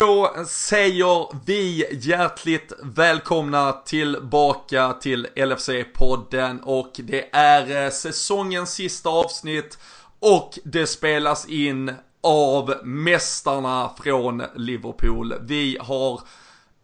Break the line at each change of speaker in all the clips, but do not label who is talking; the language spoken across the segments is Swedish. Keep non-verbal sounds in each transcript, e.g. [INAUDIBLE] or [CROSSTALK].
Då säger vi hjärtligt välkomna tillbaka till LFC-podden och det är eh, säsongens sista avsnitt och det spelas in av mästarna från Liverpool. Vi har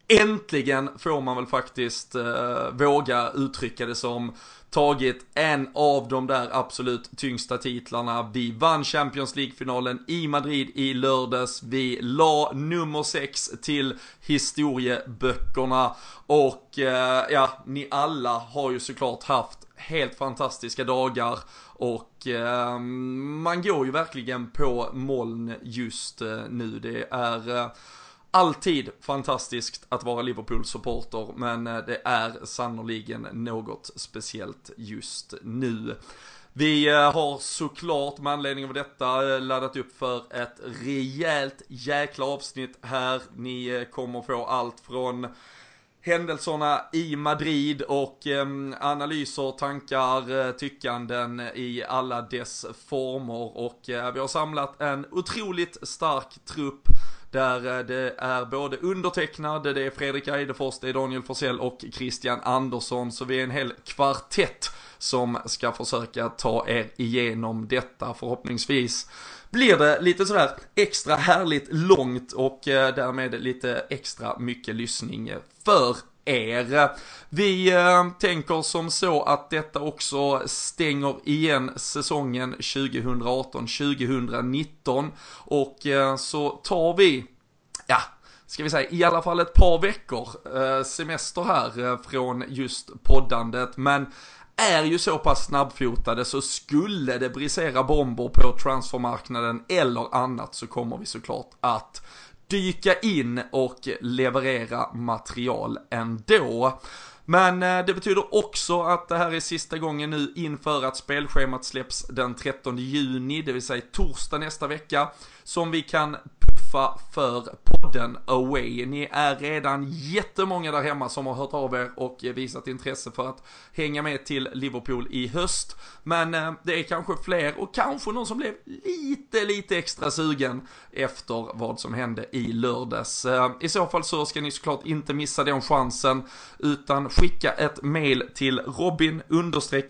äntligen, får man väl faktiskt eh, våga uttrycka det som, tagit en av de där absolut tyngsta titlarna. Vi vann Champions League-finalen i Madrid i lördags. Vi la nummer 6 till historieböckerna och eh, ja, ni alla har ju såklart haft helt fantastiska dagar och eh, man går ju verkligen på moln just eh, nu. Det är eh, alltid fantastiskt att vara Liverpool-supporter, men eh, det är sannoliken något speciellt just nu. Vi eh, har såklart med anledning av detta eh, laddat upp för ett rejält jäkla avsnitt här. Ni kommer få allt från händelserna i Madrid och eh, analyser, tankar, tyckanden i alla dess former och eh, vi har samlat en otroligt stark trupp där eh, det är både undertecknad, det är Fredrik Eidefors, det är Daniel Forsell och Christian Andersson. Så vi är en hel kvartett som ska försöka ta er igenom detta förhoppningsvis blir det lite sådär extra härligt långt och eh, därmed lite extra mycket lyssning för er. Vi eh, tänker som så att detta också stänger igen säsongen 2018-2019 och eh, så tar vi, ja, ska vi säga, i alla fall ett par veckor eh, semester här från just poddandet. Men är ju så pass snabbfotade så skulle det brisera bomber på transfermarknaden eller annat så kommer vi såklart att dyka in och leverera material ändå. Men eh, det betyder också att det här är sista gången nu inför att spelschemat släpps den 13 juni, det vill säga torsdag nästa vecka, som vi kan tuffa för podden Away. Ni är redan jättemånga där hemma som har hört av er och visat intresse för att hänga med till Liverpool i höst. Men eh, det är kanske fler och kanske någon som blev lite, lite extra sugen efter vad som hände i lördags. Eh, I så fall så ska ni såklart inte missa den chansen utan skicka ett mail till robin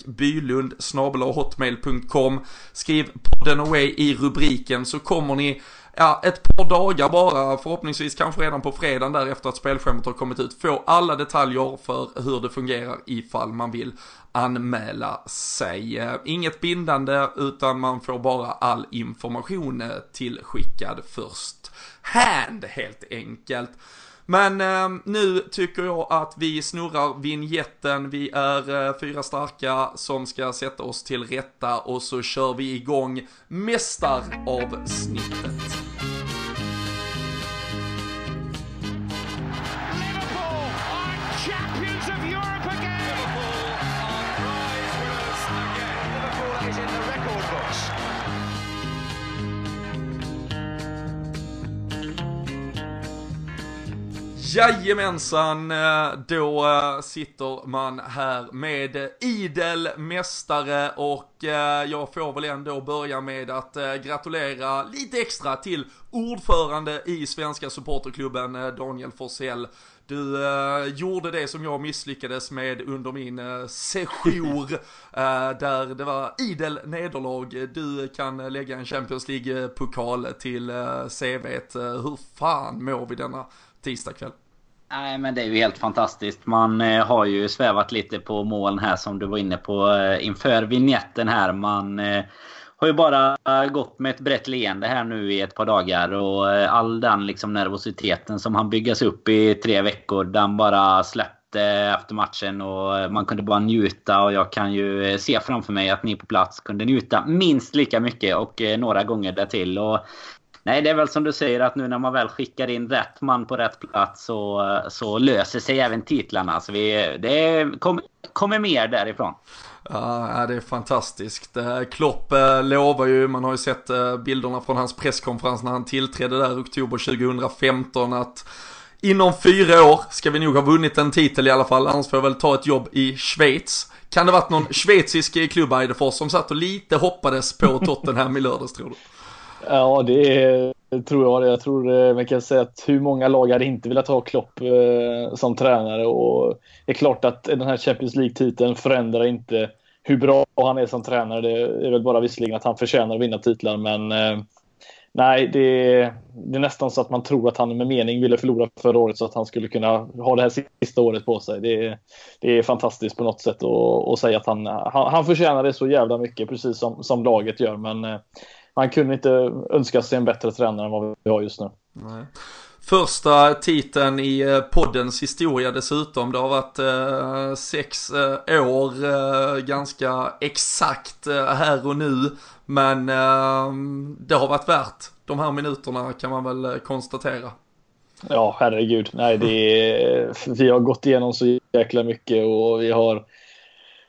bylund hotmail.com Skriv podden away i rubriken så kommer ni ja, ett par dagar bara, förhoppningsvis kanske redan på fredagen där efter att spelschemat har kommit ut, få alla detaljer för hur det fungerar ifall man vill anmäla sig. Inget bindande utan man får bara all information tillskickad först hand helt enkelt. Men eh, nu tycker jag att vi snurrar vinjetten, Vi är eh, fyra starka som ska sätta oss till rätta och så kör vi igång mästaravsnittet. Jajamensan, eh, då eh, sitter man här med idel mästare och eh, jag får väl ändå börja med att gratulera lite extra till ordförande i Svenska Supporterklubben, Daniel Forsell. Du eh, gjorde det som jag misslyckades med under min eh, sejour, [LAUGHS] eh, där det var idel nederlag. Du kan lägga en Champions League-pokal till eh, CVt. Hur fan mår vi denna tisdagkväll?
Nej men det är ju helt fantastiskt. Man eh, har ju svävat lite på målen här som du var inne på eh, inför vignetten här. Man eh, har ju bara gått med ett brett leende här nu i ett par dagar och eh, all den liksom nervositeten som han byggas upp i tre veckor den bara släppte efter matchen och eh, man kunde bara njuta och jag kan ju eh, se framför mig att ni på plats kunde njuta minst lika mycket och några gånger därtill. Och Nej, det är väl som du säger att nu när man väl skickar in rätt man på rätt plats så, så löser sig även titlarna. Så vi, det kommer kom mer därifrån.
Ja, det är fantastiskt. Klopp eh, lovar ju, man har ju sett eh, bilderna från hans presskonferens när han tillträdde där i oktober 2015 att inom fyra år ska vi nog ha vunnit en titel i alla fall, annars får jag väl ta ett jobb i Schweiz. Kan det varit någon schweizisk klubb som satt och lite hoppades på Tottenham i lördags tror du?
Ja, det är tror jag. Jag tror eh, man kan säga att hur många lag hade inte velat ha Klopp eh, som tränare och det är klart att den här Champions League-titeln förändrar inte hur bra han är som tränare. Det är väl bara visserligen att han förtjänar att vinna titlar men eh, Nej, det är, det är, nästan så att man tror att han med mening ville förlora förra året så att han skulle kunna ha det här sista året på sig. Det är, det är fantastiskt på något sätt att säga att han, han, han förtjänar det så jävla mycket, precis som, som laget gör. Men eh, man kunde inte önska sig en bättre tränare än vad vi har just nu.
Nej. Första titeln i eh, poddens historia dessutom. Det har varit eh, sex eh, år eh, ganska exakt eh, här och nu. Men eh, det har varit värt de här minuterna kan man väl konstatera.
Ja, herregud. Nej, det är, [LAUGHS] vi har gått igenom så jäkla mycket och vi har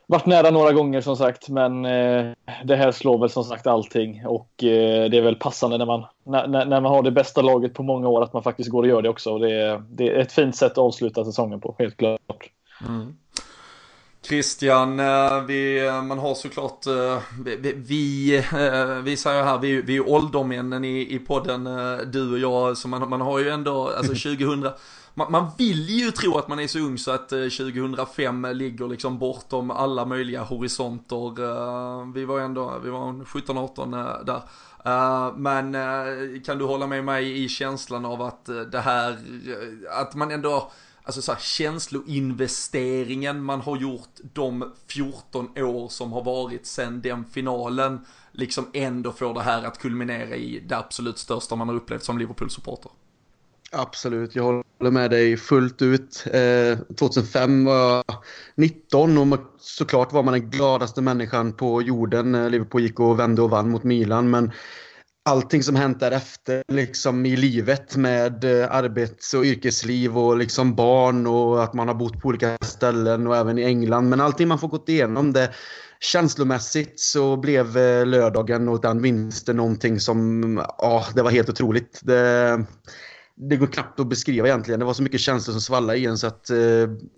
varit nära några gånger som sagt, men eh, det här slår väl som sagt allting och eh, det är väl passande när man, när, när, man har det bästa laget på många år att man faktiskt går och gör det också. Och det, det är ett fint sätt att avsluta säsongen på, helt klart. Mm.
Christian, eh, vi, man har såklart, eh, vi, vi, eh, vi säger här, vi, vi är åldermännen i, i podden, du och jag, så man, man har ju ändå, alltså [LAUGHS] 2000, man, man vill ju tro att man är så ung så att eh, 2005 ligger liksom bortom alla möjliga horisonter. Eh, vi var ändå, vi var 17-18 eh, där. Men kan du hålla med mig i känslan av att det här, att man ändå alltså så här, känsloinvesteringen man har gjort de 14 år som har varit sedan den finalen liksom ändå får det här att kulminera i det absolut största man har upplevt som Liverpool-supporter.
Absolut, jag håller håller med dig fullt ut. Eh, 2005 var jag 19 och såklart var man den gladaste människan på jorden när Liverpool gick och vände och vann mot Milan. Men allting som hänt därefter liksom i livet med eh, arbets och yrkesliv och liksom barn och att man har bott på olika ställen och även i England. Men allting man får gått igenom det känslomässigt så blev eh, lördagen och den vinsten någonting som, ja, det var helt otroligt. Det, det går knappt att beskriva egentligen. Det var så mycket känslor som svallade i en så att eh,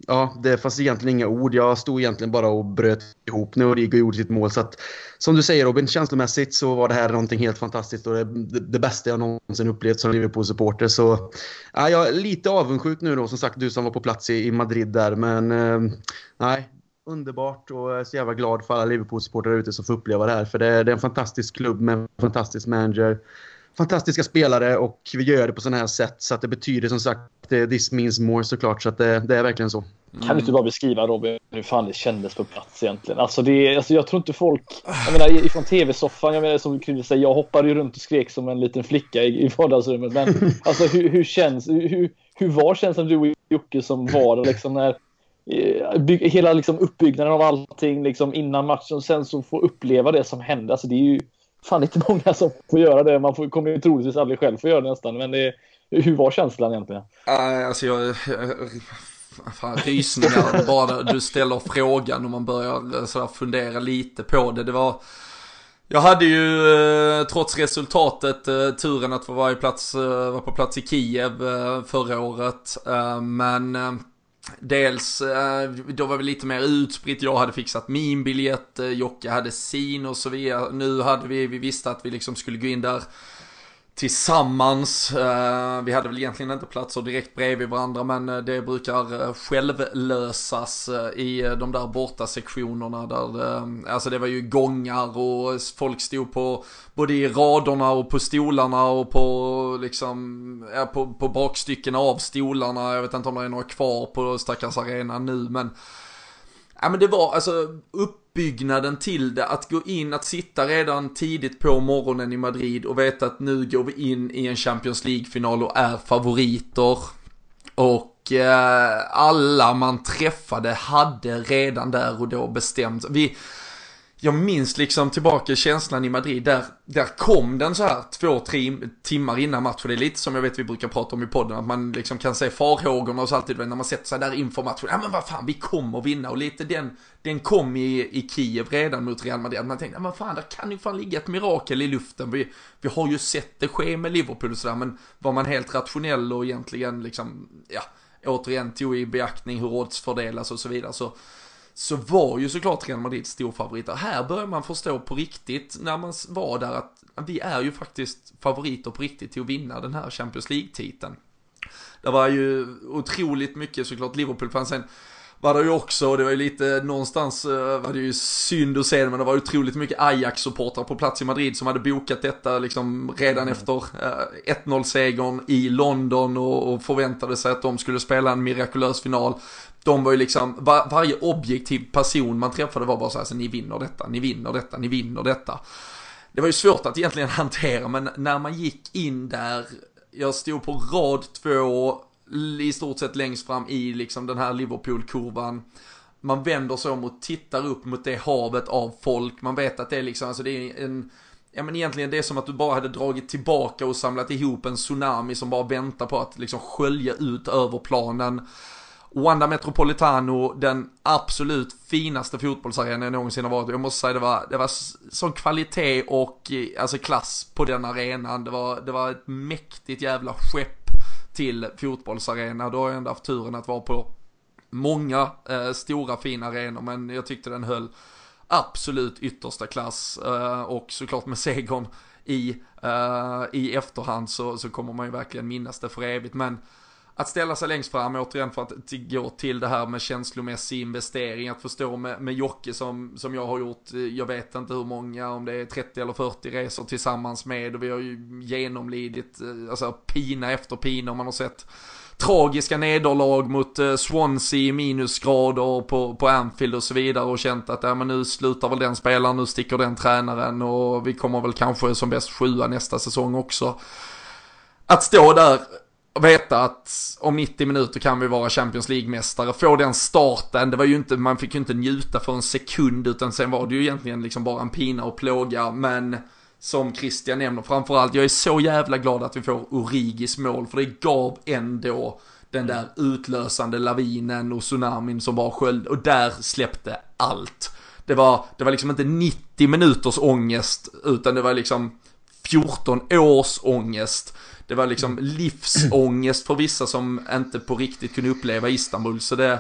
ja, det fanns egentligen inga ord. Jag stod egentligen bara och bröt ihop när Origo gjorde sitt mål. Så att, som du säger Robin, känslomässigt så var det här någonting helt fantastiskt och det, det, det bästa jag någonsin upplevt som Liverpool-supporter. Så ja, jag är lite avundsjuk nu då, som sagt, du som var på plats i, i Madrid där. Men eh, nej, underbart och jag är så jävla glad för alla Liverpool-supportrar ute som får uppleva det här. För det, det är en fantastisk klubb med en fantastisk manager fantastiska spelare och vi gör det på sådana här sätt så att det betyder som sagt this means more såklart så att det, det är verkligen så.
Mm. Kan du inte bara beskriva Robin hur fan det kändes på plats egentligen? Alltså, det, alltså jag tror inte folk, jag menar ifrån tv-soffan, jag menar som Krille säger, jag hoppade ju runt och skrek som en liten flicka i, i vardagsrummet men [LAUGHS] alltså hur, hur känns, hur, hur var känslan du och Jocke som var liksom när eh, By, hela liksom uppbyggnaden av allting liksom innan matchen och sen så få uppleva det som hände. Alltså det är ju fan inte många som får göra det. Man får, kommer ju troligtvis aldrig själv få göra det nästan. Men det, hur var känslan egentligen?
Uh, alltså jag, fan, rysningar bara du ställer frågan och man börjar eh, sådär fundera lite på det. Det var jag hade ju eh, trots resultatet eh, turen att få vara, plats, vara på plats i Kiev förra året. Men Dels, eh, då var vi lite mer utspritt, jag hade fixat min biljett, eh, Jocke hade sin och så vidare. Nu hade vi, vi visste att vi liksom skulle gå in där tillsammans. Eh, vi hade väl egentligen inte platser direkt bredvid varandra men eh, det brukar eh, självlösas i de där borta sektionerna där alltså det var ju gångar och folk stod på både i raderna och på stolarna och på liksom ja, på, på bakstycken av stolarna. Jag vet inte om det är några kvar på stackars arena nu men Ja men det var alltså uppbyggnaden till det, att gå in, att sitta redan tidigt på morgonen i Madrid och veta att nu går vi in i en Champions League-final och är favoriter. Och eh, alla man träffade hade redan där och då bestämt. Vi, jag minns liksom tillbaka känslan i Madrid, där, där kom den så här två, tre timmar innan matchen. Det är lite som jag vet vi brukar prata om i podden, att man liksom kan se farhågorna och så alltid när man sätter sig där inför matchen. Ja men vad fan, vi kommer vinna och lite den, den kom i, i Kiev redan mot Real Madrid. Man tänkte, ja men fan, där kan ju fan ligga ett mirakel i luften. Vi, vi har ju sett det ske med Liverpool och sådär, men var man helt rationell och egentligen liksom, ja, återigen tog i beaktning hur odds fördelas och så vidare så så var ju såklart Real Madrid storfavoriter. Här börjar man förstå på riktigt när man var där att vi är ju faktiskt favoriter på riktigt till att vinna den här Champions League-titeln. Det var ju otroligt mycket såklart Liverpool-fans. Sen var det ju också, det var ju lite någonstans eh, var det ju synd att se det, men det var otroligt mycket Ajax-supportrar på plats i Madrid som hade bokat detta liksom redan mm. efter 1-0-segern eh, i London och, och förväntade sig att de skulle spela en mirakulös final. De var ju liksom, var, varje objektiv person man träffade var bara så här, så ni vinner detta, ni vinner detta, ni vinner detta. Det var ju svårt att egentligen [LAUGHS] hantera, men när man gick in där, jag stod på rad två, i stort sett längst fram i liksom den här Liverpool-kurvan. Man vänder sig om och tittar upp mot det havet av folk. Man vet att det är liksom, alltså det är en, ja men egentligen det är som att du bara hade dragit tillbaka och samlat ihop en tsunami som bara väntar på att liksom skölja ut över planen. Wanda Metropolitano, den absolut finaste fotbollsarenan jag någonsin har varit Jag måste säga det var, det var sån kvalitet och eh, alltså klass på den arenan. Det var, det var ett mäktigt jävla skepp till fotbollsarena. Då har jag ändå haft turen att vara på många eh, stora fina arenor men jag tyckte den höll absolut yttersta klass eh, och såklart med segern i, eh, i efterhand så, så kommer man ju verkligen minnas det för evigt men att ställa sig längst fram, återigen för att gå till det här med känslomässig investering, att förstå med, med Jocke som, som jag har gjort, eh, jag vet inte hur många, om det är 30 eller 40 resor tillsammans med och vi har ju genomlidit, eh, alltså pina efter pina, man har sett tragiska nederlag mot eh, Swansea i minusgrader på, på Anfield och så vidare och känt att ja, men nu slutar väl den spelaren, nu sticker den tränaren och vi kommer väl kanske som bäst sjua nästa säsong också. Att stå där veta att om 90 minuter kan vi vara Champions League-mästare. Få den starten, det var ju inte, man fick ju inte njuta för en sekund utan sen var det ju egentligen liksom bara en pina och plåga. Men som Christian nämner, framförallt, jag är så jävla glad att vi får Origis mål för det gav ändå den där utlösande lavinen och tsunamin som bara sköljde och där släppte allt. Det var, det var liksom inte 90 minuters ångest utan det var liksom 14 års ångest. Det var liksom livsångest för vissa som inte på riktigt kunde uppleva Istanbul. Så det...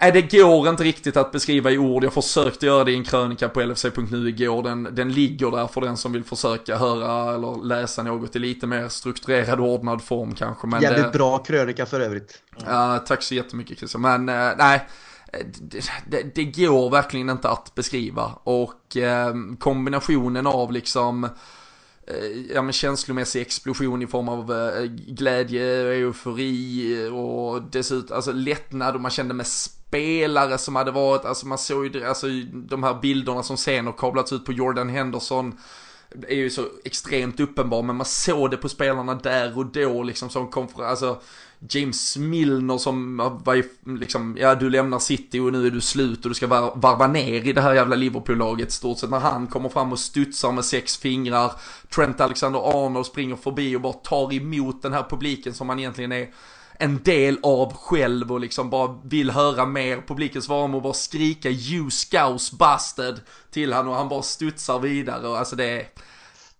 Nej, det går inte riktigt att beskriva i ord. Jag försökte göra det i en krönika på LFC.nu igår. Den, den ligger där för den som vill försöka höra eller läsa något i lite mer strukturerad och ordnad form kanske.
Men Jävligt det, bra krönika för övrigt.
Ja, uh, tack så jättemycket Christian. Men uh, nej, det, det, det, går verkligen inte att beskriva. Och uh, kombinationen av liksom Eh, ja, men känslomässig explosion i form av glädje glädje, eufori och dessutom alltså lättnad och man kände med spelare som hade varit, alltså man såg ju alltså, de här bilderna som sen har kablats ut på Jordan Henderson är ju så extremt uppenbar men man såg det på spelarna där och då liksom som kom från, alltså James Milner som var ju liksom, ja du lämnar City och nu är du slut och du ska varva ner i det här jävla Liverpool-laget stort sett när han kommer fram och studsar med sex fingrar. Trent Alexander-Arnold springer förbi och bara tar emot den här publiken som han egentligen är en del av själv och liksom bara vill höra mer. Publiken svarar med att bara skrika you scouse bastard till han och han bara studsar vidare och alltså det är...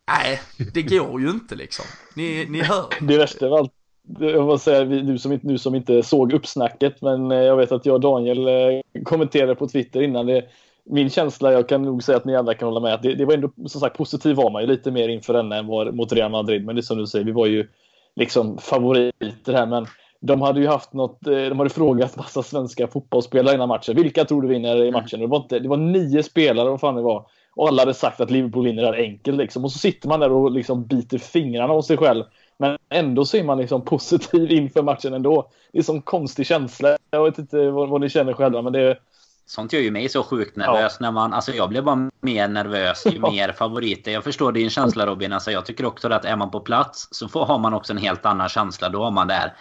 Nej, det går ju inte liksom. Ni, ni hör.
Det värsta av allt jag måste säga, du som, du som inte såg uppsnacket, men eh, jag vet att jag och Daniel eh, kommenterade på Twitter innan. Det, min känsla, jag kan nog säga att ni alla kan hålla med, att det, det var ändå som sagt positiv var man ju lite mer inför denna än var mot Real Madrid. Men det är som du säger, vi var ju liksom favoriter här. Men de hade ju haft något, eh, de hade frågat massa svenska fotbollsspelare innan matchen. Vilka tror du vinner i matchen? Det var, inte, det var nio spelare, vad fan det var. Och alla hade sagt att Liverpool vinner där enkelt liksom. Och så sitter man där och liksom biter fingrarna av sig själv men ändå så är man liksom [LAUGHS] positiv inför matchen ändå. Det är som konstig känsla. Jag vet inte vad, vad ni känner själva, men det...
Sånt gör ju mig så sjukt nervös ja. när man... Alltså jag blir bara mer nervös ju [LAUGHS] mer favoriter. Jag förstår din känsla Robin. Alltså jag tycker också att är man på plats så får, har man också en helt annan känsla. Då har man där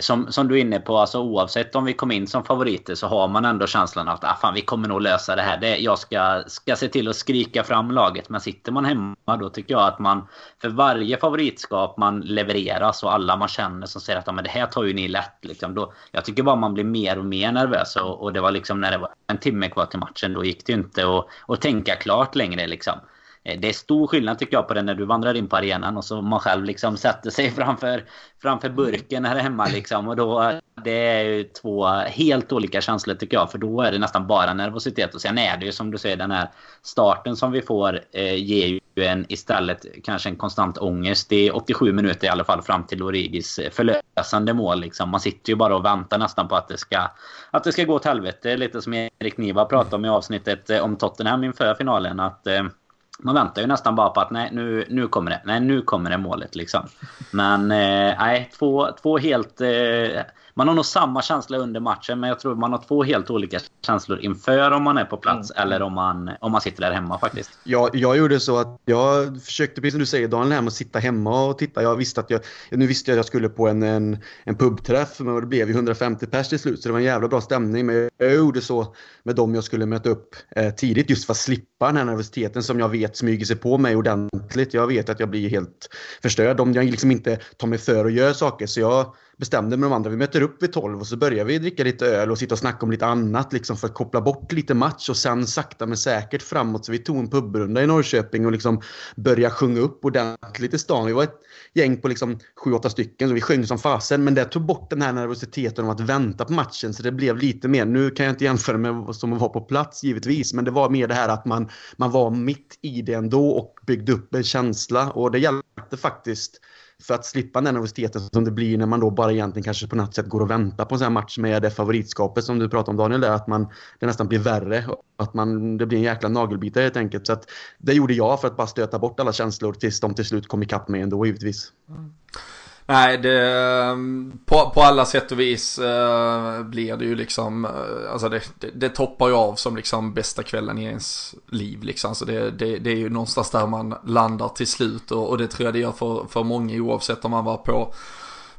som, som du är inne på, alltså oavsett om vi kom in som favoriter så har man ändå känslan att ah, fan, vi kommer nog lösa det här. Det, jag ska, ska se till att skrika fram laget. Men sitter man hemma då tycker jag att man för varje favoritskap man levererar så alla man känner som säger att ah, men det här tar ju ni lätt. Liksom, då, jag tycker bara man blir mer och mer nervös. Och, och det var liksom när det var en timme kvar till matchen då gick det ju inte att, att tänka klart längre. Liksom. Eh, det är stor skillnad tycker jag på det när du vandrar in på arenan och så man själv liksom sätter sig [LAUGHS] framför, framför burken här hemma liksom. Och då, det är ju två helt olika känslor tycker jag. För då är det nästan bara nervositet. Och sen är det ju som du säger den här starten som vi får eh, ger ju en istället kanske en konstant ångest. Det är 87 minuter i alla fall fram till Origis eh, förlösande mål. Liksom. Man sitter ju bara och väntar nästan på att det ska, att det ska gå åt helvete. Lite som Erik Niva pratade om i avsnittet eh, om Tottenham inför finalen. Att eh, man väntar ju nästan bara på att nej, nu, nu kommer det. Nej, nu kommer det målet liksom. Men eh, nej, två, två helt... Eh, man har nog samma känsla under matchen, men jag tror man har två helt olika känslor inför om man är på plats mm. eller om man, om man sitter där hemma faktiskt.
Jag, jag gjorde så att jag försökte, precis som du säger Daniel, med att sitta hemma och titta. Jag visste att jag, nu visste jag att jag skulle på en, en, en pubträff, men det blev ju 150 pers till slut, så det var en jävla bra stämning. Men jag gjorde så med dem jag skulle möta upp eh, tidigt, just för att slippa den här nervositeten som jag vet smyger sig på mig ordentligt. Jag vet att jag blir helt förstörd om jag liksom inte tar mig för och gör saker. Så jag bestämde med de andra. Vi möter upp vid 12 och så börjar vi dricka lite öl och sitta och snacka om lite annat liksom för att koppla bort lite match och sen sakta men säkert framåt. Så vi tog en pubrunda i Norrköping och liksom började sjunga upp ordentligt i stan. Vi var ett gäng på liksom 7-8 stycken så vi sjöng som fasen. Men det tog bort den här nervositeten om att vänta på matchen så det blev lite mer. Nu kan jag inte jämföra med som att vara på plats givetvis. Men det var mer det här att man, man var mitt i det ändå och byggde upp en känsla och det hjälpte faktiskt för att slippa den nervositeten som det blir när man då bara egentligen kanske på något sätt går och väntar på en sån här match med det favoritskapet som du pratade om Daniel, där, att man, det nästan blir värre. Att man, det blir en jäkla nagelbitare helt enkelt. Så att, det gjorde jag för att bara stöta bort alla känslor tills de till slut kom ikapp mig ändå givetvis. Mm.
Nej, det, ehm, på, på alla sätt och vis uh, blir det ju liksom, uh, alltså det, det, det, toppar ju av som liksom bästa kvällen i ens liv liksom. Så det, det, det är ju någonstans där man landar till slut och, och, det tror jag det gör för, för många oavsett om man var på,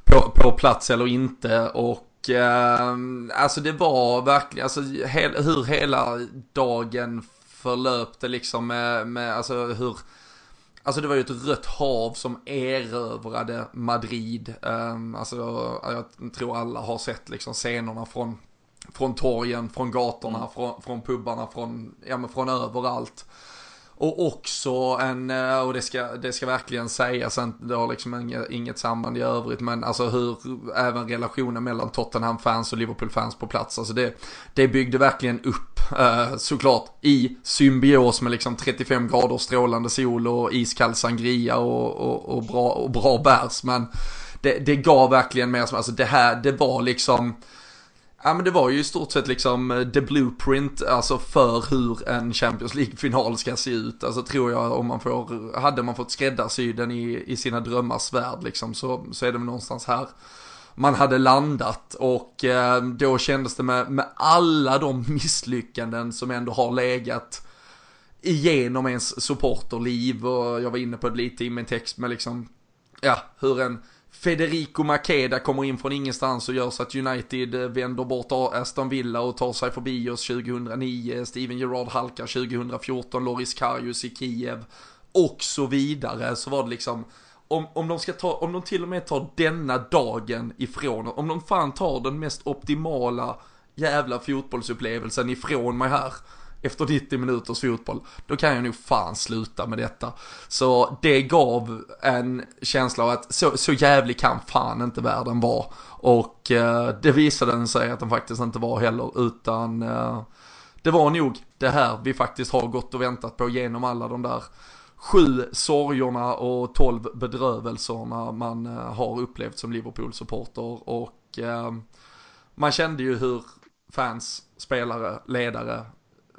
på, på plats eller inte. Och uh, alltså det var verkligen, alltså he, hur hela dagen förlöpte liksom med, med alltså hur Alltså det var ju ett rött hav som erövrade Madrid. Um, alltså jag tror alla har sett liksom scenerna från, från torgen, från gatorna, mm. från, från pubbarna, från, ja, men från överallt. Och också en, eh, och det ska, det ska verkligen sägas, det har liksom inget, inget samband i övrigt, men alltså hur även relationen mellan Tottenham-fans och Liverpool-fans på plats, alltså det, det byggde verkligen upp, eh, såklart, i symbios med liksom 35 grader strålande sol och iskall sangria och, och, och, bra, och bra bärs, men det, det gav verkligen mer som, alltså det här, det var liksom, Ja men det var ju i stort sett liksom eh, the blueprint, alltså för hur en Champions League-final ska se ut. Alltså tror jag om man får, hade man fått skräddarsy den i, i sina drömmars värld liksom så, så är det väl någonstans här man hade landat och eh, då kändes det med, med alla de misslyckanden som ändå har legat igenom ens supporterliv och jag var inne på det lite i min text med liksom, ja, hur en Federico Makeda kommer in från ingenstans och gör så att United eh, vänder bort Aston Villa och tar sig förbi oss 2009. Steven Gerrard halkar 2014, Loris Karius i Kiev och så vidare. Så var det liksom, om, om, de ska ta, om de till och med tar denna dagen ifrån, om de fan tar den mest optimala jävla fotbollsupplevelsen ifrån mig här efter 90 minuters fotboll, då kan jag nog fan sluta med detta. Så det gav en känsla av att så, så jävlig kan fan inte världen vara. Och eh, det visade den sig att den faktiskt inte var heller, utan eh, det var nog det här vi faktiskt har gått och väntat på genom alla de där sju sorgerna och tolv bedrövelserna man eh, har upplevt som Liverpool-supporter. Och eh, man kände ju hur fans, spelare, ledare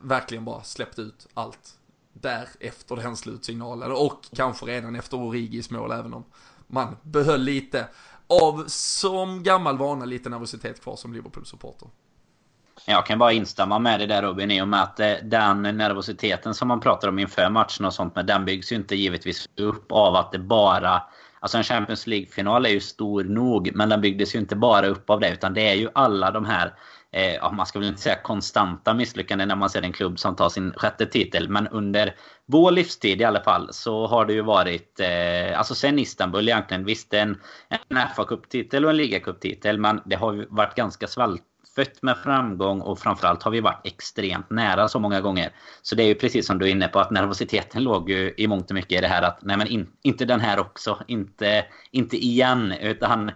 verkligen bara släppt ut allt där efter den slutsignalen och kanske redan efter Origis mål även om man behöll lite av som gammal vana lite nervositet kvar som Liverpool-supporter.
Jag kan bara instämma med det där Robin i och med att eh, den nervositeten som man pratar om inför matchen och sånt med den byggs ju inte givetvis upp av att det bara Alltså en Champions League-final är ju stor nog men den byggdes ju inte bara upp av det utan det är ju alla de här eh, man ska väl inte säga konstanta misslyckanden när man ser en klubb som tar sin sjätte titel. Men under vår livstid i alla fall så har det ju varit, eh, alltså sen Istanbul egentligen, visst en, en FA-cuptitel och en ligacuptitel. Men det har ju varit ganska svältfött med framgång och framförallt har vi varit extremt nära så många gånger. Så det är ju precis som du är inne på att nervositeten låg ju i mångt och mycket i det här att nej men in, inte den här också, inte, inte igen utan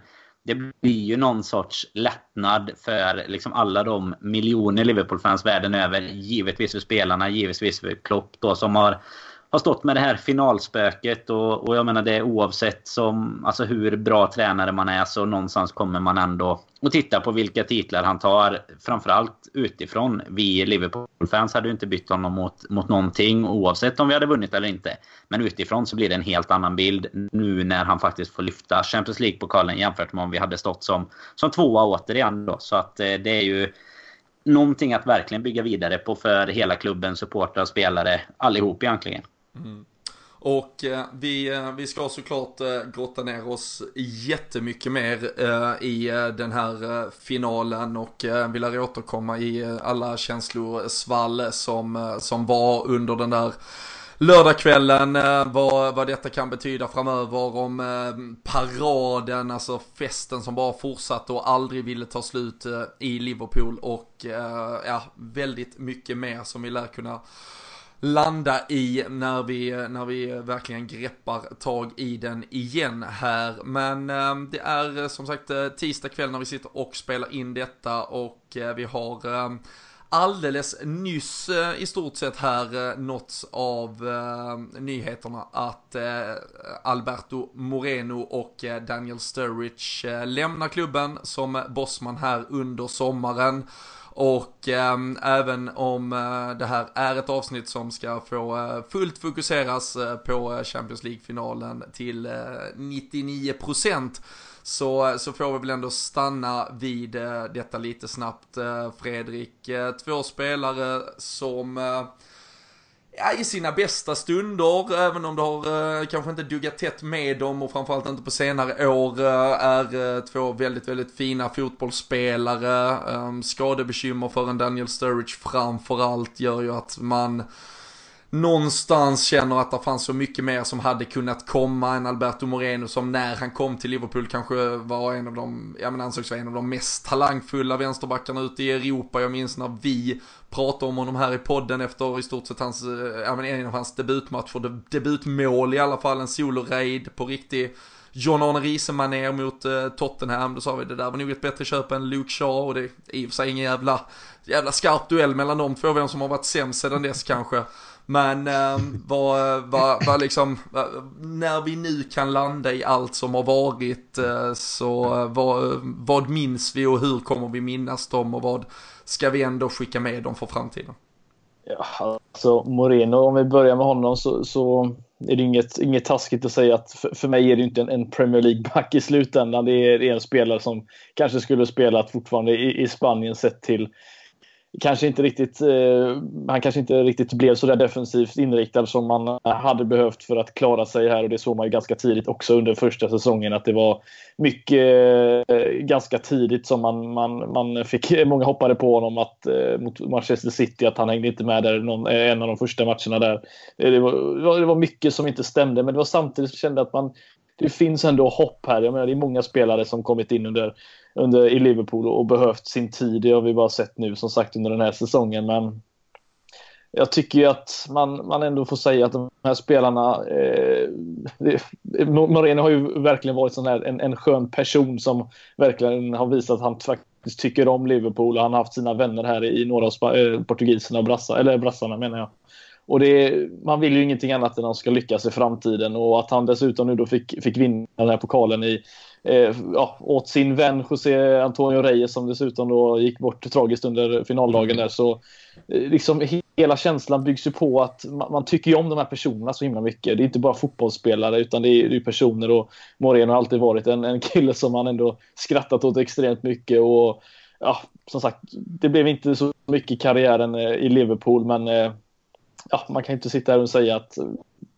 det blir ju någon sorts lättnad för liksom alla de miljoner Liverpool-fans världen över. Givetvis för spelarna, givetvis för Klopp då som har har stått med det här finalspöket och, och jag menar det oavsett som, alltså hur bra tränare man är så någonstans kommer man ändå att titta på vilka titlar han tar. Framförallt utifrån. Vi Liverpool-fans hade ju inte bytt honom mot, mot någonting oavsett om vi hade vunnit eller inte. Men utifrån så blir det en helt annan bild nu när han faktiskt får lyfta Champions League-pokalen jämfört med om vi hade stått som, som tvåa återigen då. Så att eh, det är ju någonting att verkligen bygga vidare på för hela klubben, supportrar, spelare, allihop egentligen. Mm.
Och eh, vi, eh, vi ska såklart eh, grotta ner oss jättemycket mer eh, i eh, den här eh, finalen och eh, vill återkomma i eh, alla känslosvall som, som var under den där lördagskvällen, vad, vad detta kan betyda framöver, om paraden, alltså festen som bara fortsatte och aldrig ville ta slut i Liverpool och ja, väldigt mycket mer som vi lär kunna landa i när vi, när vi verkligen greppar tag i den igen här. Men eh, det är eh, som sagt eh, tisdag kväll när vi sitter och spelar in detta och eh, vi har eh, alldeles nyss eh, i stort sett här nåtts av ehm, nyheterna att Alberto Moreno och Daniel Sturridge lämnar klubben som bossman här under sommaren. Och eh, även om eh, det här är ett avsnitt som ska få eh, fullt fokuseras eh, på eh, Champions League-finalen till eh, 99% så, så får vi väl ändå stanna vid eh, detta lite snabbt Fredrik. Två spelare som ja, i sina bästa stunder, även om det har eh, kanske inte duggat tätt med dem och framförallt inte på senare år, eh, är eh, två väldigt, väldigt fina fotbollsspelare. Eh, skadebekymmer för en Daniel Sturridge framförallt gör ju att man någonstans känner att det fanns så mycket mer som hade kunnat komma än Alberto Moreno som när han kom till Liverpool kanske var en av de, ja men ansågs vara en av de mest talangfulla vänsterbackarna ute i Europa. Jag minns när vi pratade om honom här i podden efter i stort sett hans, ja men en av hans debutmatcher, debutmål i alla fall, en solo-raid på riktig John-Arne Riese mot eh, Tottenham, då sa vi det där var nog ett bättre köp än Luke Shaw och det är i och för sig ingen jävla, jävla skarp duell mellan de två, vem som har varit sämst sedan dess kanske. Men eh, vad, vad, vad liksom, när vi nu kan landa i allt som har varit eh, så eh, vad, vad minns vi och hur kommer vi minnas dem och vad ska vi ändå skicka med dem för framtiden?
Ja, alltså Moreno, om vi börjar med honom så, så är det inget, inget taskigt att säga att för, för mig är det inte en, en Premier League-back i slutändan. Det är, det är en spelare som kanske skulle spelat fortfarande i, i Spanien sett till kanske inte riktigt, eh, han kanske inte riktigt blev så där defensivt inriktad som man eh, hade behövt för att klara sig här och det såg man ju ganska tidigt också under första säsongen att det var mycket eh, ganska tidigt som man, man, man fick, eh, många hoppade på honom att, eh, mot Manchester City att han hängde inte med där någon, eh, en av de första matcherna där. Eh, det var, det var mycket som inte stämde men det var samtidigt som kände att man det finns ändå hopp här. Jag menar, det är många spelare som kommit in under under, i Liverpool och behövt sin tid. Det har vi bara sett nu som sagt under den här säsongen. Men jag tycker ju att man, man ändå får säga att de här spelarna... Eh, Moreno har ju verkligen varit sån här, en, en skön person som verkligen har visat att han faktiskt tycker om Liverpool. Och han har haft sina vänner här i några av eh, portugiserna och brassa, eller brassarna menar jag. Och det, man vill ju ingenting annat än att han ska lyckas i framtiden och att han dessutom nu då fick, fick vinna den här pokalen i, eh, ja, åt sin vän José Antonio Reyes som dessutom då gick bort tragiskt under finaldagen där. Så eh, liksom hela känslan byggs ju på att man, man, tycker ju om de här personerna så himla mycket. Det är inte bara fotbollsspelare utan det är, det är personer och Moreno har alltid varit en, en kille som man ändå skrattat åt extremt mycket och ja, som sagt, det blev inte så mycket i karriären eh, i Liverpool men eh, ja, man kan inte sitta här och säga att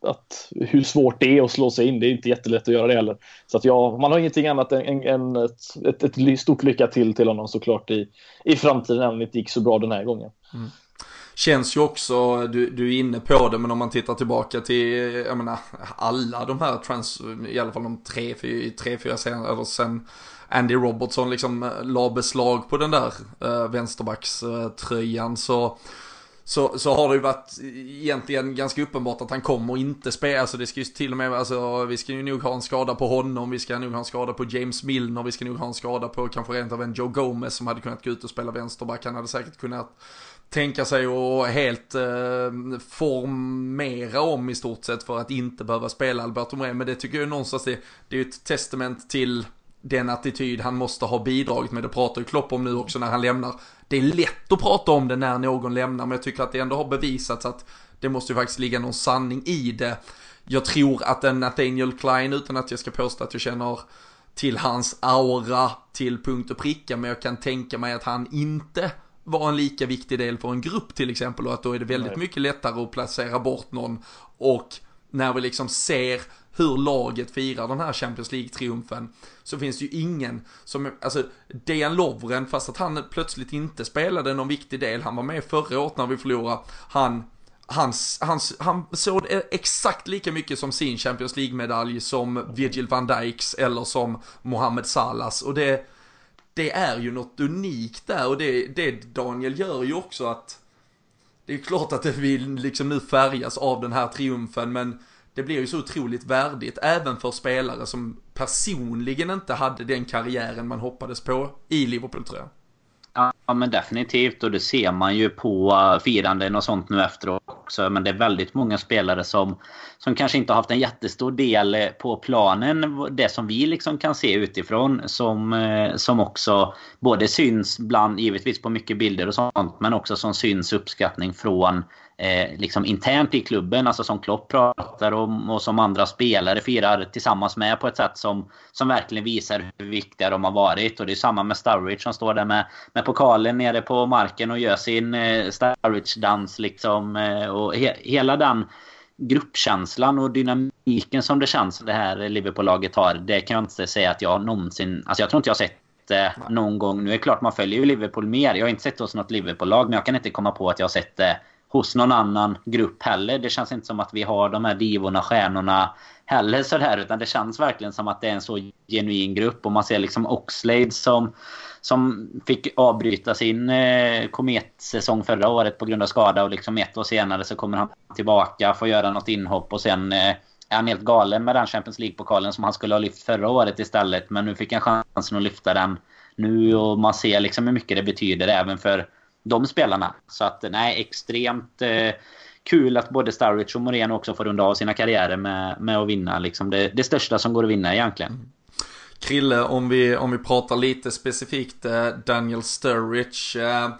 att hur svårt det är att slå sig in. Det är inte jättelätt att göra det heller. Så att ja, man har ingenting annat än, än ett, ett, ett, stort lycka till till honom såklart i, i framtiden, även om det inte gick så bra den här gången. Mm.
Känns ju också, du, du är inne på det, men om man tittar tillbaka till, jag menar, alla de här trans, i alla fall de tre, fyra, tre, fyra sen, eller sen Andy Robertson liksom eh, la beslag på den där eh, vänsterbackströjan så så, så har det ju varit egentligen ganska uppenbart att han kommer inte spela. Alltså det ska ju till och med, alltså vi ska ju nog ha en skada på honom, vi ska nog ha en skada på James Milner, vi ska nog ha en skada på kanske rent av en Joe Gomez som hade kunnat gå ut och spela vänsterback. Han hade säkert kunnat tänka sig och helt eh, formera om i stort sett för att inte behöva spela Albert Moreno. Men det tycker jag någonstans det, det är ju ett testament till den attityd han måste ha bidragit med. Det pratar ju Klopp om nu också när han lämnar. Det är lätt att prata om det när någon lämnar, men jag tycker att det ändå har bevisats att det måste ju faktiskt ligga någon sanning i det. Jag tror att en Nathaniel Klein, utan att jag ska påstå att jag känner till hans aura till punkt och pricka, men jag kan tänka mig att han inte var en lika viktig del för en grupp till exempel och att då är det väldigt Nej. mycket lättare att placera bort någon och när vi liksom ser hur laget firar den här Champions League-triumfen så finns det ju ingen som, alltså Dejan Lovren, fast att han plötsligt inte spelade någon viktig del, han var med förra året när vi förlorade, han Hans, hans, han såg e- exakt lika mycket som sin Champions League-medalj som Virgil van Dijks eller som Mohamed Salas och det, det är ju något unikt där och det, det Daniel gör ju också att det är klart att det vill liksom nu färgas av den här triumfen men det blir ju så otroligt värdigt även för spelare som personligen inte hade den karriären man hoppades på i Liverpool tror jag.
Ja men definitivt och det ser man ju på eh, firanden och sånt nu efteråt också. Men det är väldigt många spelare som, som kanske inte har haft en jättestor del eh, på planen. Det som vi liksom kan se utifrån. Som, eh, som också både syns bland, givetvis på mycket bilder och sånt. Men också som syns uppskattning från eh, liksom internt i klubben, alltså som Klopp pratar om och som andra spelare firar tillsammans med på ett sätt som, som verkligen visar hur viktiga de har varit. Och det är samma med Sturridge som står där med, med pokalen nere på marken och gör sin eh, Sturridge-dans liksom. Eh, och he, hela den gruppkänslan och dynamiken som det känns det här Liverpool-laget har. Det kan jag inte säga att jag någonsin... Alltså jag tror inte jag har sett det någon gång. Nu är det klart man följer ju Liverpool mer. Jag har inte sett hos något Liverpool-lag men jag kan inte komma på att jag har sett det hos någon annan grupp heller. Det känns inte som att vi har de här divorna, stjärnorna heller sådär. Utan det känns verkligen som att det är en så genuin grupp. Och man ser liksom Oxlade som, som fick avbryta sin eh, kometsäsong förra året på grund av skada. Och liksom ett år senare så kommer han tillbaka, får göra något inhopp och sen eh, är han helt galen med den Champions League-pokalen som han skulle ha lyft förra året istället. Men nu fick han chansen att lyfta den nu och man ser liksom hur mycket det betyder även för de spelarna. Så att nej, extremt eh, kul att både Sturridge och Moreno också får runda av sina karriärer med, med att vinna liksom det, det största som går att vinna egentligen. Mm.
Krille, om vi, om vi pratar lite specifikt eh, Daniel Sturridge. Eh,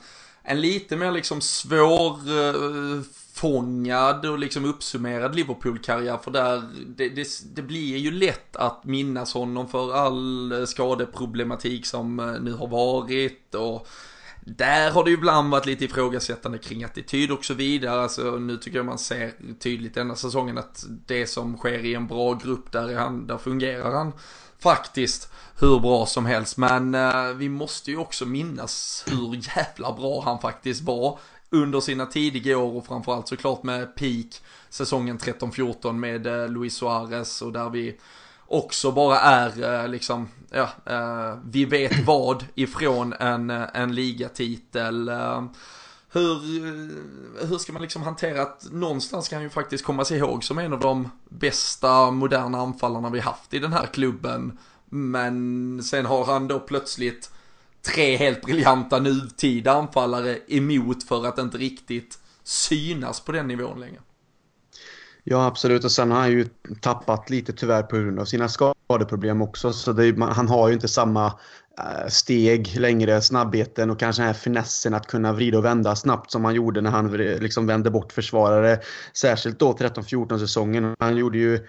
en lite mer liksom svår eh, fångad och liksom uppsummerad Liverpool-karriär för där det, det, det, blir ju lätt att minnas honom för all eh, skadeproblematik som eh, nu har varit och där har det ju ibland varit lite ifrågasättande kring attityd och så vidare. Alltså, nu tycker jag man ser tydligt denna säsongen att det som sker i en bra grupp, där, han, där fungerar han faktiskt hur bra som helst. Men eh, vi måste ju också minnas hur jävla bra han faktiskt var under sina tidiga år och framförallt såklart med peak säsongen 13-14 med eh, Luis Suarez och där vi också bara är eh, liksom, ja, eh, vi vet vad ifrån en, eh, en ligatitel. Hur, hur ska man liksom hantera att någonstans kan ju faktiskt komma sig ihåg som en av de bästa moderna anfallarna vi haft i den här klubben. Men sen har han då plötsligt tre helt briljanta nutida anfallare emot för att inte riktigt synas på den nivån längre.
Ja, absolut. Och sen har han ju tappat lite tyvärr på grund av sina skadeproblem också. Så det, han har ju inte samma eh, steg längre, snabbheten och kanske den här finessen att kunna vrida och vända snabbt som han gjorde när han liksom vände bort försvarare. Särskilt då 13-14 säsongen. Han gjorde ju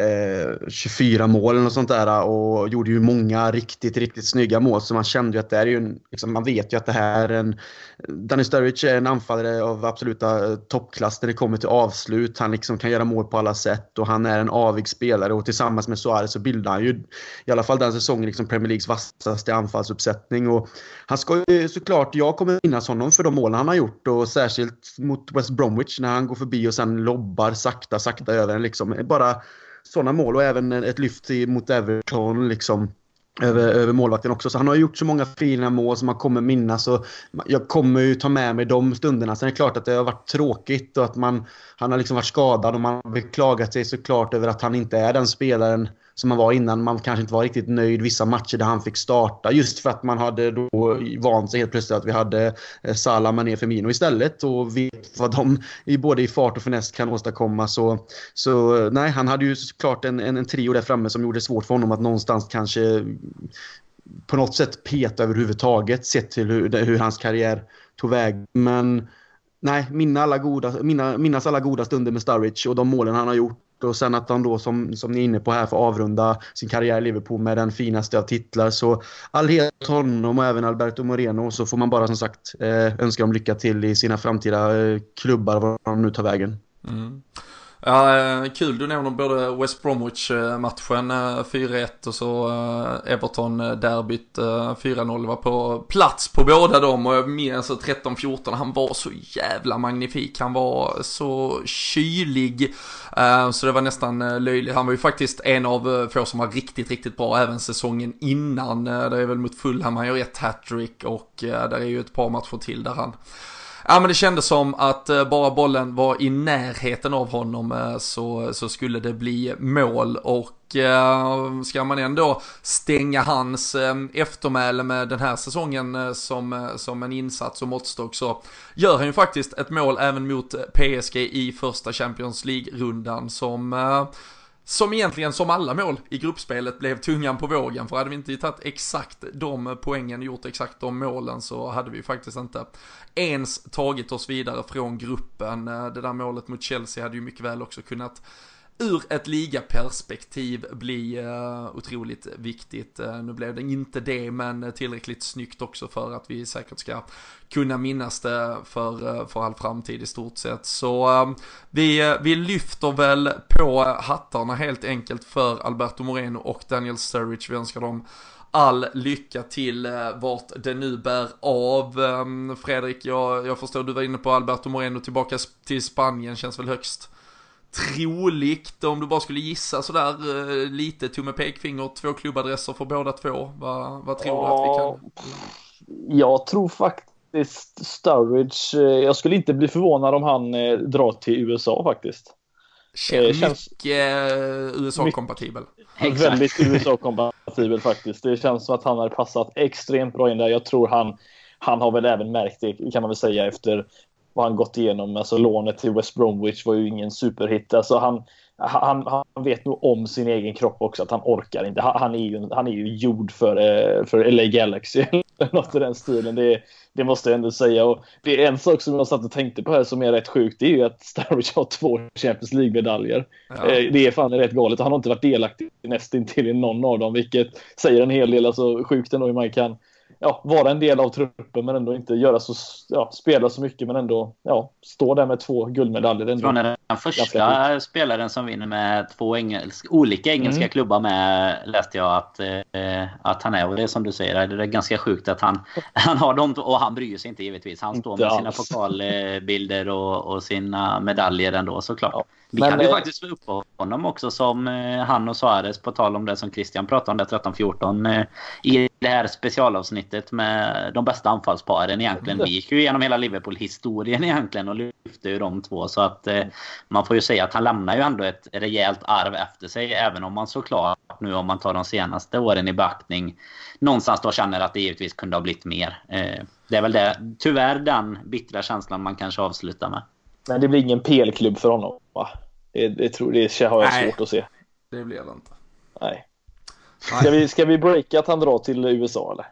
Eh, 24 mål och sånt där och gjorde ju många riktigt, riktigt snygga mål. Så man kände ju att det är ju en, liksom, man vet ju att det här är en... Danny Sturridge är en anfallare av absoluta eh, toppklass när det kommer till avslut. Han liksom kan göra mål på alla sätt och han är en avig spelare och tillsammans med Suarez så bildar han ju i alla fall den säsongen liksom Premier Leagues vassaste anfallsuppsättning. Och han ska ju såklart, jag kommer minnas honom för de målen han har gjort och särskilt mot West Bromwich när han går förbi och sen lobbar sakta, sakta över den liksom. Bara sådana mål och även ett lyft mot Everton liksom över, över målvakten också. Så han har gjort så många fina mål som man kommer minnas. Och jag kommer ju ta med mig de stunderna. Sen är det klart att det har varit tråkigt och att man, han har liksom varit skadad och man har beklagat sig såklart över att han inte är den spelaren som man var innan. Man kanske inte var riktigt nöjd vissa matcher där han fick starta. Just för att man hade då vant sig helt plötsligt att vi hade eh, Salah, Mané, Firmino istället. Och vet vad de i både i fart och finess kan åstadkomma. Så, så eh, nej, han hade ju såklart en, en, en trio där framme som gjorde det svårt för honom att någonstans kanske på något sätt peta överhuvudtaget sett till hur, hur hans karriär tog väg. Men nej, minna alla goda, minna, minnas alla goda stunder med Sturridge och de målen han har gjort och sen att han då som, som ni är inne på här får avrunda sin karriär i Liverpool med den finaste av titlar. Så all heder honom och även Alberto Moreno så får man bara som sagt eh, önska dem lycka till i sina framtida eh, klubbar var de nu tar vägen. Mm.
Ja, eh, kul du nämner både West Bromwich-matchen eh, 4-1 och så eh, Everton-derbyt 4-0 var på plats på båda dem och jag minns 13-14 han var så jävla magnifik, han var så kylig så det var nästan löjligt. Han var ju faktiskt en av få som var riktigt, riktigt bra även säsongen innan. Det är väl mot Fulham han gör ett hattrick och där är ju ett par matcher till där han Ja men det kändes som att eh, bara bollen var i närheten av honom eh, så, så skulle det bli mål. Och eh, ska man ändå stänga hans eftermäle med den här säsongen som, som en insats och måttstock så gör han ju faktiskt ett mål även mot PSG i första Champions League-rundan som som egentligen som alla mål i gruppspelet blev tungan på vågen. För hade vi inte tagit exakt de poängen, gjort exakt de målen så hade vi faktiskt inte ens tagit oss vidare från gruppen. Eh, det där målet mot Chelsea hade ju mycket väl också kunnat ur ett ligaperspektiv bli uh, eh, otroligt viktigt. Uh, nu blev det inte det, men tillräckligt snyggt också för att vi säkert ska kunna minnas det för, uh, för all framtid i stort sett. Så uh, vi, vi lyfter väl på hattarna helt enkelt för Alberto Moreno och Daniel Sturridge. Vi önskar dem all lycka till vart det nu bär av. Ehm, Fredrik, jag, jag förstår du var inne på Alberto Moreno tillbaka till Spanien, känns väl högst troligt om du bara skulle gissa sådär eh, lite tumme pekfinger, två klubbadresser för båda två. Vad, vad tror ja, du att vi kan?
Jag tror faktiskt Sturridge, eh, jag skulle inte bli förvånad om han eh, drar till USA faktiskt.
Känns, känns mycket USA-kompatibel.
Väldigt USA-kompatibel faktiskt. Det känns som att han har passat extremt bra in där. Jag tror han, han har väl även märkt det kan man väl säga efter vad han gått igenom. Alltså lånet till West Bromwich var ju ingen superhit. Alltså han, han, han vet nog om sin egen kropp också, att han orkar inte. Han, är, ju, han är ju gjord för, eh, för LA Galaxy, [LAUGHS] något i den stilen. Det, det måste jag ändå säga. Och det är en sak som jag satt och tänkte på här som är rätt sjukt, det är ju att Sturridge har två Champions League-medaljer. Ja. Eh, det är fan rätt galet. Han har inte varit delaktig nästintill i någon av dem, vilket säger en hel del. Alltså sjukt ändå hur man kan ja, vara en del av truppen men ändå inte göra så, ja, spela så mycket men ändå ja, stå där med två guldmedaljer.
Från den första spelaren som vinner med två engelsk, olika engelska mm. klubbar med läste jag att, eh, att han är. Och det är som du säger, det är ganska sjukt att han, [LAUGHS] han har dem och han bryr sig inte givetvis. Han står med sina pokalbilder och, och sina medaljer ändå såklart. Ja. Vi men, kan ju eh, faktiskt få upp honom också som eh, han och Suarez på tal om det som Christian pratade om där 13-14 eh, i det här specialavsnittet med de bästa anfallsparen egentligen. Vi gick ju igenom hela Liverpool-historien egentligen och lyfte ju de två så att eh, man får ju säga att han lämnar ju ändå ett rejält arv efter sig även om man såklart nu om man tar de senaste åren i beaktning någonstans då känner att det givetvis kunde ha blivit mer. Eh, det är väl det, tyvärr den bittra känslan man kanske avslutar med.
Men det blir ingen PL-klubb för honom va? Det, det, tror, det har jag Nej, svårt att se.
Det blir det inte.
Nej. Ska vi, ska vi breaka att han drar till USA eller?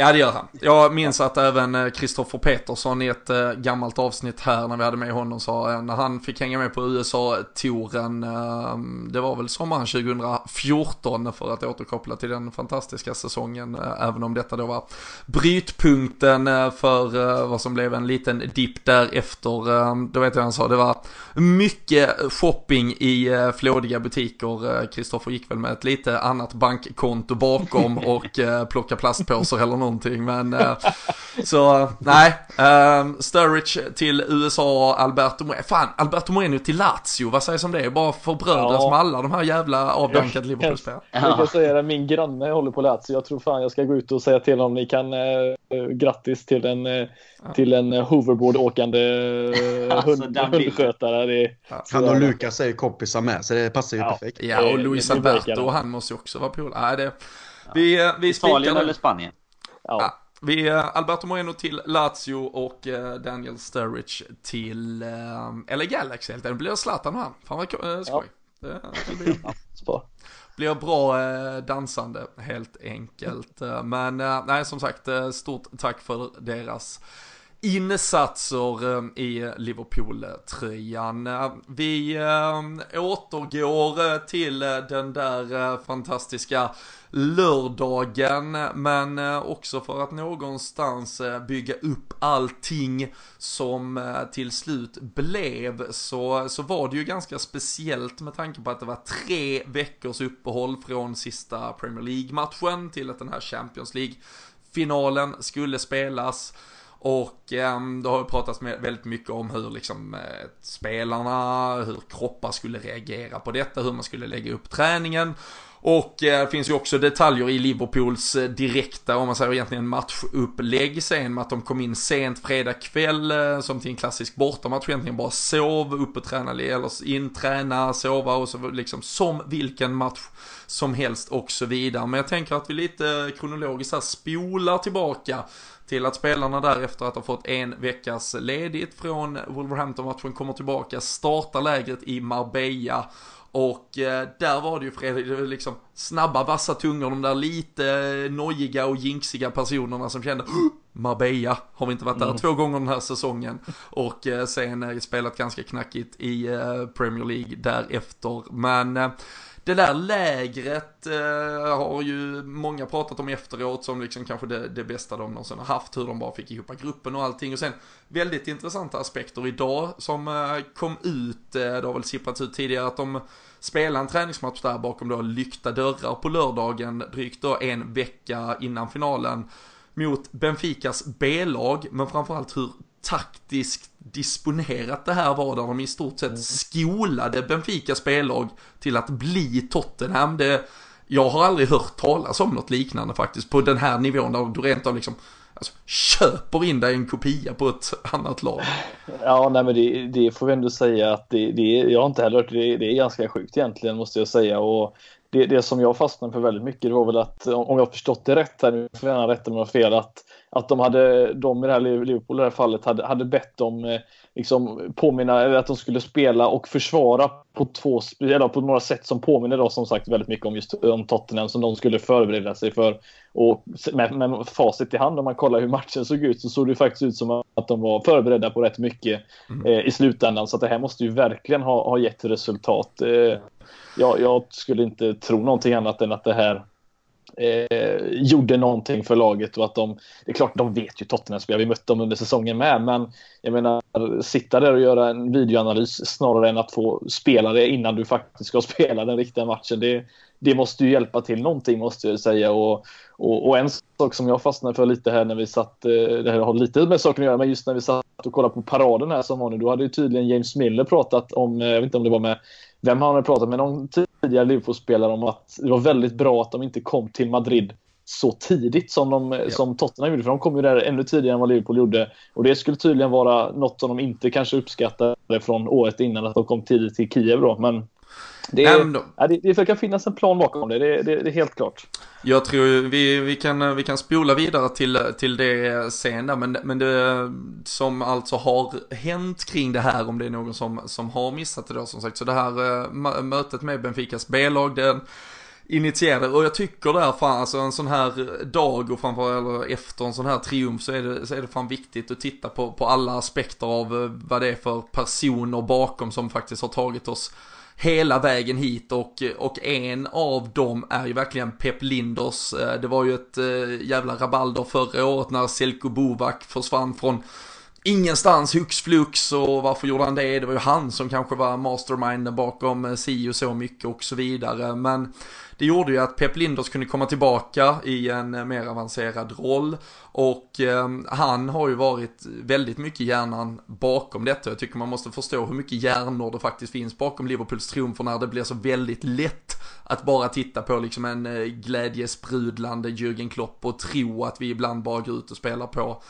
Ja det gör han. Jag minns att även Kristoffer eh, Petersson i ett äh, gammalt avsnitt här när vi hade med honom sa äh, när han fick hänga med på USA-touren, äh, det var väl sommaren 2014 för att återkoppla till den fantastiska säsongen, även om detta då var brytpunkten för vad som blev en liten dipp därefter. Då vet jag han sa det var mycket shopping i flådiga butiker. Kristoffer gick väl med ett lite annat bankkonto bakom [LAUGHS] och plocka plastpåsar eller något någonting. Men uh, [LAUGHS] så nej, uh, Sturridge till USA, Alberto Moreno. Fan, Alberto Moreno till Lazio, vad sägs om det? Bara förbrödras
Ja.
med alla de här jävla avdankade Liverpool-spelarna.
Jag kan säga det, min granne håller på Lazio. Jag tror fan jag ska gå ut och säga till honom ni kan eh, grattis till en, eh, till en eh, hoverboard-åkande eh,
Alltså,
hund, hundskötare. Det,
Han och Lukas är ju kompisar med så det passar ju
Ja.
perfekt.
Ja, och Luis Alberto, han måste ju också vara polare. Nej, det... Vi, eh, vi
Italien eller. Spanien?
Ja.
Ja, vi, eh, Alberto Moreno till Lazio och eh, Daniel Sturridge till eh, LA Galaxy helt enkelt. Det blir Zlatan och han. Fan vad ko- eh, skoj. Det, det blir, [LAUGHS] blir bra eh, dansande helt enkelt. Eh, Men eh, nej, som sagt, eh, stort tack för deras insatser eh, i Liverpool-tröjan. Eh, Vi eh, återgår eh, till eh, den där eh, fantastiska lördagen, men eh, också för att någonstans eh, bygga upp allting som eh, till slut blev, så, så var det ju ganska speciellt med tanke på att det var tre veckors uppehåll från sista Premier League-matchen till att den här Champions League-finalen skulle spelas. Och eh, det har ju pratats med, väldigt mycket om hur liksom eh, spelarna, hur kroppar skulle reagera på detta, hur man skulle lägga upp träningen. Och eh, det finns ju också detaljer i Liverpools eh, direkta, om man säger egentligen matchupplägg sen med att de kom in sent fredag kväll eh, som till en klassisk bortamatch egentligen bara sov, upp och träna eller in, träna, sova och så liksom som vilken match som helst och så vidare. Men jag tänker att vi lite eh, kronologiskt här spolar tillbaka till att spelarna därefter att ha fått en veckas ledigt från Wolverhampton-matchen kommer tillbaka, startar lägret i Marbella och eh, där var det ju Fredrik, det var liksom snabba vassa tungor, de där lite eh, nojiga och jinxiga personerna som kände "Huh, Marbella, har vi inte varit där två gånger den här säsongen? Och eh, sen eh, spelat ganska knackigt i eh, Premier League därefter. Men det där lägret eh, har ju många pratat om efteråt som liksom kanske det, det bästa de någonsin har haft, hur de bara fick ihop gruppen och allting. Och sen väldigt intressanta aspekter idag som eh, kom ut, eh, det har väl sipprat ut tidigare, att de spelade en träningsmatch där bakom då lyckta dörrar på lördagen, drygt då en vecka innan finalen mot Benficas B-lag, men framförallt hur taktiskt disponerat det här var där de i stort sett skolade Benficas B-lag till att bli Tottenham. Det, jag har aldrig hört talas om något liknande faktiskt på den här nivån där du rent av liksom alltså, köper in dig en kopia på ett annat lag.
Ja, nej, men det, det får vi ändå säga att det, det, jag har inte heller hört det. Det är ganska sjukt egentligen måste jag säga. Och det, det som jag fastnade för väldigt mycket det var väl att om jag har förstått det rätt här, nu får jag gärna rätta mig fel, att, att de hade, de i det här Liverpool i det här fallet hade, hade bett dem eh, liksom påminna, eller att de skulle spela och försvara på två, eller på några sätt som påminner då som sagt väldigt mycket om just om Tottenham som de skulle förbereda sig för. Och med, med facit i hand om man kollar hur matchen såg ut så såg det faktiskt ut som att de var förberedda på rätt mycket eh, i slutändan. Så det här måste ju verkligen ha, ha gett resultat. Eh, jag, jag skulle inte tro någonting annat än att det här eh, gjorde någonting för laget och att de, det är klart de vet ju Tottenham-spelare, vi mött dem under säsongen med, men jag menar sitta där och göra en videoanalys snarare än att få spela det innan du faktiskt ska [LAUGHS] spela den riktiga matchen. Det, det måste ju hjälpa till någonting måste jag säga och, och, och en sak som jag fastnade för lite här när vi satt, eh, det här har lite med saken att göra, men just när vi satt och kollade på paraden här som var nu, då hade ju tydligen James Miller pratat om, eh, jag vet inte om det var med vem han hade pratat med, någon tidigare Liverpool-spelare om att det var väldigt bra att de inte kom till Madrid så tidigt som, de, som Tottenham gjorde. För de kom ju där ännu tidigare än vad Liverpool gjorde. Och det skulle tydligen vara något som de inte kanske uppskattade från året innan att de kom tidigt till Kiev då. Men det,
Nej, men de-
ja, det, det verkar finnas en plan bakom det. Det, det, är helt klart.
Jag tror vi, vi, kan, vi kan spola vidare till, till det sen men, men det som alltså har hänt kring det här, om det är någon som, som har missat det då som sagt. Så det här eh, mö- mötet med Benficas B-lag, den initierade, och jag tycker där fan, alltså en sån här dag och framför eller efter en sån här triumf så är det, så är det fan viktigt att titta på, på alla aspekter av eh, vad det är för personer bakom som faktiskt har tagit oss hela vägen hit och, och en av dem är ju verkligen Pep Linders. Eh, det var ju ett eh, jävla rabalder förra året när Selko Bovak försvann från ingenstans hux flux och varför gjorde han det? Det var ju han som kanske var masterminden bakom eh, si och så mycket och så vidare. Men det gjorde ju att Pep Linders kunde komma tillbaka i en eh, mer avancerad roll och eh, han har ju varit väldigt mycket hjärnan bakom detta. Jag tycker man måste förstå hur mycket hjärnor det faktiskt finns bakom Liverpools triumfer när det blir så väldigt lätt att bara titta på liksom en eh, glädjesprudlande Jürgen Klopp och tro att vi ibland bara går ut och spelar på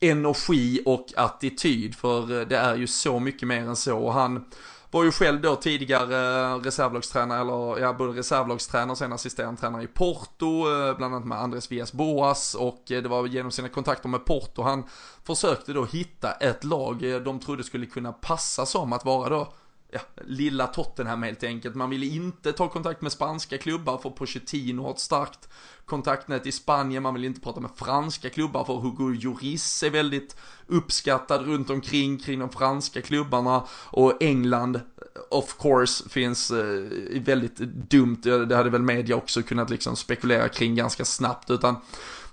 energi och attityd för eh, det är ju så mycket mer än så. Och han var ju själv då tidigare reservlagstränare, eller ja, både reservlagstränare och sen assistenttränare i Porto, eh, bland annat med Andres Villas Boas och eh, det var genom sina kontakter med Porto han försökte då hitta ett lag eh, de trodde skulle kunna passa som att vara då ja, lilla Tottenham helt enkelt. Man ville inte ta kontakt med spanska klubbar för Pochettino har ett starkt kontaktnät i Spanien. Man vill inte prata med franska klubbar för Hugo Lloris är väldigt uppskattad runt omkring kring de franska klubbarna. Och England, of course, finns eh, väldigt dumt. Det hade väl media också kunnat liksom spekulera kring ganska snabbt. Utan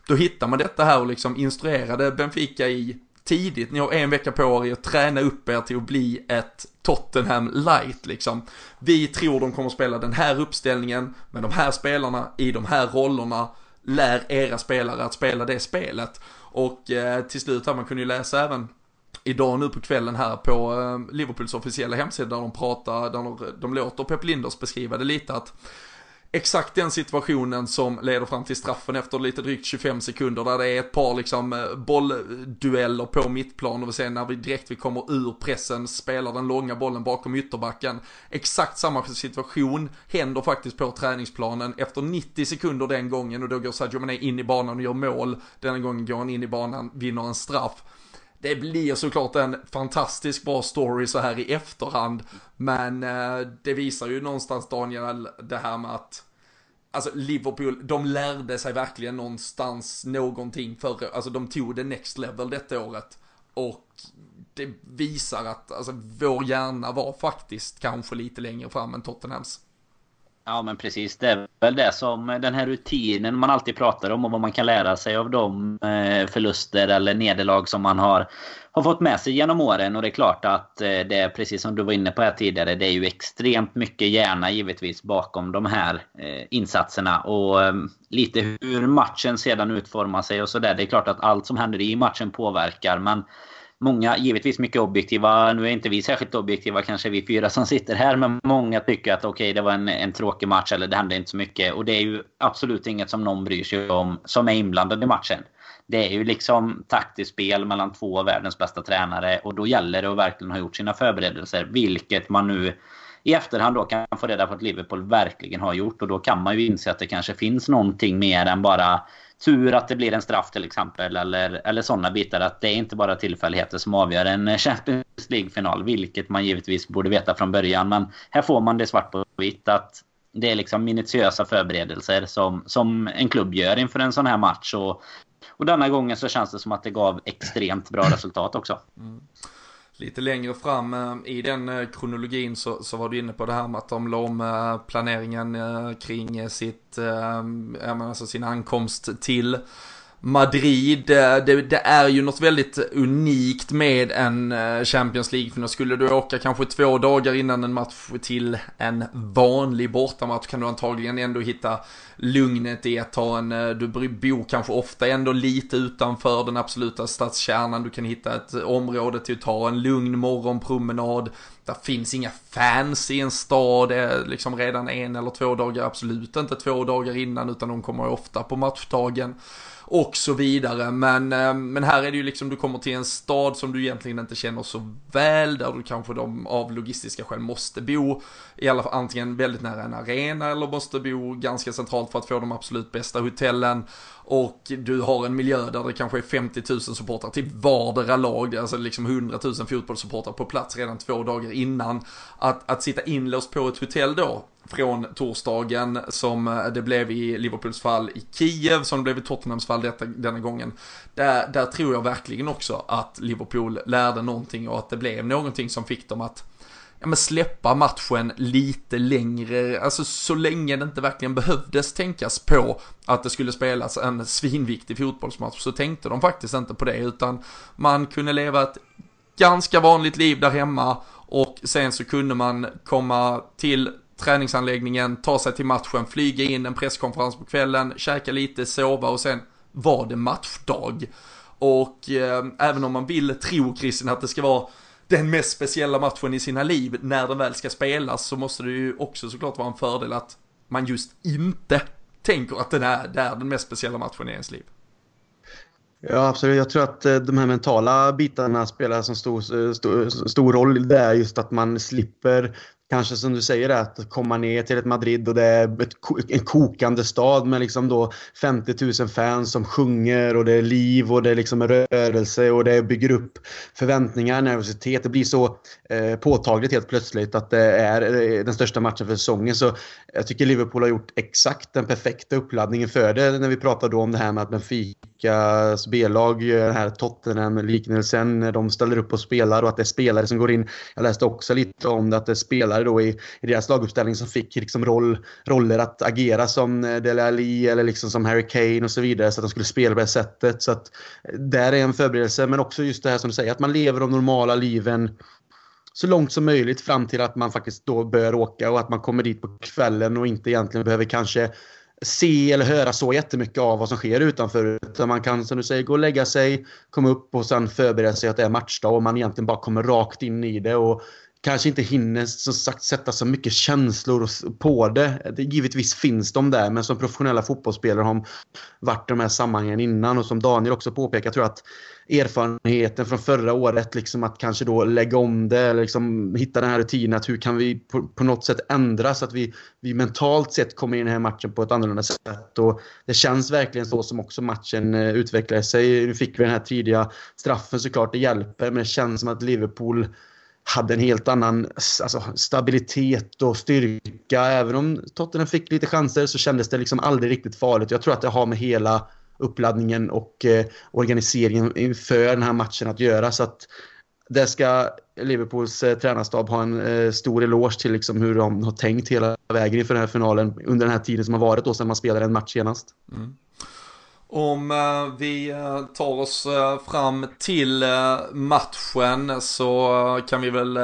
då hittar man detta här och liksom instruerade Benfica i tidigt, ni har en vecka på er att träna upp er till att bli ett Tottenham light liksom. Vi tror de kommer spela den här uppställningen med de här spelarna i de här rollerna. Lär era spelare att spela det spelet. Och eh, till slut här, man kunde ju läsa även idag nu på kvällen här på eh, Liverpools officiella hemsida där de pratar, där de, de låter Pep Linders beskriva det lite att exakt den situationen som leder fram till straffen efter lite drygt 25 sekunder där det är ett par liksom eh, bolldueller på mittplan och sen när vi direkt vi kommer ur pressen spelar den långa bollen bakom ytterbacken. Exakt samma situation händer faktiskt på träningsplanen efter 90 sekunder den gången och då går Sadio Mané in i banan och gör mål. Denna gången går han in i banan, vinner en straff. Det blir såklart en fantastisk bra story så här i efterhand. Men eh, det visar ju någonstans Daniel det här med att Alltså Liverpool, de lärde sig verkligen någonstans någonting förra, alltså de tog det next level detta året. Och det visar att alltså, vår hjärna var faktiskt kanske lite längre fram än Tottenhams.
Ja men precis. Det är väl det som eh, den här rutinen man alltid pratar om och vad man kan lära sig av de eh, förluster eller nederlag som man har, har fått med sig genom åren. Och det är klart att eh, det är precis som du var inne på här tidigare. Det är ju extremt mycket hjärna givetvis bakom de här eh, insatserna. Och ehm, lite hur matchen sedan utformar sig och sådär. Det är klart att allt som händer i matchen påverkar. Men Många, givetvis mycket objektiva, nu är inte vi särskilt objektiva kanske vi fyra som sitter här, men många tycker att okej okay, det var en, en tråkig match eller det hände inte så mycket. Och det är ju absolut inget som någon bryr sig om som är inblandad i matchen. Det är ju liksom taktiskt spel mellan två av världens bästa tränare och då gäller det att verkligen ha gjort sina förberedelser. Vilket man nu i efterhand då kan få reda på att Liverpool verkligen har gjort. Och då kan man ju inse att det kanske finns någonting mer än bara tur att det blir en straff till exempel. Eller, eller sådana bitar. Att det är inte bara tillfälligheter som avgör en [LAUGHS] Champions League-final. Vilket man givetvis borde veta från början. Men här får man det svart på vitt. att det är liksom minutiösa förberedelser som, som en klubb gör inför en sån här match. Och, och denna gången så känns det som att det gav extremt bra resultat också. Mm
lite längre fram eh, i den eh, kronologin så, så var du inne på det här med att de la om eh, planeringen kring sitt, alltså sin ankomst till Madrid, eh, det, det, är ju något väldigt unikt med en eh, Champions League-final. Skulle du åka kanske två dagar innan en match till en vanlig bortamatch kan du antagligen ändå hitta lugnet i att ta en, eh, du bor kanske ofta ändå lite utanför den absoluta stadskärnan, du kan hitta ett område till att ta en lugn morgonpromenad. Det finns inga fans i en stad, det är liksom redan en eller två dagar, absolut inte två dagar innan utan de kommer ofta på matchdagen och så vidare. Men, eh, men här är det ju liksom, du kommer till en stad som du egentligen inte känner så väl, där du kanske de, av logistiska skäl måste bo, i alla fall antingen väldigt nära en arena eller måste bo ganska centralt för att få de absolut bästa hotellen. Och du har en miljö där det kanske är 50 000 supportrar till vardera lag, alltså liksom 100 000 fotbollssupportrar på plats redan två dagar innan. Att, att sitta inlåst på ett hotell då, från torsdagen som eh, det blev i Liverpools fall i Kiev, som det blev i Tottenhams fall detta, denna gången. Där, där tror jag verkligen också att Liverpool lärde någonting och att det blev någonting som fick dem att ja, men släppa matchen lite längre, alltså så länge det inte verkligen behövdes tänkas på att det skulle spelas en svinviktig fotbollsmatch så tänkte de faktiskt inte på det utan man kunde leva ett ganska vanligt liv där hemma och sen så kunde man komma till träningsanläggningen, ta sig till matchen, flyga in en presskonferens på kvällen, käka lite, sova och sen var det matchdag. Och eh, även om man vill tro Kristin att det ska vara den mest speciella matchen i sina liv när den väl ska spelas så måste det ju också såklart vara en fördel att man just inte tänker att den är, det är den mest speciella matchen i ens liv.
Ja, absolut. Jag tror att eh, de här mentala bitarna spelar en stor, eh, stor, stor roll. Det är just att man slipper kanske som du säger att komma ner till ett Madrid och det är ett, en kokande stad med liksom då 50 000 fans som sjunger och det är liv och det är liksom rörelse och det bygger upp förväntningar, nervositet. Det blir så eh, påtagligt helt plötsligt att det är eh, den största matchen för säsongen. Så jag tycker Liverpool har gjort exakt den perfekta uppladdningen för det när vi pratade om det här med att Benficas B-lag, eh, den här Tottenham-liknelsen, när de ställer upp och spelar och att det är spelare som går in. Jag läste också lite om det, att det är spelare då i, i deras laguppställning som fick liksom roll, roller att agera som eh, Dele Alli eller liksom som Harry Kane och så vidare. Så att de skulle spela på det sättet. Så att eh, där är en förberedelse. Men också just det här som du säger, att man lever de normala liven så långt som möjligt fram till att man faktiskt då bör åka och att man kommer dit på kvällen och inte egentligen behöver kanske se eller höra så jättemycket av vad som sker utanför. Utan man kan som du säger gå och lägga sig, komma upp och sen förbereda sig att det är matchdag och man egentligen bara kommer rakt in i det. Och kanske inte hinner som sagt sätta så mycket känslor på det. Givetvis finns de där, men som professionella fotbollsspelare har varit i de här sammanhangen innan och som Daniel också påpekar tror jag att erfarenheten från förra året, liksom att kanske då lägga om det eller liksom hitta den här rutinen. Att hur kan vi på, på, något sätt ändra så att vi, vi mentalt sett kommer in i den här matchen på ett annorlunda sätt. Och det känns verkligen så som också matchen eh, utvecklar sig. Nu fick vi den här tidiga straffen såklart, det hjälper, men det känns som att Liverpool hade en helt annan alltså, stabilitet och styrka. Även om Tottenham fick lite chanser så kändes det liksom aldrig riktigt farligt. Jag tror att det har med hela uppladdningen och eh, organiseringen inför den här matchen att göra. Så att det ska Liverpools eh, tränarstab ha en eh, stor eloge till liksom, hur de har tänkt hela vägen inför den här finalen under den här tiden som har varit då sedan man spelade en match senast. Mm.
Om eh, vi eh, tar oss eh, fram till matchen så kan vi väl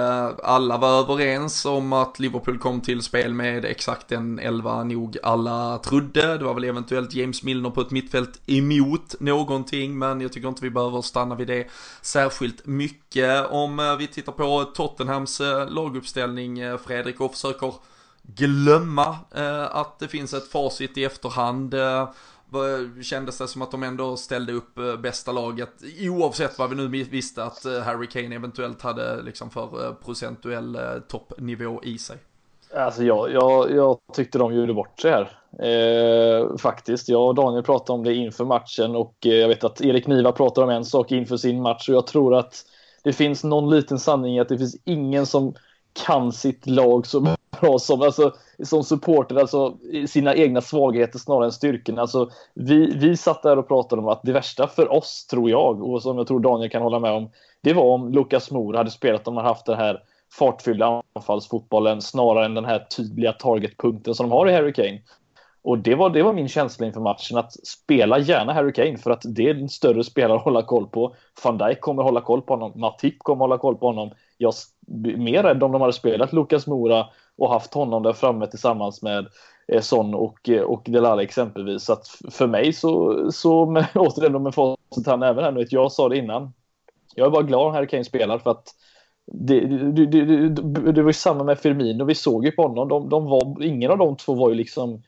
alla vara överens om att Liverpool kom till spel med exakt den elva nog alla trodde. Det var väl eventuellt James Milner på ett mittfält emot någonting men jag tycker inte vi behöver stanna vid det särskilt mycket. Om vi tittar på Tottenhams laguppställning Fredrik och försöker glömma att det finns ett facit i efterhand kändes det som att de ändå ställde upp eh, bästa laget oavsett vad vi nu visste att eh, Harry Kane eventuellt hade liksom för eh, procentuell toppnivå i sig.
Alltså jag, jag, jag tyckte de gjorde bort sig här. Eh, faktiskt. Jag och Daniel pratade om det inför matchen och jag vet att Erik Niva pratar om en sak inför sin match och jag tror att det finns någon liten sanning i att det finns ingen som kan sitt lag så bra som, alltså, som supporter, alltså sina egna svagheter snarare än styrkorna. Alltså, vi, vi satt där och pratade om att det värsta för oss, tror jag, och som jag tror Daniel kan hålla med om, det var om Lukas Mor hade spelat om man haft den här fartfyllda anfallsfotbollen snarare än den här tydliga targetpunkten som de har i Harry Kane. Och det var, det var min känsla inför matchen, att spela gärna Harry Kane för att det är en större spelare att hålla koll på. Van Dijk kommer hålla koll på honom, Matip kommer hålla koll på honom. Jag mer rädd om de hade spelat Lukas Mora och haft honom där framme tillsammans med eh, Son och, eh, och Delala exempelvis. Så att för mig så, så [LAUGHS] med, återigen med facit han även här nu, jag sa det innan. Jag är bara glad att Harry Kane spelar för att det, det, det, det, var ju samma med Firmino, vi såg ju på honom, de, de var, ingen av de två var ju liksom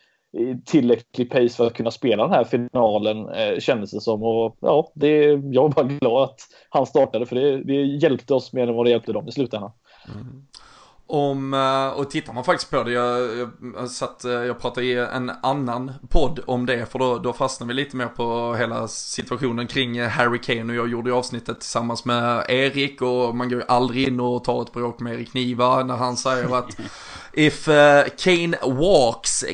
tillräcklig pace för att kunna spela den här finalen eh, kändes det som. Och ja, det, jag var bara glad att han startade för det, det hjälpte oss mer än vad det hjälpte dem i slutändan. Mm.
Om, eh, och tittar man faktiskt på det, jag, jag, satt, eh, jag pratade i en annan podd om det, för då, då fastnade vi lite mer på hela situationen kring Harry Kane och jag gjorde ju avsnittet tillsammans med Erik och man går ju aldrig in och tar ett bråk med Erik Niva när han säger att [LAUGHS] If Kane walks,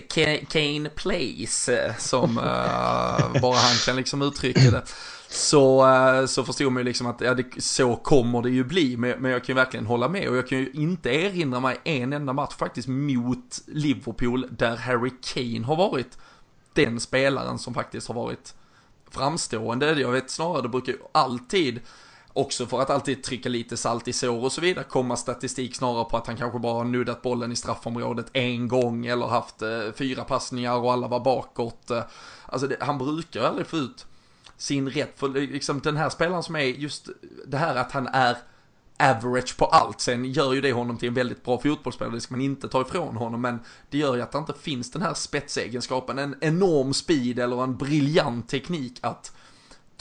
Kane plays, som bara han kan liksom uttrycka det så, eh, så förstod man ju liksom att ja, det, så kommer det ju bli. Men, men jag kan ju verkligen hålla med och jag kan ju inte erinra mig en enda match faktiskt mot Liverpool där Harry Kane har varit den spelaren som faktiskt har varit framstående. Jag vet snarare, det brukar ju alltid också för att alltid trycka lite salt i sår och så vidare, komma statistik snarare på att han kanske bara har nuddat bollen i straffområdet en gång eller haft eh, fyra passningar och alla var bakåt. Eh, alltså det, han brukar aldrig få ut sin rätt för eh, liksom den här spelaren som är just det här att han är average på allt. Sen gör ju det honom till en väldigt bra fotbollsspelare, det ska man inte ta ifrån honom, men det gör ju att det inte finns den här spetsegenskapen, en enorm speed eller en briljant teknik att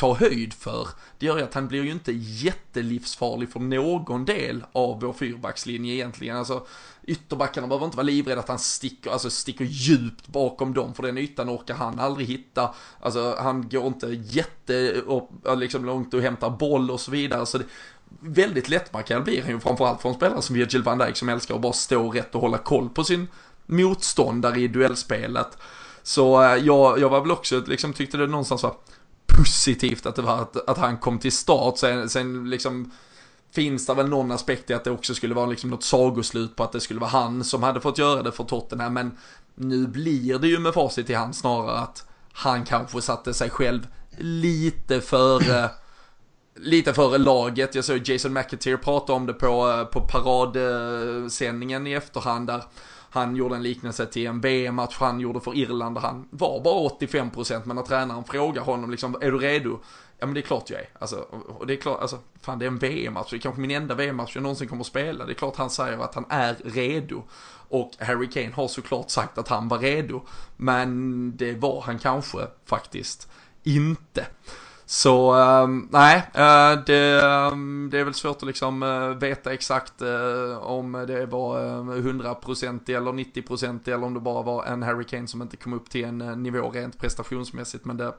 ta höjd för. Det gör ju att han blir ju inte jättelivsfarlig för någon del av vår fyrbackslinje egentligen. Alltså ytterbackarna behöver inte vara livrädda att han sticker, alltså sticker djupt bakom dem, för den ytan orkar han aldrig hitta. Alltså han går inte jätte, liksom långt och hämtar boll och så vidare. Så det, väldigt lättmarkerad blir han ju framförallt för en spelare som Virgil van Dijk som älskar att bara stå rätt och hålla koll på sin motståndare i duellspelet. Så eh, jag, jag var väl också, liksom tyckte det någonstans var positivt att det var att, att han kom till start. Sen, sen liksom finns det väl någon aspekt i att det också skulle vara liksom något sagoslut på att det skulle vara han som hade fått göra det för Tottenham. Men nu blir det ju med facit i hand snarare att han kanske satte sig själv lite före lite före laget. Jag såg Jason McAteer prata om det på, på paradsändningen i efterhand där han gjorde en liknelse till en VM-match han gjorde för Irland där han var bara 85% men när tränaren frågar honom liksom, är du redo? Ja men det är klart jag är. Alltså, och det är klart, alltså, fan det är en VM-match, det är kanske min enda VM-match jag någonsin kommer att spela. Det är klart han säger att han är redo. Och Harry Kane har såklart sagt att han var redo. Men det var han kanske faktiskt inte. Så um, nej, uh, det, um, det, är väl svårt att liksom uh, veta exakt uh, om det var 100% eller 90% eller om det bara var en Harry Kane som inte kom upp till en nivå rent prestationsmässigt. Men det,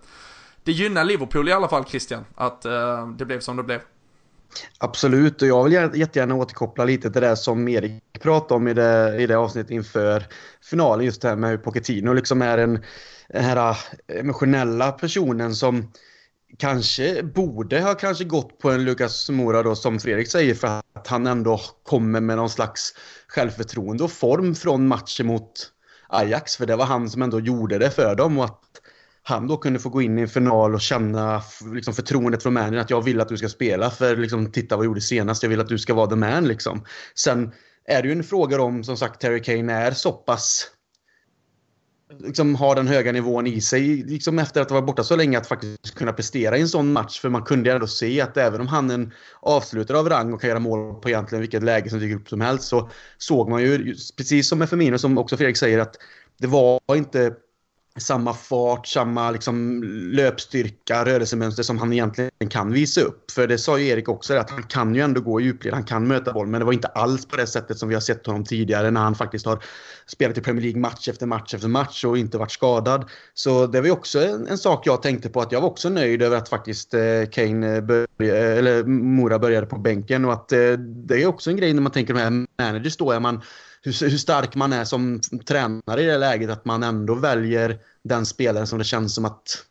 det gynnar Liverpool i alla fall Christian, att det blev som det blev.
Absolut, och jag vill jättegärna återkoppla lite till det som Erik pratade om i det, i det avsnittet inför finalen, just det här med hur Pochettino liksom är en, den här emotionella personen som kanske borde ha kanske gått på en Lucas Mora då som Fredrik säger för att han ändå kommer med någon slags självförtroende och form från matchen mot Ajax för det var han som ändå gjorde det för dem och att han då kunde få gå in i en final och känna liksom, förtroendet från managern att jag vill att du ska spela för liksom, titta vad jag gjorde senast, jag vill att du ska vara the man liksom. Sen är det ju en fråga om som sagt Terry Kane är så pass liksom har den höga nivån i sig liksom efter att ha varit borta så länge att faktiskt kunna prestera i en sån match. För man kunde ändå se att även om han är en avslutare av rang och kan göra mål på egentligen vilket läge som dyker upp som helst så såg man ju, precis som med Firmino som också Fredrik säger, att det var inte samma fart, samma liksom löpstyrka, rörelsemönster som han egentligen kan visa upp. För det sa ju Erik också, att han kan ju ändå gå i djupled, han kan möta boll, men det var inte alls på det sättet som vi har sett honom tidigare när han faktiskt har spelat i Premier League match efter match efter match och inte varit skadad. Så det var ju också en, en sak jag tänkte på, att jag var också nöjd över att faktiskt eh, Kane eh, började, eller Mora började på bänken och att eh, det är också en grej när man tänker de här managers då, är man hur, hur stark man är som tränare i det läget att man ändå väljer den spelaren som det känns som att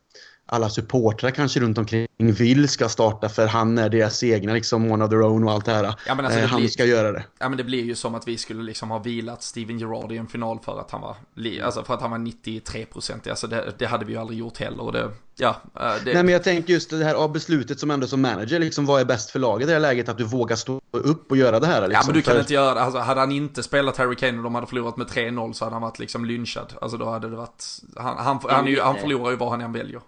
alla supportrar kanske runt omkring vill ska starta för han är deras egna liksom one of their own och allt det här. Ja, men alltså, det eh, han blir, ska göra det.
Ja men det blir ju som att vi skulle liksom ha vilat Steven Gerrard i en final för att han var, alltså för att han var 93% alltså det, det hade vi ju aldrig gjort heller och det, ja.
Eh, det... Nej men jag tänker just det här av beslutet som ändå som manager liksom vad är bäst för laget i det här läget att du vågar stå upp och göra det här liksom.
Ja men du kan för... inte göra det, alltså hade han inte spelat Harry Kane och de hade förlorat med 3-0 så hade han varit liksom lynchad. Alltså då hade det varit, han, han, han, han, han förlorar ju vad han än väljer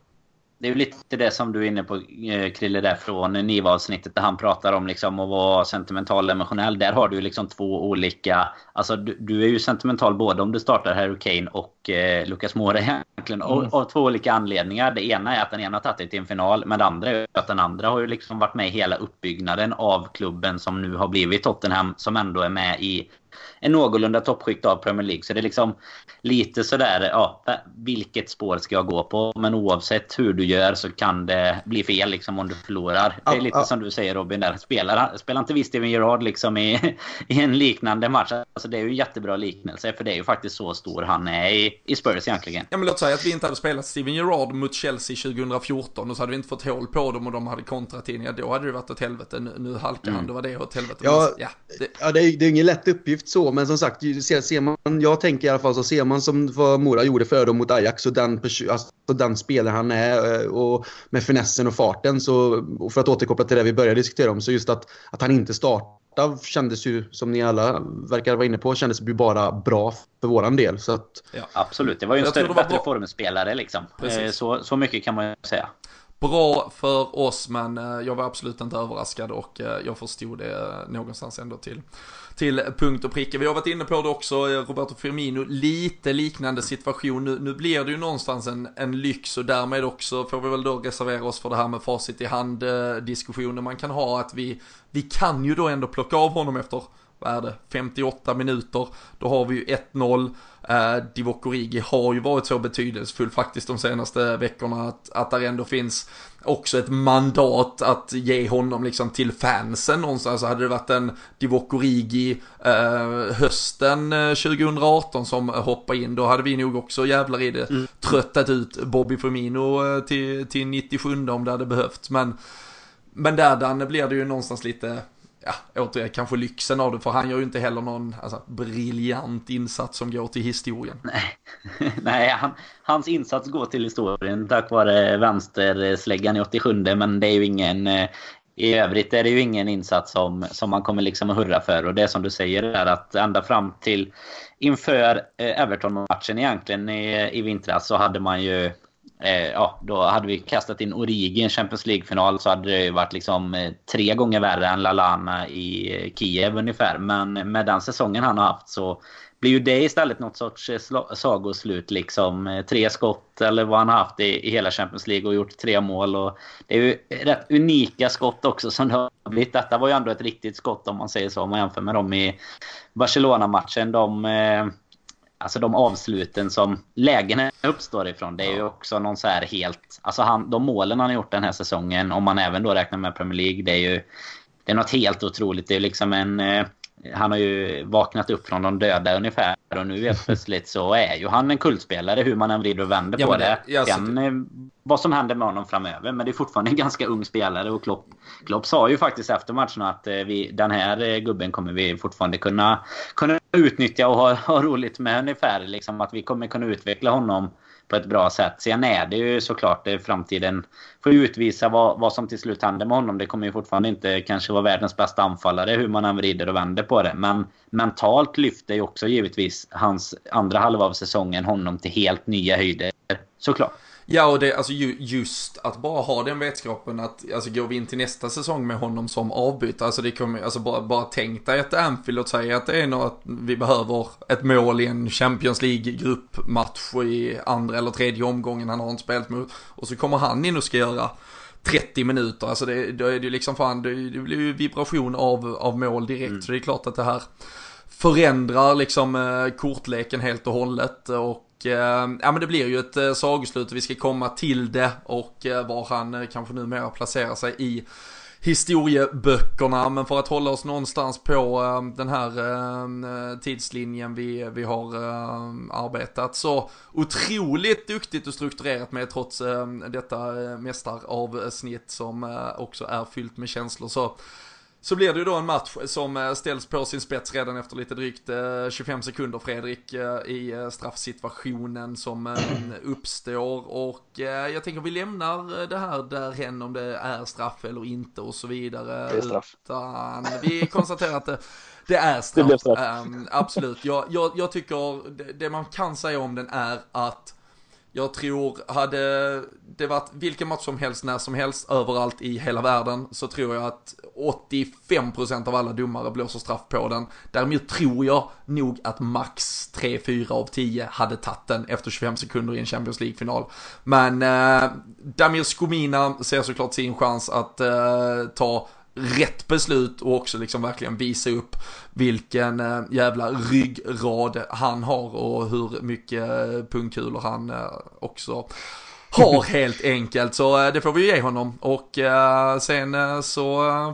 det är ju lite det som du är inne på eh, Krille där från Niva-avsnittet där han pratar om liksom att vara sentimental och emotionell. Där har du liksom två olika... Alltså du, du är ju sentimental både om du startar Harry Kane och eh, Lucas Moura egentligen. Mm. Av, två olika anledningar. Det ena är att den ena har tagit dig till en final. Men det andra är att den andra har ju liksom varit med i hela uppbyggnaden av klubben som nu har blivit Tottenham. Som ändå är med i en någorlunda toppskikt av Premier League. Så det är liksom lite sådär, ja, vilket spår ska jag gå på? Men oavsett hur du gör så kan det bli fel liksom om du förlorar. Det är lite som du säger Robin där. Spelar, spelar inte vi Steven Gerrard liksom i, i en liknande match? Alltså det är ju en jättebra liknelse för det är ju faktiskt så stor han är i, i Spurs egentligen.
Ja men låt säga att vi inte hade spelat Steven Gerrard mot Chelsea 2014 och så hade vi inte fått hål på dem och de hade kontrat in. Ja då hade det varit åt helvete. Nu, nu halkar mm. han, då var det åt helvete.
Ja, ja, det... ja det, är, det är ingen lätt uppgift så men som sagt, ser, ser man, jag tänker i alla fall så ser man som vad Mora gjorde för dem mot Ajax och den, alltså, den spelare han är eh, och med finessen och farten så, och för att återkoppla till det vi började diskutera om, så just att, att han inte startar kändes ju, som ni alla verkar vara inne på, kändes ju bara bra för våran del. Så att...
ja, absolut, det var ju en större, bättre formspelare liksom. Eh, så, så mycket kan man ju säga
bra för oss men eh, jag var absolut inte överraskad och jag förstod det någonstans ändå till till punkt och pricka. Vi har varit inne på det också, eh, Roberto Firmino, lite liknande situation. Nu, nu blir det ju någonstans en, en lyx och därmed också får vi väl då reservera oss för det här med facit i hand eh, diskussioner man kan ha att vi, vi kan ju då ändå plocka av honom efter vad är det, 58 minuter. Då har vi ju 1-0. Eh, Divock Origi har ju varit så betydelsefull faktiskt de senaste veckorna att, att där ändå finns också ett mandat att ge honom liksom till fansen någonstans. Så hade det varit en Divock Origi eh, hösten 2018 eh, som hoppade in, då hade vi nog också jävlar i det mm. tröttat ut Bobby Firmino eh, till, till 97 om det hade behövts. Men, men där Dan blir det ju någonstans lite ja, återigen kanske lyxen av det, för han gör ju inte heller någon alltså, briljant insats som går till historien.
Nej, [LAUGHS] Nej han, hans insats går till historien tack vare vänstersläggan i 87, men det är ju ingen... Eh, I övrigt är det ju ingen insats som, som man kommer liksom att hurra för. Och det som du säger är att ända fram till inför eh, Everton-matchen egentligen i, i vintras så hade man ju Eh, ja, då hade vi kastat in Origi i en Champions League-final så hade det varit liksom eh, tre gånger värre än Lalana i eh, Kiev ungefär. Men med den säsongen han har haft så blir ju det istället något sorts eh, sagoslut liksom. Tre skott eller vad han har haft i, i hela Champions League och gjort tre mål. Och det är ju rätt unika skott också som det har blivit. Detta var ju ändå ett riktigt skott om man säger så. Om man jämför med dem i Barcelona-matchen. De Alltså de avsluten som lägena uppstår ifrån. Det är ju också någon så här helt... Alltså han, de målen han har gjort den här säsongen, om man även då räknar med Premier League, det är ju... Det är något helt otroligt. Det är liksom en... Han har ju vaknat upp från de döda ungefär och nu helt [LAUGHS] plötsligt så är ju han en kultspelare hur man än vrider och vänder ja, på det. det. Ja, Sen eh, vad som händer med honom framöver. Men det är fortfarande en ganska ung spelare och Klopp, Klopp sa ju faktiskt efter matchen att eh, vi, den här eh, gubben kommer vi fortfarande kunna, kunna utnyttja och ha, ha roligt med ungefär. Liksom att vi kommer kunna utveckla honom på ett bra sätt. Sen är det ju såklart det framtiden får utvisa vad, vad som till slut händer med honom. Det kommer ju fortfarande inte kanske vara världens bästa anfallare hur man än vrider och vänder på det. Men mentalt lyfter ju också givetvis hans andra halva av säsongen honom till helt nya höjder. Såklart.
Ja, och det, alltså just att bara ha den vetskapen att, alltså går vi in till nästa säsong med honom som avbytare, alltså det kommer, alltså bara, bara tänk dig att Anfield och säga att det är något, vi behöver ett mål i en Champions League gruppmatch i andra eller tredje omgången, han har inte spelat mot, och så kommer han in och ska göra 30 minuter, alltså det, då är det ju liksom fan, det, det blir ju vibration av, av mål direkt, mm. så det är klart att det här förändrar liksom eh, kortleken helt och hållet och Eh, ja men det blir ju ett eh, sagoslut vi ska komma till det och eh, var han eh, kanske numera placerar sig i historieböckerna. Men för att hålla oss någonstans på den här tidslinjen vi, vi har arbetat så otroligt duktigt och strukturerat med trots detta mästaravsnitt som också är fyllt med känslor. Så så blir det ju då en match som eh, ställs på sin spets redan efter lite drygt 25 eh, sekunder Fredrik eh, i straffsituationen som uppstår och jag tänker vi lämnar det här därhen om det är straff eller inte och så vidare.
Det är straff.
Utan vi konstaterar att det, det är straff. Det straff. Um, absolut, jag, jag, jag tycker det, det man kan säga om den är att jag tror, hade det varit vilken match som helst, när som helst, överallt i hela världen, så tror jag att 85% av alla domare blåser straff på den. Däremot tror jag nog att max 3-4 av 10 hade tagit den efter 25 sekunder i en Champions League-final. Men eh, Damir Skomina ser såklart sin chans att eh, ta rätt beslut och också liksom verkligen visa upp vilken eh, jävla ryggrad han har och hur mycket eh, pungkulor han eh, också har [LAUGHS] helt enkelt. Så det får vi ge honom. Och sen så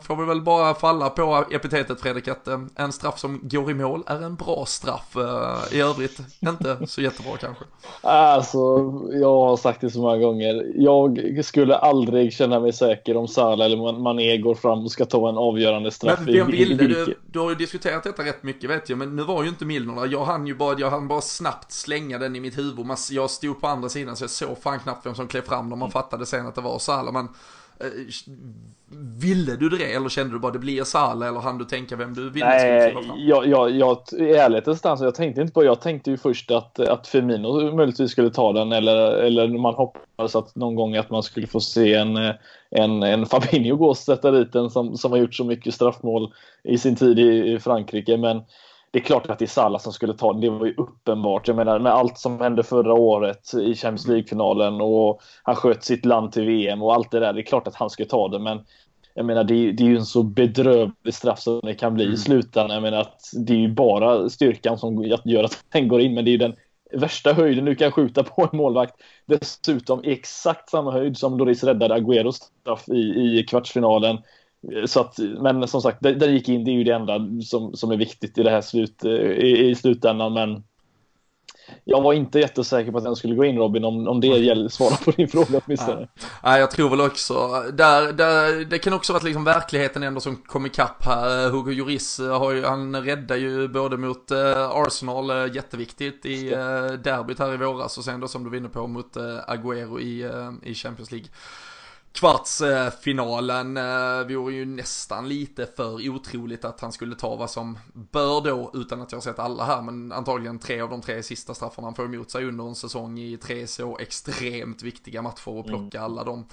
får vi väl bara falla på epitetet Fredrik att en straff som går i mål är en bra straff. I övrigt inte så jättebra kanske.
Alltså, jag har sagt det så många gånger. Jag skulle aldrig känna mig säker om Salah eller Mané går fram och ska ta en avgörande straff.
Men vem ville du? Du har ju diskuterat detta rätt mycket vet jag, men nu var ju inte Milner där. Jag hann ju bara, jag hann bara snabbt slänga den i mitt huvud. Jag stod på andra sidan så jag såg fan knappt vem som klev fram när man fattade sen att det var Salah. Men eh, Ville du det eller kände du bara det blir Salah eller hann du tänka vem du ville
Nej? Jag, jag, jag, i ärlighetens namn, jag tänkte inte på Jag tänkte ju först att, att Firmino möjligtvis skulle ta den eller, eller man hoppades att någon gång att man skulle få se en, en, en Fabinho gå och sätta dit den som, som har gjort så mycket straffmål i sin tid i, i Frankrike. Men det är klart att det är Salah som skulle ta den. Det var ju uppenbart. Jag menar med allt som hände förra året i Champions League-finalen och han sköt sitt land till VM och allt det där. Det är klart att han skulle ta det, men jag menar det, det är ju en så bedrövlig straff som det kan bli mm. i slutändan. Jag menar att det är ju bara styrkan som gör att den går in, men det är ju den värsta höjden du kan skjuta på en målvakt. Dessutom exakt samma höjd som Loris räddade Agüeros straff i, i kvartsfinalen. Så att, men som sagt, den gick in. Det är ju det enda som, som är viktigt i det här slut, eh, i, i slutändan. Men jag var inte jättesäker på att den skulle gå in Robin, om, om det gäller svara på din fråga åtminstone.
Nej, jag tror väl också, där, där, det kan också vara liksom verkligheten ändå som kom ikapp här. Hugo Lloris eh, har ju, han räddar ju både mot uh, Arsenal, jätteviktigt i derbyt här i våras och sen då som du var inne på mot Agüero i, i Champions League kvartsfinalen eh, vore ju nästan lite för otroligt att han skulle ta vad som bör då, utan att jag har sett alla här, men antagligen tre av de tre sista straffarna han får emot sig under en säsong i tre så extremt viktiga matcher och plocka mm. alla dem.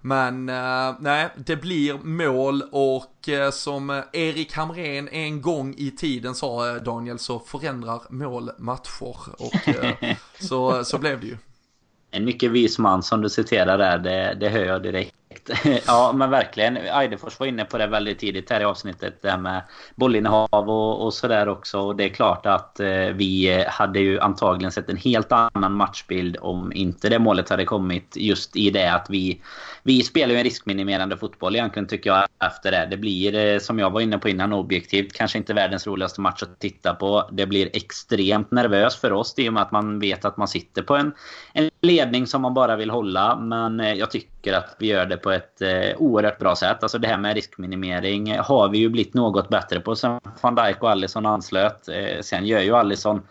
Men uh, nej, det blir mål och uh, som Erik Hamrén en gång i tiden sa uh, Daniel så förändrar mål matcher och [LAUGHS] så, så blev det ju.
En mycket vis man som du citerar där, det, det hör jag direkt. [LAUGHS] ja, men verkligen. Eidefors var inne på det väldigt tidigt här i avsnittet. Det här med bollinnehav och, och sådär också. Och det är klart att eh, vi hade ju antagligen sett en helt annan matchbild om inte det målet hade kommit. Just i det att vi vi spelar ju en riskminimerande fotboll egentligen tycker jag efter det. Det blir, eh, som jag var inne på innan, objektivt kanske inte världens roligaste match att titta på. Det blir extremt nervöst för oss i och med att man vet att man sitter på en, en ledning som man bara vill hålla. Men eh, jag tycker att vi gör det på ett eh, oerhört bra sätt. Alltså det här med riskminimering har vi ju blivit något bättre på sen van Dijk och Alisson anslöt. Eh, sen gör ju Alisson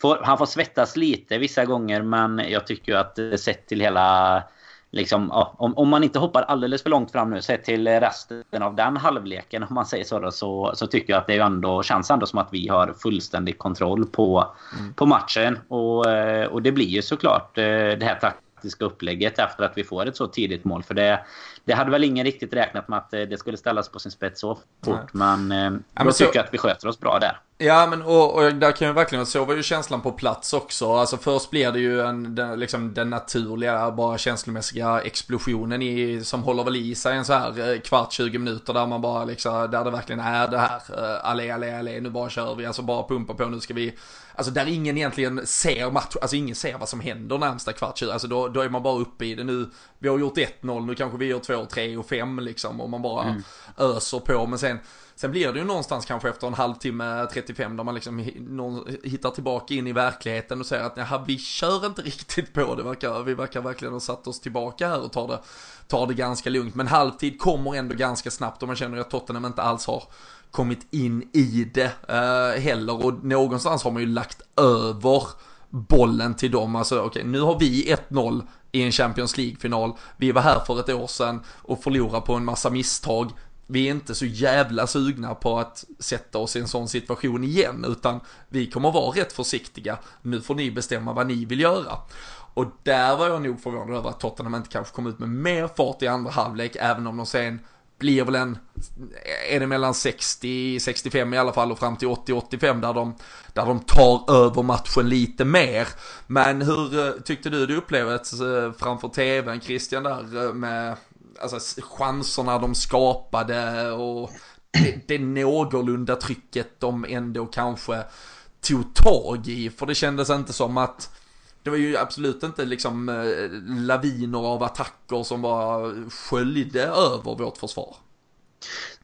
Får, han får svettas lite vissa gånger men jag tycker ju att eh, sett till hela liksom, ja, om, om man inte hoppar alldeles för långt fram nu sett till resten av den halvleken om man säger så, då, så, så tycker jag att det ändå, känns ändå som att vi har fullständig kontroll på, mm. på matchen. Och, eh, och det blir ju såklart eh, det här taktiska upplägget efter att vi får ett så tidigt mål. För det, det hade väl ingen riktigt räknat med att eh, det skulle ställas på sin spets så fort. Nej. Men, ja, men då så... tycker jag att vi sköter oss bra där.
Ja men och, och där kan jag verkligen, så var ju känslan på plats också. Alltså först blir det ju en, den, liksom den naturliga, bara känslomässiga explosionen i, som håller väl i sig en så här eh, kvart, 20 minuter där man bara liksom, där det verkligen är det här, allé, allé, allé, nu bara kör vi, alltså bara pumpa på, nu ska vi, alltså där ingen egentligen ser match, alltså ingen ser vad som händer närmsta kvart, 20, alltså då, då är man bara uppe i det nu, vi har gjort 1-0, nu kanske vi gör 2, 3 och 5 liksom, och man bara mm. öser på, men sen Sen blir det ju någonstans kanske efter en halvtimme, 35, där man liksom hittar tillbaka in i verkligheten och säger att nej, vi kör inte riktigt på det. Verkar, vi verkar verkligen ha satt oss tillbaka här och tar det, tar det ganska lugnt. Men halvtid kommer ändå ganska snabbt och man känner att Tottenham inte alls har kommit in i det eh, heller. Och någonstans har man ju lagt över bollen till dem. Alltså okej, okay, nu har vi 1-0 i en Champions League-final. Vi var här för ett år sedan och förlorade på en massa misstag vi är inte så jävla sugna på att sätta oss i en sån situation igen, utan vi kommer vara rätt försiktiga. Nu får ni bestämma vad ni vill göra. Och där var jag nog förvånad över att Tottenham inte kanske kom ut med mer fart i andra halvlek, även om de sen blir väl en, är det mellan 60-65 i alla fall och fram till 80-85 där de, där de tar över matchen lite mer. Men hur eh, tyckte du det upplevdes eh, framför tvn Christian där eh, med alltså, chanserna de skapade och det, det någorlunda trycket de ändå kanske tog tag i. För det kändes inte som att det var ju absolut inte liksom eh, laviner av attacker som bara sköljde över vårt försvar.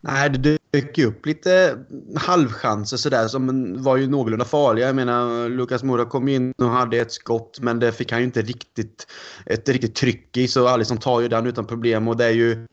Nej, det dök upp lite halvchanser sådär som var ju någorlunda farliga. Jag menar, Lukas Mora kom in och hade ett skott men det fick han ju inte riktigt ett riktigt tryck i så Alisson tar ju den utan problem och det är ju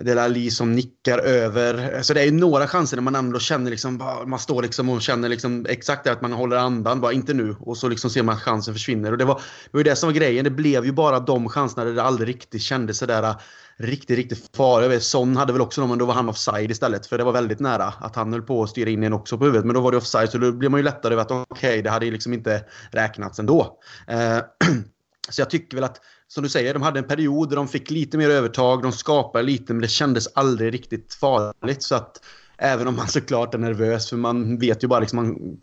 Delali som nickar över. Så det är ju några chanser när man ändå känner liksom, man står liksom och känner liksom exakt det att man håller andan, bara inte nu. Och så liksom ser man att chansen försvinner. Och det var, det var ju det som var grejen. Det blev ju bara de chanserna där det aldrig riktigt kändes sådär riktigt, riktigt farligt. Son hade väl också någon, men då var han offside istället. För det var väldigt nära att han höll på att styra in en också på huvudet. Men då var det offside, så då blir man ju lättare över att okej, okay, det hade ju liksom inte räknats ändå. Eh, [CLEARS THROAT] så jag tycker väl att som du säger, de hade en period där de fick lite mer övertag, de skapade lite, men det kändes aldrig riktigt farligt. Så att även om man [LAUGHS] såklart är nervös, för man vet ju bara liksom, man,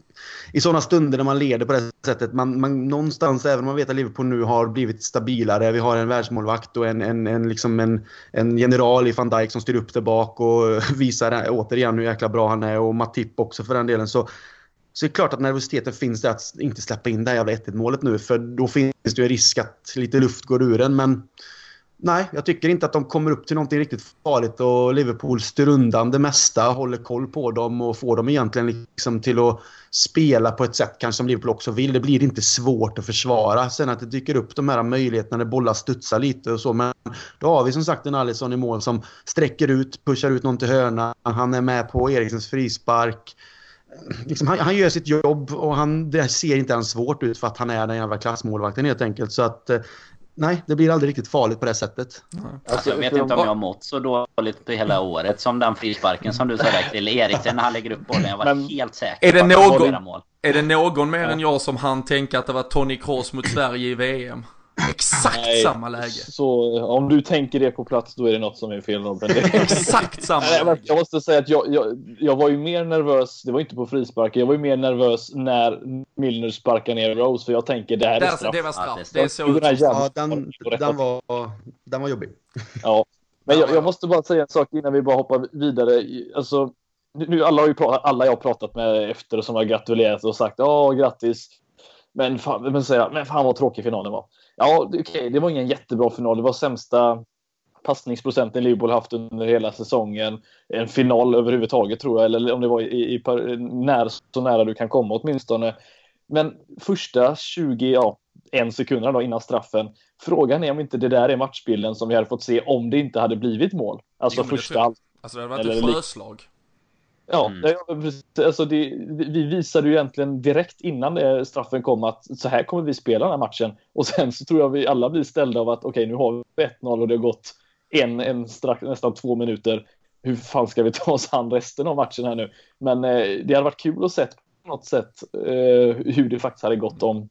i sådana stunder när man leder på det sättet, man, man, någonstans, även om man vet att Liverpool nu har blivit stabilare, vi har en världsmålvakt och en, en, en, liksom en, en general i van Dijk som styr upp där bak och [LAUGHS] visar återigen hur jäkla bra han är och Matip också för den delen. Så så det är klart att nervositeten finns där att inte släppa in det här jävla 1 målet nu. För då finns det ju risk att lite luft går ur den. Men nej, jag tycker inte att de kommer upp till någonting riktigt farligt. Och Liverpool styr undan det mesta, håller koll på dem och får dem egentligen liksom till att spela på ett sätt kanske som Liverpool också vill. Det blir inte svårt att försvara. Sen att det dyker upp de här möjligheterna när bollar studsar lite och så. Men då har vi som sagt en Alisson i mål som sträcker ut, pushar ut någon till hörna. Han är med på Eriksens frispark liksom, han, han, gör sitt jobb och han, det ser inte ens svårt ut för att han är den jävla klassmålvakten helt enkelt. Så att eh, nej, det blir aldrig riktigt farligt på det sättet.
Alltså, jag vet inte om jag har mått så dåligt på hela året som den frisparken som du sa där till Eriksen när han lägger upp bollen. Jag var Men, helt säker
är det någon, Är det någon mer än jag som han tänka att det var Tony Kroos mot Sverige i VM? Exakt Nej, samma läge.
Så om du tänker det på plats, då är det något som är fel Robin.
Exakt samma läge.
Jag måste säga att jag, jag, jag var ju mer nervös, det var inte på frisparken, jag var ju mer nervös när Milner sparkar ner Rose, för jag tänker det här är straff.
Det var straff. det, är så
ja, den, den, var, den var jobbig.
Ja, men jag, jag, måste bara säga en sak innan vi bara hoppar vidare. Alltså, nu alla, har ju pratat, alla jag har pratat med efter som har gratulerat och sagt ja, grattis. Men fan, men, säga, men fan vad tråkig finalen var. Ja, okej, okay, det var ingen jättebra final. Det var sämsta passningsprocenten Liverpool haft under hela säsongen. En final överhuvudtaget tror jag, eller om det var i, i, när, så nära du kan komma åtminstone. Men första 20, ja, en sekunderna då innan straffen. Frågan är om inte det där är matchbilden som vi hade fått se om det inte hade blivit mål. Alltså jo, första halv.
Alltså det hade varit ett sjöslag.
Ja, mm. alltså det, vi visade ju egentligen direkt innan straffen kom att så här kommer vi spela den här matchen. Och sen så tror jag vi alla blir ställda av att okej, okay, nu har vi 1-0 och det har gått en, en strax, nästan två minuter. Hur fan ska vi ta oss an resten av matchen här nu? Men eh, det hade varit kul att se på något sätt eh, hur det faktiskt hade gått om,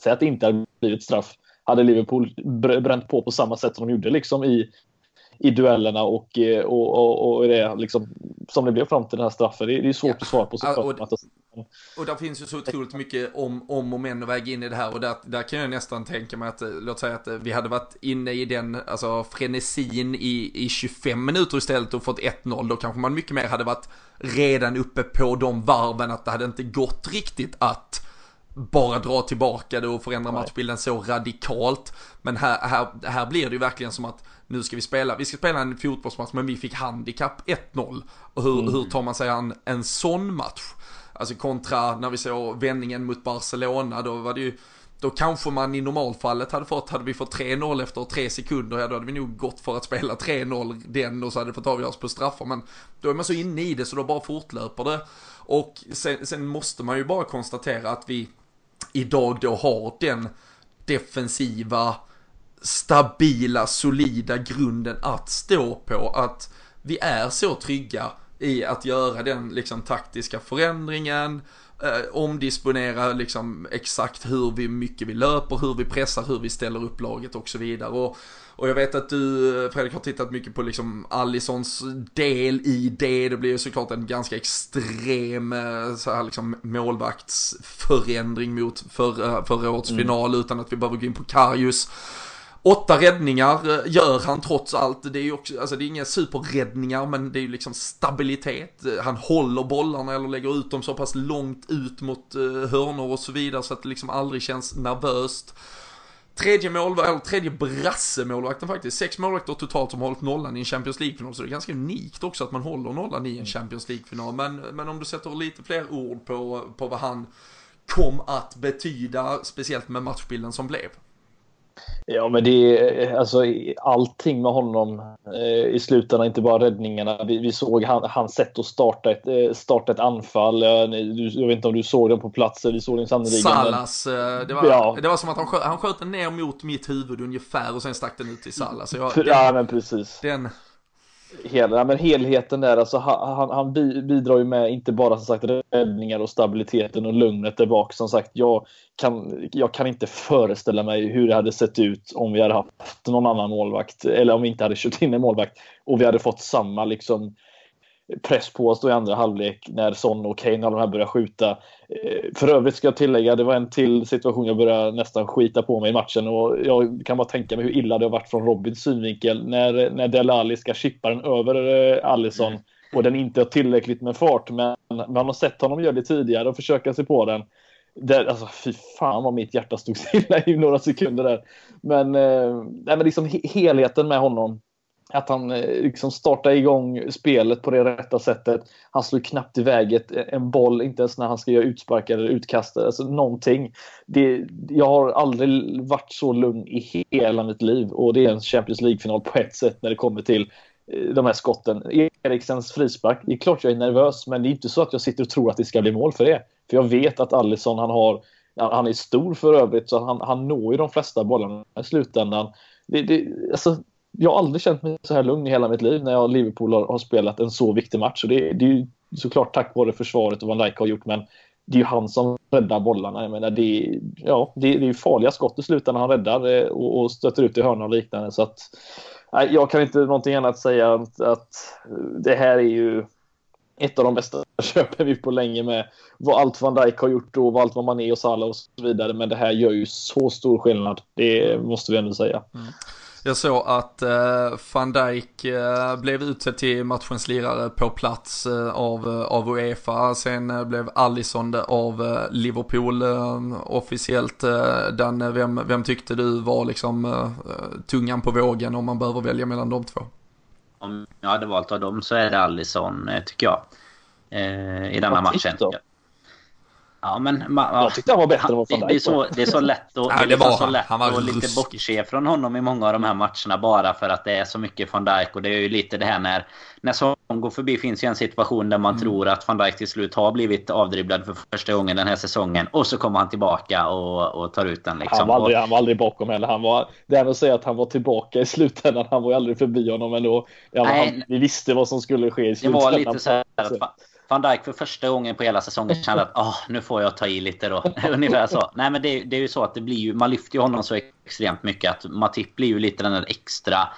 säg att det inte hade blivit straff. Hade Liverpool bränt på på samma sätt som de gjorde liksom i i duellerna och, eh, och, och, och det liksom, som det blev fram till den här straffen. Det, är svårt ja. att svara på såklart.
Och, och där finns ju så otroligt mycket om, om och men att väga in i det här och där, där kan jag nästan tänka mig att, eh, låt säga att eh, vi hade varit inne i den, alltså frenesin i, i 25 minuter istället och fått 1-0, då kanske man mycket mer hade varit redan uppe på de varven att det hade inte gått riktigt att bara dra tillbaka det och förändra matchbilden så radikalt. Men här, här, här blir det ju verkligen som att nu ska vi spela, vi ska spela en fotbollsmatch men vi fick handikapp 1-0. Och hur, mm. hur tar man sig an en sån match? Alltså kontra när vi såg vändningen mot Barcelona, då var det ju då kanske man i normalfallet hade fått, hade vi fått 3-0 efter 3 sekunder, ja då hade vi nog gått för att spela 3-0 den och så hade det fått avgöras på straffar. Men då är man så inne i det så då bara fortlöper det. Och sen, sen måste man ju bara konstatera att vi idag då har den defensiva stabila, solida grunden att stå på. Att vi är så trygga i att göra den liksom taktiska förändringen, eh, omdisponera liksom exakt hur vi, mycket vi löper, hur vi pressar, hur vi ställer upp laget och så vidare. Och, och jag vet att du Fredrik har tittat mycket på liksom Allisons del i det. Det blir ju såklart en ganska extrem eh, så här liksom målvaktsförändring mot förra, förra årets mm. final utan att vi behöver gå in på Karius. Åtta räddningar eh, gör han trots allt. Det är ju också, alltså det är inga superräddningar men det är ju liksom stabilitet. Han håller bollarna eller lägger ut dem så pass långt ut mot hörnor och så vidare så att det liksom aldrig känns nervöst. Tredje målvakt, eller tredje brassemålvakten faktiskt. Sex målvakter totalt som har hållit nollan i en Champions League-final. Så det är ganska unikt också att man håller nollan i en Champions League-final. Men, men om du sätter lite fler ord på, på vad han kom att betyda, speciellt med matchbilden som blev.
Ja, men det är alltså allting med honom eh, i slutändan, inte bara räddningarna. Vi, vi såg han, hans sätt att starta ett, eh, starta ett anfall. Jag, jag vet inte om du såg den på plats, vi såg den
sannoliken. Salas, eh, det var, ja. det var som att han sköt, han sköt den ner mot mitt huvud ungefär och sen stack den ut till Salas.
Jag, den, ja, men precis.
Den,
Hela, men helheten där, alltså han, han bidrar ju med inte bara som sagt räddningar och stabiliteten och lugnet där bak. Som sagt, jag kan, jag kan inte föreställa mig hur det hade sett ut om vi hade haft någon annan målvakt eller om vi inte hade kört in en målvakt och vi hade fått samma liksom press på oss då i andra halvlek när Son och Kane och de här börjar skjuta. Eh, för övrigt ska jag tillägga, det var en till situation jag började nästan skita på mig i matchen och jag kan bara tänka mig hur illa det har varit från Robins synvinkel när, när Delali ska chippa den över eh, Allison och den inte har tillräckligt med fart men man har sett honom göra det tidigare och försöka sig på den. Där, alltså, fy fan vad mitt hjärta stod stilla i några sekunder där. Men, eh, nej, men liksom helheten med honom att han eh, liksom startar igång spelet på det rätta sättet. Han slår knappt iväg ett, en boll, inte ens när han ska göra utspark eller utkast. Alltså någonting. Det, jag har aldrig varit så lugn i hela mitt liv och det är en Champions League-final på ett sätt när det kommer till eh, de här skotten. Eriksens frispark, det är klart jag är nervös men det är inte så att jag sitter och tror att det ska bli mål för det. För jag vet att Alisson han har han är stor för övrigt så han, han når ju de flesta bollarna i slutändan. Det, det, alltså, jag har aldrig känt mig så här lugn i hela mitt liv när jag och Liverpool har, har spelat en så viktig match. Och det, det är ju såklart tack vare försvaret och vad Laika har gjort, men det är ju han som räddar bollarna. Jag menar, det, ja, det, det är farliga skott i slutändan han räddar eh, och, och stöter ut i hörna och liknande. Så att, nej, jag kan inte någonting annat säga att, att det här är ju ett av de bästa [LAUGHS] köpen vi på länge med vad allt van Dijk har gjort och vad allt vad Mané och Salah och så vidare. Men det här gör ju så stor skillnad. Det måste vi ändå säga. Mm.
Jag såg att eh, van Dijk eh, blev utsedd till matchens lirare på plats eh, av, eh, av Uefa. Sen eh, blev Allison det av eh, Liverpool officiellt. Den, vem, vem tyckte du var liksom tungan på vågen om man behöver välja mellan de två?
Om jag hade valt av dem så är det Allison tycker jag. I denna matchen. Ja, men
man, jag tyckte han var bättre än vad
det, det, är så, det är så lätt att, [LAUGHS] ja, det var så lätt han var att lite bortse från honom i många av de här matcherna bara för att det är så mycket van Dijk och det är ju lite det här när när Son går förbi finns ju en situation där man mm. tror att van Dijk till slut har blivit avdribblad för första gången den här säsongen och så kommer han tillbaka och, och tar ut den liksom.
Han var aldrig, han var aldrig bakom heller. Han var, det med att säga att han var tillbaka i slutändan, han var ju aldrig förbi honom ändå. Ja, han, vi visste vad som skulle ske i slutändan.
Det var lite så här att Van Dijk för första gången på hela säsongen kände att oh, nu får jag ta i lite då. [LAUGHS] Ungefär så. Nej men det, det, är ju så att det blir ju, man lyfter ju honom så extremt mycket att Matip blir ju lite den där extra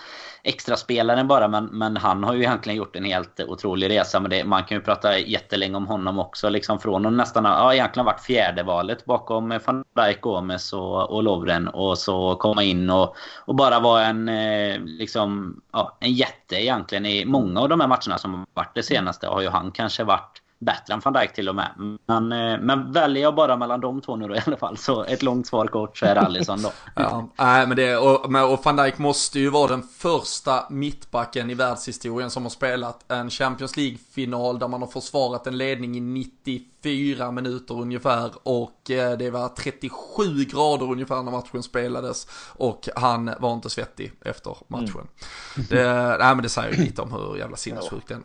extra spelaren bara. Men, men han har ju egentligen gjort en helt otrolig resa. Men det, man kan ju prata jättelänge om honom också. Liksom från att nästan ja, egentligen varit fjärde valet bakom van Dijk, Gomes och, och Lovren. Och så komma in och, och bara vara en, eh, liksom, ja, en jätte egentligen. I många av de här matcherna som har varit det senaste har ju han kanske varit bättre än van Dijk till och med. Men, eh, men väljer jag bara mellan de två nu då i alla fall så ett långt svar kort så är det Alisson då. [LAUGHS]
ja, nej men det, och, och van Dijk måste ju vara den första mittbacken i världshistorien som har spelat en Champions League-final där man har försvarat en ledning i 94 minuter ungefär och eh, det var 37 grader ungefär när matchen spelades och han var inte svettig efter matchen. Mm. Det, nej men det säger ju lite om hur jävla sinnessjukt den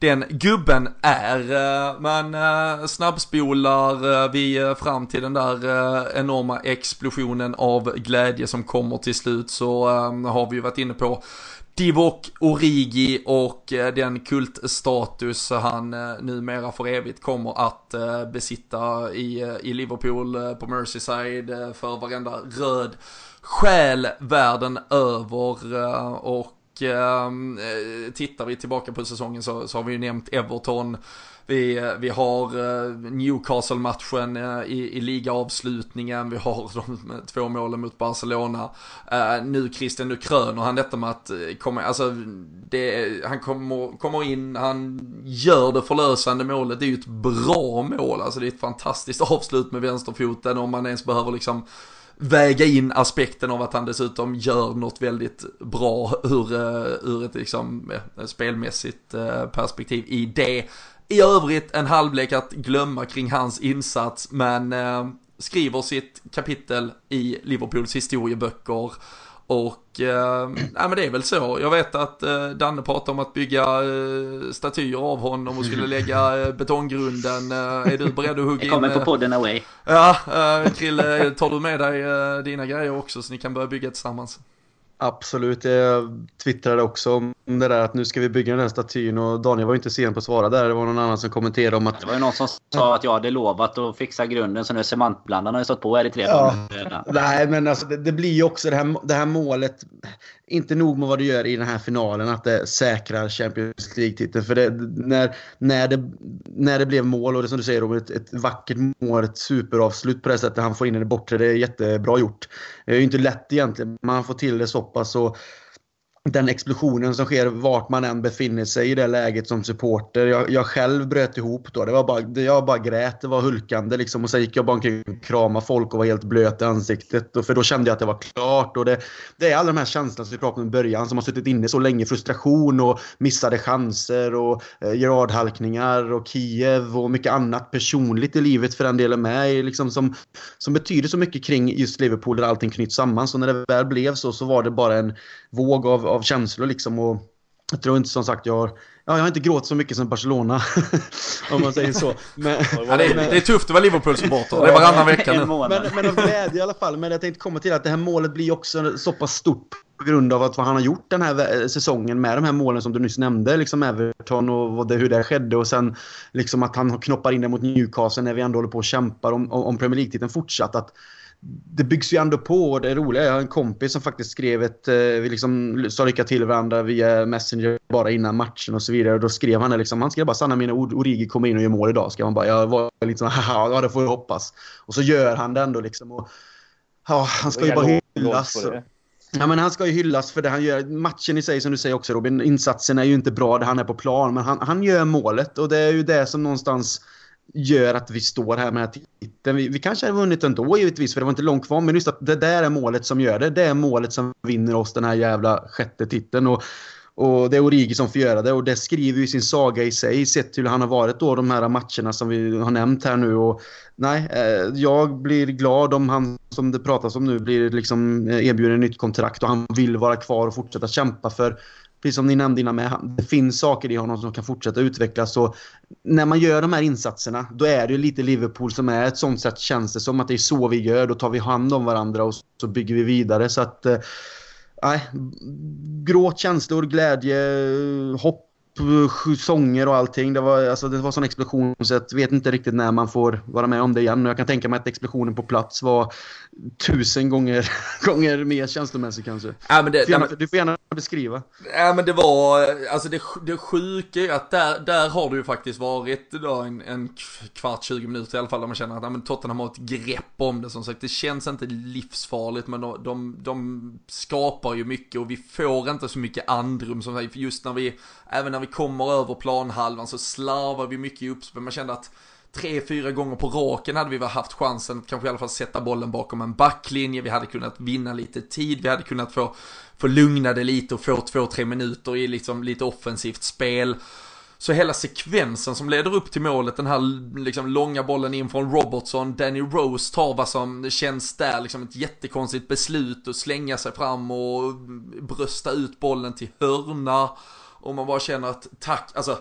den gubben är. Eh, man eh, snabbspolar eh, vi fram till den där enorma explosionen av glädje som kommer till slut så ehm, har vi ju varit inne på Divock Origi och den kultstatus han numera för evigt kommer att besitta i, i Liverpool på Merseyside för varenda röd själ världen över och Ehm, eh, tittar vi tillbaka på säsongen så, så har vi ju nämnt Everton, vi, vi har eh, Newcastle-matchen eh, i, i ligaavslutningen, vi har [LAUGHS] de två målen mot Barcelona. Uh, nu Christian, nu kröner han detta med att komma, alltså, det, han kommer, kommer in, han gör det förlösande målet, det är ju ett bra mål, alltså det är ett fantastiskt avslut med vänsterfoten om man ens behöver liksom väga in aspekten av att han dessutom gör något väldigt bra ur, eh, ur ett liksom, spelmässigt eh, perspektiv i det. I övrigt en halvlek att glömma kring hans insats, men eh, skriver sitt kapitel i Liverpools historieböcker. Och, eh, nej men det är väl så. Jag vet att eh, Danne pratade om att bygga eh, statyer av honom och skulle lägga eh, betonggrunden. Eh, är du beredd att hugga in?
Jag kommer på podden away.
Ja, eh, Krille, tar du med dig eh, dina grejer också så ni kan börja bygga tillsammans?
Absolut, jag twittrade också om det där att nu ska vi bygga den här statyn och Daniel var inte sen på att svara där. Det var någon annan som kommenterade om att...
Det var ju någon som sa att jag hade lovat att fixa grunden så nu cementblandaren har ju stått på här i tre ja.
Nej men alltså det, det blir ju också det här, det här målet. Inte nog med vad du gör i den här finalen att det säkrar Champions League-titeln. För det, när, när, det, när det blev mål och det som du säger ett, ett vackert mål, ett superavslut på det sättet han får in i det bortre. Det är jättebra gjort. Det är ju inte lätt egentligen. Man får till det så pass. Och den explosionen som sker vart man än befinner sig i det läget som supporter. Jag, jag själv bröt ihop då. Det var bara, jag bara grät. Det var hulkande liksom. Och sen gick jag bara omkring och kramade folk och var helt blöt i ansiktet. Och för då kände jag att det var klart. Och det, det är alla de här känslorna som vi pratade om i början som har suttit inne så länge. Frustration och missade chanser och eh, Gerardhalkningar och Kiev och mycket annat personligt i livet för den delen med. Liksom som, som betyder så mycket kring just Liverpool där allting knyts samman. Så när det väl blev så, så var det bara en våg av, av känslor liksom. Och jag tror inte som sagt jag har, ja, jag har inte gråtit så mycket som Barcelona. [LAUGHS] om man säger så. Men,
ja, det, är, det är tufft att vara Liverpool-supporter. Det är varannan vecka nu.
Men, men av glädje i alla fall. Men jag tänkte komma till att det här målet blir också så pass stort på grund av att vad han har gjort den här säsongen med de här målen som du nyss nämnde. Liksom Everton och det, hur det skedde. Och sen liksom att han knoppar in det mot Newcastle när vi ändå håller på och kämpar om, om Premier League-titeln fortsatt. Att det byggs ju ändå på och det roliga jag har en kompis som faktiskt skrev ett, eh, vi liksom sa lycka till varandra via Messenger bara innan matchen och så vidare. Och då skrev han det liksom, han skrev bara sanna mina ord, Origi kommer in och gör mål idag. Ska man bara, jag var liksom, haha, ja det får jag hoppas. Och så gör han det ändå liksom. Och, ja, han ska ju bara hyllas. Ja, men han ska ju hyllas för det han gör. Matchen i sig, som du säger också Robin, insatsen är ju inte bra där han är på plan. Men han, han gör målet och det är ju det som någonstans gör att vi står här med titeln. Vi, vi kanske hade vunnit ändå givetvis för det var inte långt kvar. Men just att det där är målet som gör det. Det är målet som vinner oss den här jävla sjätte titeln. Och, och det är Origi som får göra det och det skriver ju sin saga i sig sett till hur han har varit då de här matcherna som vi har nämnt här nu. Och, nej, eh, jag blir glad om han som det pratas om nu blir liksom eh, erbjuden nytt kontrakt och han vill vara kvar och fortsätta kämpa för precis som ni nämnde innan med, det finns saker i honom som kan fortsätta utvecklas. Så när man gör de här insatserna, då är det lite Liverpool som är ett sånt sätt känns det som att det är så vi gör. Då tar vi hand om varandra och så bygger vi vidare. Så att, eh, nej, gråt, känslor, glädje, hopp sånger och allting. Det var, alltså, det var sån explosion så jag vet inte riktigt när man får vara med om det igen. Jag kan tänka mig att explosionen på plats var tusen gånger, [LAUGHS] gånger mer känslomässig kanske.
Ja, men det,
du, får gärna, du får gärna beskriva.
Ja men det var, alltså det, det sjuka är att där, där har det ju faktiskt varit då en, en kvart, 20 minuter i alla fall där man känner att ja, men Tottenham har ett grepp om det som sagt. Det känns inte livsfarligt men de, de, de skapar ju mycket och vi får inte så mycket andrum som. Just när vi, även när vi kommer över planhalvan så slarvar vi mycket i uppspel. Man kände att tre, fyra gånger på raken hade vi haft chansen, att kanske i alla fall sätta bollen bakom en backlinje, vi hade kunnat vinna lite tid, vi hade kunnat få, få lugna det lite och få två, tre minuter i liksom lite offensivt spel. Så hela sekvensen som leder upp till målet, den här liksom långa bollen in från Robertson, Danny Rose tar vad som känns där, liksom ett jättekonstigt beslut att slänga sig fram och brösta ut bollen till hörna. Och man bara känner att tack, alltså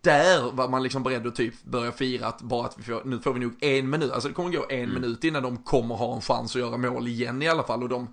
där var man liksom beredd att typ börja fira att bara att vi får, nu får vi nog en minut, alltså det kommer gå en mm. minut innan de kommer ha en chans att göra mål igen i alla fall och de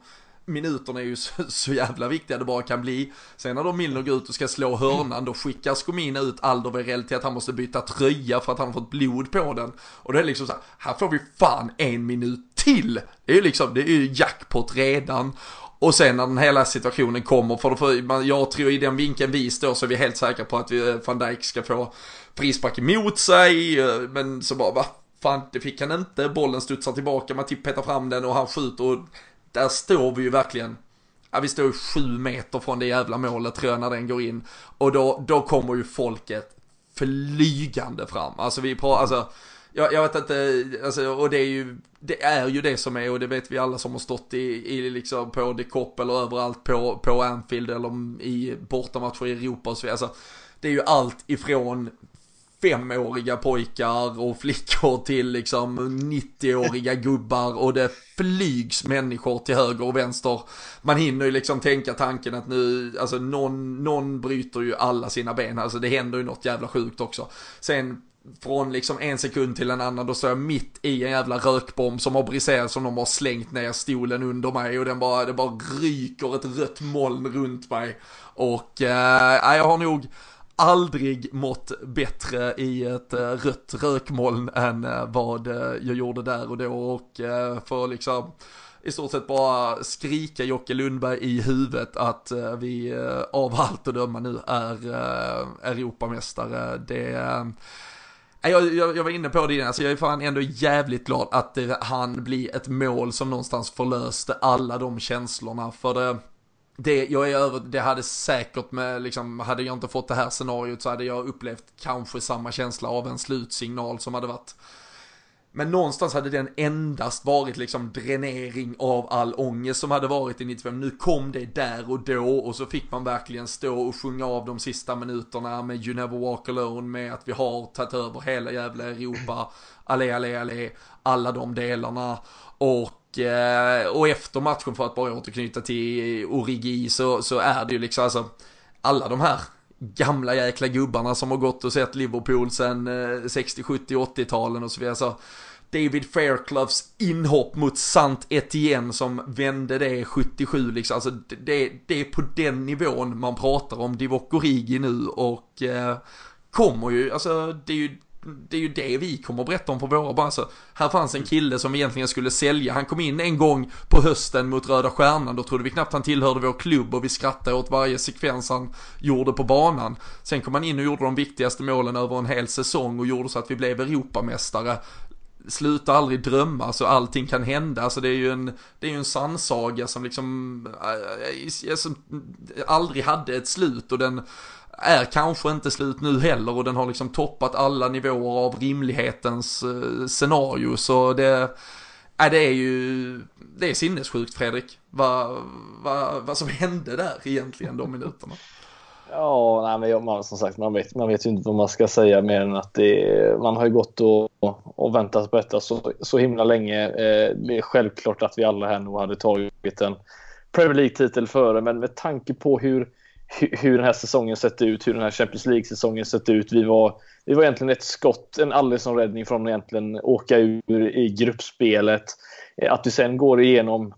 minuterna är ju [LAUGHS] så, så, jävla viktiga det bara kan bli. Sen när då Milner går ut och ska slå hörnan, då skickar Skomina ut Alderweireld till att han måste byta tröja för att han har fått blod på den. Och det är liksom så här, här får vi fan en minut till. Det är ju liksom, det är ju jackpot redan. Och sen när den hela situationen kommer, för, för jag tror i den vinkeln vi står så är vi helt säkra på att vi, eh, van Dijk ska få frispark emot sig. Eh, men så bara, va? Fan, det fick han inte. Bollen studsar tillbaka, man typ petar fram den och han skjuter. Och där står vi ju verkligen, ja vi står ju sju meter från det jävla målet tror jag när den går in. Och då, då kommer ju folket flygande fram. Alltså vi pratar, alltså, jag, jag vet inte, alltså, och det är ju, det är ju det som är och det vet vi alla som har stått i, i liksom på The Cop eller överallt på, på Anfield eller i bortamatcher i Europa och så vidare. Alltså, det är ju allt ifrån femåriga pojkar och flickor till liksom 90-åriga gubbar och det flygs människor till höger och vänster. Man hinner ju liksom tänka tanken att nu, alltså någon, någon bryter ju alla sina ben, alltså det händer ju något jävla sjukt också. Sen från liksom en sekund till en annan, då står jag mitt i en jävla rökbomb som har briserat som de har slängt ner stolen under mig och den bara, det bara ryker ett rött moln runt mig. Och eh, jag har nog aldrig mått bättre i ett eh, rött rökmoln än eh, vad eh, jag gjorde där och då och eh, för liksom i stort sett bara skrika Jocke Lundberg i huvudet att eh, vi av allt att döma nu är Europamästare. Det jag, jag, jag, var inne på det innan, alltså jag är fan ändå jävligt glad att det han blir ett mål som någonstans förlöste alla de känslorna. För det, det, jag är över, det hade säkert med, liksom, hade jag inte fått det här scenariot så hade jag upplevt kanske samma känsla av en slutsignal som hade varit. Men någonstans hade den endast varit liksom dränering av all ångest som hade varit i 95. Nu kom det där och då och så fick man verkligen stå och sjunga av de sista minuterna med You Never Walk Alone med att vi har tagit över hela jävla Europa. Allé, allé, allé, alla de delarna. Och eh, och efter matchen för att bara återknyta till Origi så, så är det ju liksom alltså alla de här gamla jäkla gubbarna som har gått och sett Liverpool sen 60, 70, 80-talen och så vidare. Så David Faircloughs inhopp mot Sant Etienne som vände det 77 liksom. Alltså det, det är på den nivån man pratar om Divock Origi nu och eh, kommer ju, alltså det är ju det är ju det vi kommer att berätta om på våra bara. Alltså, här fanns en kille som egentligen skulle sälja. Han kom in en gång på hösten mot Röda Stjärnan. Då trodde vi knappt han tillhörde vår klubb och vi skrattade åt varje sekvens han gjorde på banan. Sen kom han in och gjorde de viktigaste målen över en hel säsong och gjorde så att vi blev Europamästare. Sluta aldrig drömma, så allting kan hända. Alltså det är ju en, det är ju en sannsaga som liksom, äh, äh, som aldrig hade ett slut och den är kanske inte slut nu heller och den har liksom toppat alla nivåer av rimlighetens äh, scenario. Så det, äh, det är ju, det är sinnessjukt Fredrik. Vad, vad, vad som hände där egentligen de minuterna.
Ja, nej, men man, som sagt, man vet, man vet ju inte vad man ska säga mer än att det, man har ju gått och, och väntat på detta så, så himla länge. Eh, det är självklart att vi alla här nog hade tagit en Premier League-titel före, men med tanke på hur hur den här säsongen sett ut, hur den här Champions League-säsongen sett ut. Vi var, vi var egentligen ett skott, en Alisson-räddning från att egentligen åka ur i gruppspelet. Eh, att vi sen går igenom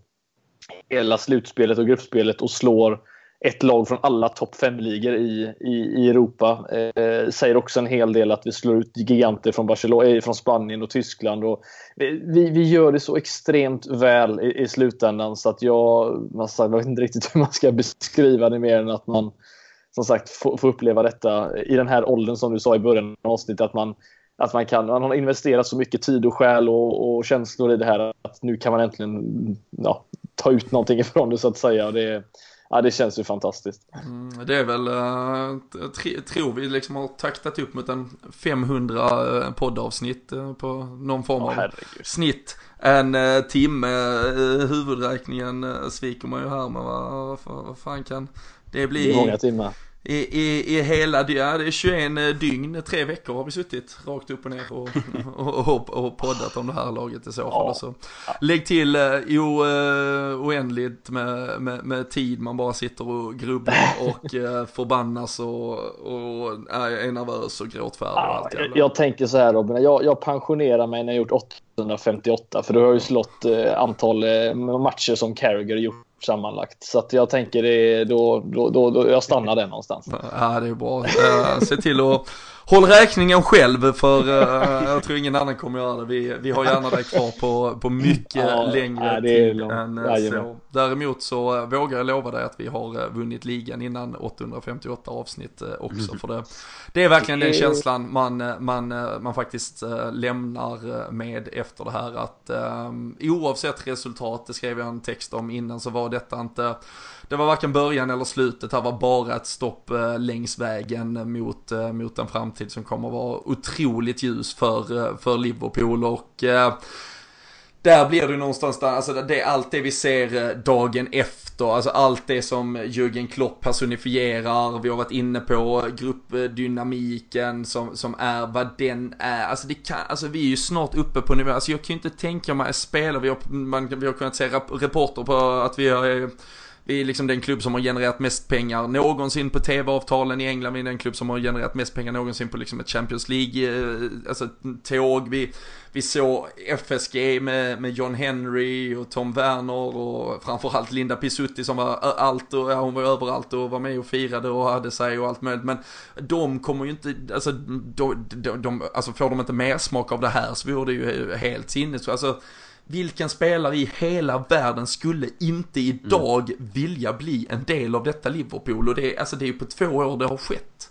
hela slutspelet och gruppspelet och slår ett lag från alla topp fem-ligor i, i, i, Europa. Eh, säger också en hel del att vi slår ut giganter från, Barcelona, eh, från Spanien och Tyskland. Och vi, vi gör det så extremt väl i, i slutändan så att jag, man, jag vet inte riktigt [LAUGHS] hur man ska beskriva det mer än att man som sagt får, får uppleva detta i den här åldern som du sa i början av avsnittet. Att man, att man, kan, man har investerat så mycket tid och själ och, och känslor i det här att nu kan man äntligen ja, ta ut någonting [LAUGHS] ifrån det så att säga. Det, ja, det känns ju fantastiskt.
Mm, det är väl, uh, tror vi liksom har taktat upp mot en 500 uh, poddavsnitt uh, på någon form av oh, snitt. En uh, timme, huvudräkningen sviker man ju här men vad, vad, vad fan kan det bli?
Många timmar
i, i, i hela, ja, det är 21 eh, dygn, tre veckor har vi suttit rakt upp och ner [LAUGHS] och, och, och, och poddat om det här laget i så fall. Ja. Så. Lägg till uh, o, uh, oändligt med, med, med, tid man bara sitter och grubblar [LAUGHS] och förbannas och, och är nervös och gråtfärdig och allt
jag, jag tänker så här Robin, jag, jag pensionerar mig när jag gjort 858 för du har ju slått antal matcher som Carragher gjort sammanlagt. Så att jag tänker det, då, då, då, då jag stannar där någonstans.
Ja, det är bra. Eh, se till att hålla räkningen själv för uh, jag tror ingen annan kommer göra det. Vi, vi har gärna dig kvar på, på mycket ja, längre tid än uh, så. Däremot så vågar jag lova dig att vi har vunnit ligan innan 858 avsnitt också. För det, det är verkligen den känslan man, man, man faktiskt lämnar med efter det här. Att um, oavsett resultat, det skrev jag en text om innan, så var detta inte det var varken början eller slutet, här var bara ett stopp eh, längs vägen mot, eh, mot en framtid som kommer att vara otroligt ljus för, eh, för Liverpool. Och där blir det någonstans där, alltså det är allt det vi ser dagen efter, alltså allt det som Jürgen Klopp personifierar, vi har varit inne på gruppdynamiken som, som är vad den är, alltså det kan, alltså vi är ju snart uppe på nivå, alltså jag kan ju inte tänka mig spela, vi har, man, vi har kunnat se rapporter på att vi har vi är liksom den klubb som har genererat mest pengar någonsin på tv-avtalen i England. Vi är den klubb som har genererat mest pengar någonsin på liksom ett Champions League, eh, alltså tåg. Vi, vi såg FSG med, med John Henry och Tom Werner och framförallt Linda Pisutti som var allt och ja, hon var överallt och var med och firade och hade sig och allt möjligt. Men de kommer ju inte, alltså, de, de, de, alltså får de inte mer smak av det här så vore det ju helt sinnes. Alltså, vilken spelare i hela världen skulle inte idag mm. vilja bli en del av detta Liverpool? Och det är, alltså det är på två år det har skett.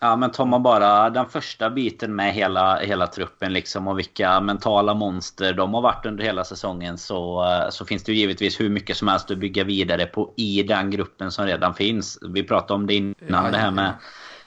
Ja men tar man bara den första biten med hela, hela truppen liksom och vilka mentala monster de har varit under hela säsongen så, så finns det ju givetvis hur mycket som helst att bygga vidare på i den gruppen som redan finns. Vi pratade om det innan ja, det här med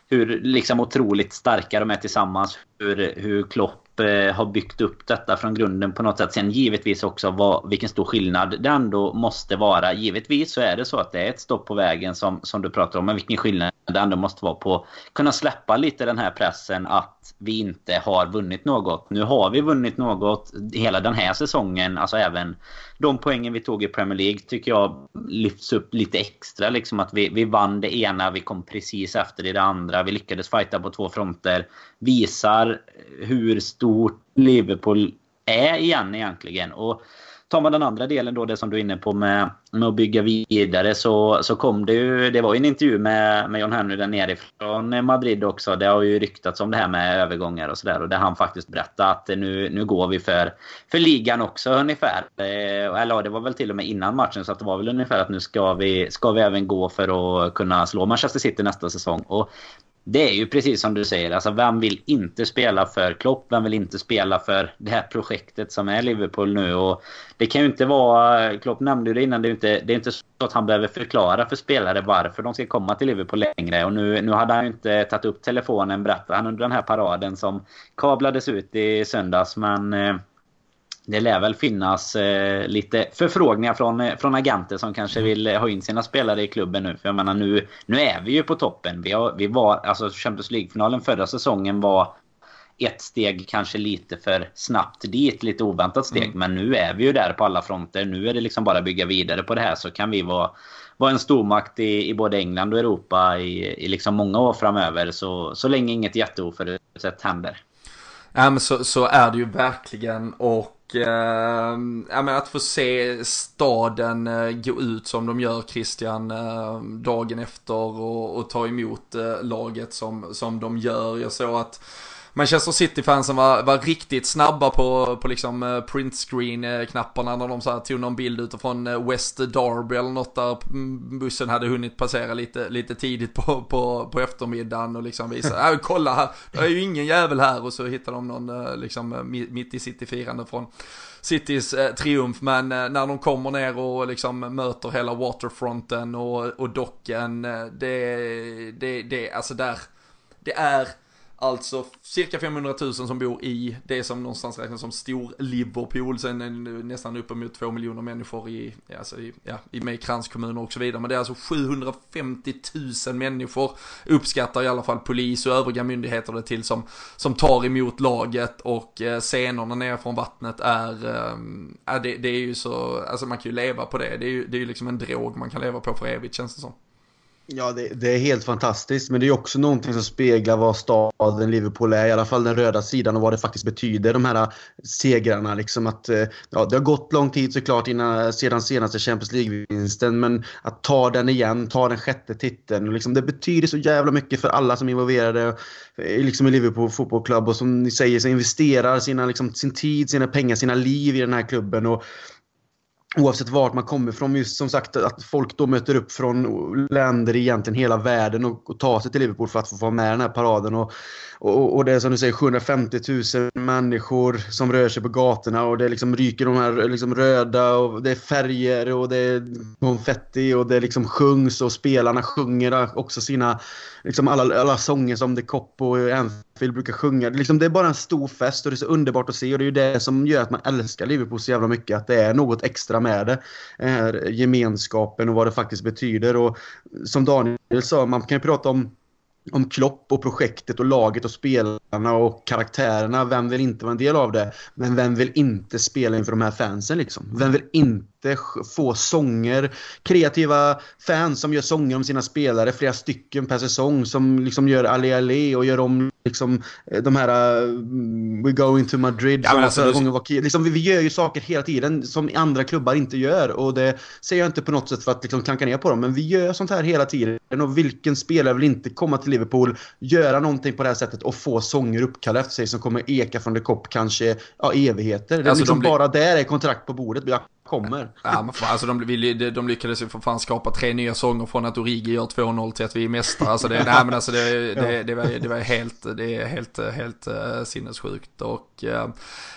hur liksom otroligt starka de är tillsammans. Hur, hur Klopp Eh, har byggt upp detta från grunden på något sätt. Sen givetvis också vad, vilken stor skillnad det ändå måste vara. Givetvis så är det så att det är ett stopp på vägen som, som du pratar om. Men vilken skillnad det ändå måste vara på kunna släppa lite den här pressen att vi inte har vunnit något. Nu har vi vunnit något hela den här säsongen. Alltså även de poängen vi tog i Premier League tycker jag lyfts upp lite extra. Liksom att vi, vi vann det ena, vi kom precis efter i det andra. Vi lyckades fighta på två fronter. Visar hur stort Liverpool är igen egentligen. Och tar man den andra delen då, det som du är inne på med, med att bygga vidare, så, så kom det ju... Det var ju en intervju med, med John Henry där nere från Madrid också. Det har ju ryktats om det här med övergångar och sådär. Och där han faktiskt berättade att nu, nu går vi för, för ligan också ungefär. Eh, eller det var väl till och med innan matchen, så att det var väl ungefär att nu ska vi, ska vi även gå för att kunna slå Manchester City nästa säsong. Och det är ju precis som du säger. Alltså, vem vill inte spela för Klopp? Vem vill inte spela för det här projektet som är Liverpool nu? Och det kan ju inte vara... Klopp nämnde det innan. Det är, inte, det är inte så att han behöver förklara för spelare varför de ska komma till Liverpool längre. Och nu, nu hade han ju inte tagit upp telefonen, berättade han, under den här paraden som kablades ut i söndags. Men... Eh, det lär väl finnas eh, lite förfrågningar från, eh, från agenter som kanske vill eh, ha in sina spelare i klubben nu. För jag menar nu, nu är vi ju på toppen. Vi, har, vi var, alltså Champions League-finalen förra säsongen var ett steg kanske lite för snabbt dit. Lite oväntat steg. Mm. Men nu är vi ju där på alla fronter. Nu är det liksom bara bygga vidare på det här så kan vi vara, vara en stormakt i, i både England och Europa i, i liksom många år framöver. Så, så länge inget jätteoförutsett händer.
Ja men så, så är det ju verkligen och eh, ja, att få se staden eh, gå ut som de gör Christian eh, dagen efter och, och ta emot eh, laget som, som de gör. Jag såg att Manchester City-fansen var, var riktigt snabba på, på liksom eh, printscreen-knapparna när de så här, tog någon bild utifrån eh, West Derby eller något där bussen hade hunnit passera lite, lite tidigt på, på, på eftermiddagen och liksom visa, äh, kolla här, det är ju ingen jävel här. Och så hittar de någon eh, liksom mitt i City-firande från Citys eh, triumf, men eh, när de kommer ner och liksom möter hela waterfronten och, och docken, det, det, det, alltså där, det är Alltså cirka 500 000 som bor i det som någonstans räknas som stor Liverpool. Sen är det nästan uppemot 2 miljoner människor i, alltså i, ja, i med kranskommuner och så vidare. Men det är alltså 750 000 människor uppskattar i alla fall polis och övriga myndigheter det till som, som tar emot laget och eh, scenerna ner från vattnet är, eh, det, det, är ju så, alltså man kan ju leva på det. Det är ju, det är ju liksom en drog man kan leva på för evigt känns det som.
Ja, det, det, är helt fantastiskt. Men det är också någonting som speglar vad staden Liverpool är. I alla fall den röda sidan och vad det faktiskt betyder. De här eh, segrarna. Liksom att, eh, ja, det har gått lång tid såklart innan, sedan senaste Champions League-vinsten. Men att ta den igen, ta den sjätte titeln. Liksom, det betyder så jävla mycket för alla som är involverade eh, liksom i Liverpool Football Club. Och som ni säger så investerar sina, liksom, sin tid, sina pengar, sina liv i den här klubben. Och, Oavsett vart man kommer ifrån. Just som sagt att folk då möter upp från länder i egentligen hela världen och, och tar sig till Liverpool för att få vara med i den här paraden. Och, och, och, det är som du säger 750 000 människor som rör sig på gatorna och det liksom ryker de här liksom röda och det är färger och det är konfetti och det liksom sjungs och spelarna sjunger också sina liksom alla, alla sånger som The Cop och Anfield brukar sjunga. Liksom, det är bara en stor fest och det är så underbart att se och det är ju det som gör att man älskar Liverpool så jävla mycket. Att det är något extra med det. Den här gemenskapen och vad det faktiskt betyder. Och som Daniel sa, man kan ju prata om om Klopp och projektet och laget och spelarna och karaktärerna. Vem vill inte vara en del av det? Men vem vill inte spela inför de här fansen liksom? Vem vill inte få sånger? Kreativa fans som gör sånger om sina spelare, flera stycken per säsong som liksom gör Ali Ali och gör om liksom eh, de här uh, We going to Madrid ja, alltså, förra gången var liksom, vi, vi gör ju saker hela tiden som andra klubbar inte gör och det säger jag inte på något sätt för att liksom klanka ner på dem men vi gör sånt här hela tiden och vilken spelare vill inte komma till Liverpool, göra någonting på det här sättet och få sånger uppkallade efter sig som kommer eka från The Cop kanske ja, evigheter. Det alltså, liksom de bara där är kontrakt på bordet. Jag kommer.
Ja, men fan, alltså de, de lyckades ju för fan skapa tre nya sånger från att Origi gör 2-0 till att vi är mästare. Alltså det, nej, men alltså det, det, det, var, det var helt, det är helt, helt uh, sinnessjukt. Och, uh,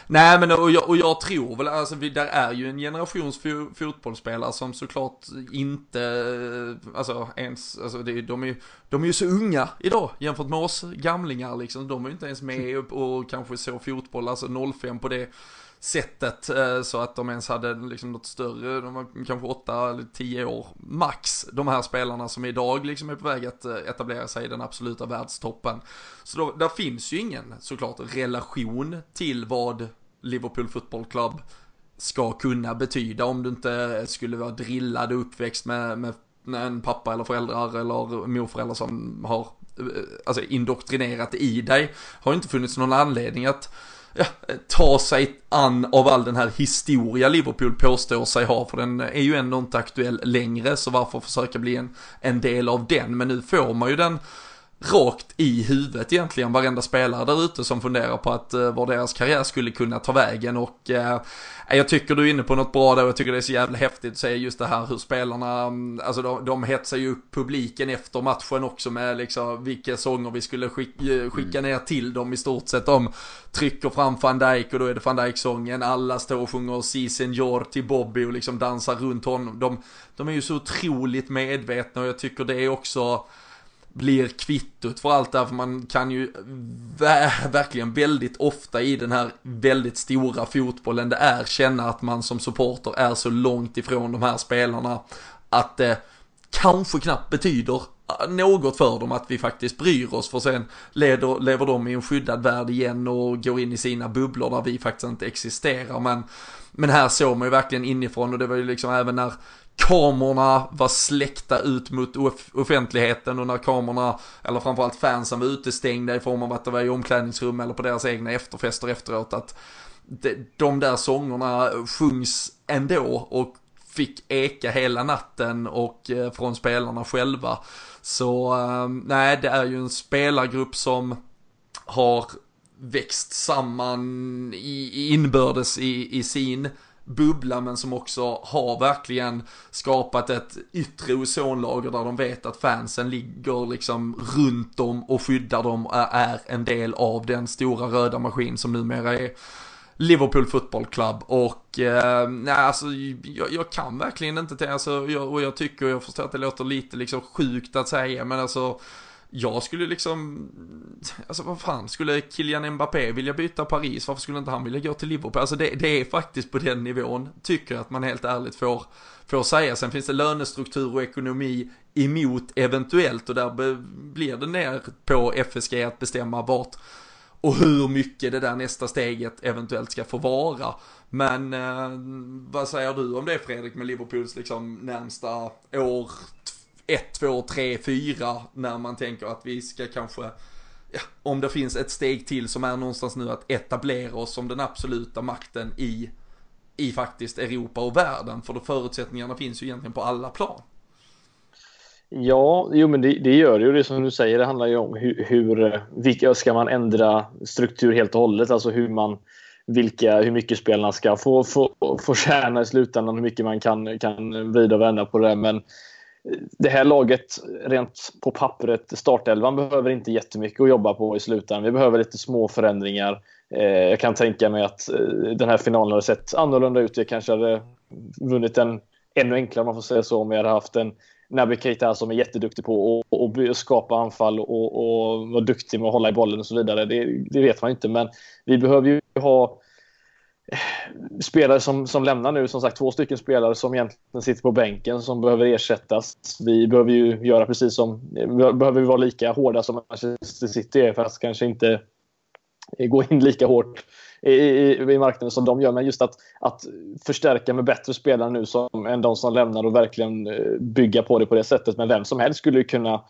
nej men och jag, och jag tror väl, alltså vi, där är ju en generations fotbollsspelare som såklart inte, alltså ens, alltså det, de, är, de är ju så unga idag jämfört med oss gamlingar liksom. De är ju inte ens med och kanske så fotboll, alltså 05 på det sättet eh, så att de ens hade liksom något större, de var kanske 8 eller 10 år max, de här spelarna som idag liksom är på väg att eh, etablera sig i den absoluta världstoppen. Så då, där finns ju ingen såklart relation till vad Liverpool Football Club ska kunna betyda om du inte skulle vara drillad och uppväxt med, med en pappa eller föräldrar eller morföräldrar som har eh, alltså indoktrinerat i dig. Har inte funnits någon anledning att ja, ta sig an av all den här historia Liverpool påstår sig ha, för den är ju ändå inte aktuell längre, så varför försöka bli en, en del av den? Men nu får man ju den rakt i huvudet egentligen varenda spelare där ute som funderar på att uh, var deras karriär skulle kunna ta vägen och uh, jag tycker du är inne på något bra där och jag tycker det är så jävla häftigt att se just det här hur spelarna, mm, alltså de, de hetsar ju upp publiken efter matchen också med liksom vilka sånger vi skulle skicka, eh, skicka ner till dem i stort sett. De trycker fram van Dijk och då är det van Dijk-sången, alla står och sjunger Si Senor till Bobby och liksom dansar runt honom. De, de är ju så otroligt medvetna och jag tycker det är också blir kvittot för allt det här, för man kan ju verkligen väldigt ofta i den här väldigt stora fotbollen det är känna att man som supporter är så långt ifrån de här spelarna att det kanske knappt betyder eh, något för dem att vi faktiskt bryr oss för sen leder, lever de i en skyddad värld igen och går in i sina bubblor där vi faktiskt inte existerar. Men men här såg man ju verkligen inifrån och det var ju liksom även när kamerorna var släckta ut mot offentligheten och när kamerorna, eller framförallt fansen var utestängda i form av att det var i omklädningsrum eller på deras egna efterfester efteråt att de där sångerna sjungs ändå och fick eka hela natten och eh, från spelarna själva. Så eh, nej, det är ju en spelargrupp som har växt samman i, inbördes i, i sin bubbla men som också har verkligen skapat ett yttre ozonlager där de vet att fansen ligger liksom runt dem och skyddar dem och är en del av den stora röda maskin som numera är Liverpool Football Club. Och eh, nej alltså jag, jag, kan verkligen inte till, alltså jag, och jag tycker, jag förstår att det låter lite liksom sjukt att säga men alltså jag skulle liksom, alltså vad fan, skulle Kylian Mbappé vilja byta Paris, varför skulle inte han vilja gå till Liverpool? Alltså det, det är faktiskt på den nivån, tycker jag att man helt ärligt får, får säga. Sen finns det lönestruktur och ekonomi emot eventuellt och där blir det ner på FSG att bestämma vart och hur mycket det där nästa steget eventuellt ska få vara. Men eh, vad säger du om det Fredrik med Liverpools liksom närmsta år, 1, 2, 3, 4 när man tänker att vi ska kanske Ja, om det finns ett steg till som är någonstans nu att etablera oss som den absoluta makten i, i faktiskt Europa och världen. För då förutsättningarna finns ju egentligen på alla plan.
Ja, jo, men det, det gör det ju. Det som du säger, det handlar ju om hur, hur vilka, ska man ändra struktur helt och hållet? Alltså hur man vilka, hur mycket spelarna ska få, få, få tjäna i slutändan, hur mycket man kan, kan vrida och vända på det. Men det här laget, rent på pappret, startelvan behöver inte jättemycket att jobba på i slutändan. Vi behöver lite små förändringar. Eh, jag kan tänka mig att eh, den här finalen hade sett annorlunda ut. Jag kanske hade vunnit den ännu enklare, om man får säga så, om jag hade haft en Naby Keita som är jätteduktig på att skapa anfall och, och vara duktig med att hålla i bollen och så vidare. Det, det vet man inte, men vi behöver ju ha spelare som, som lämnar nu, som sagt två stycken spelare som egentligen sitter på bänken som behöver ersättas. Vi behöver ju göra precis som, behöver vi vara lika hårda som Manchester City är fast kanske inte gå in lika hårt i, i, i marknaden som de gör. Men just att, att förstärka med bättre spelare nu som, än de som lämnar och verkligen eh, bygga på det på det sättet. Men vem som helst skulle ju kunna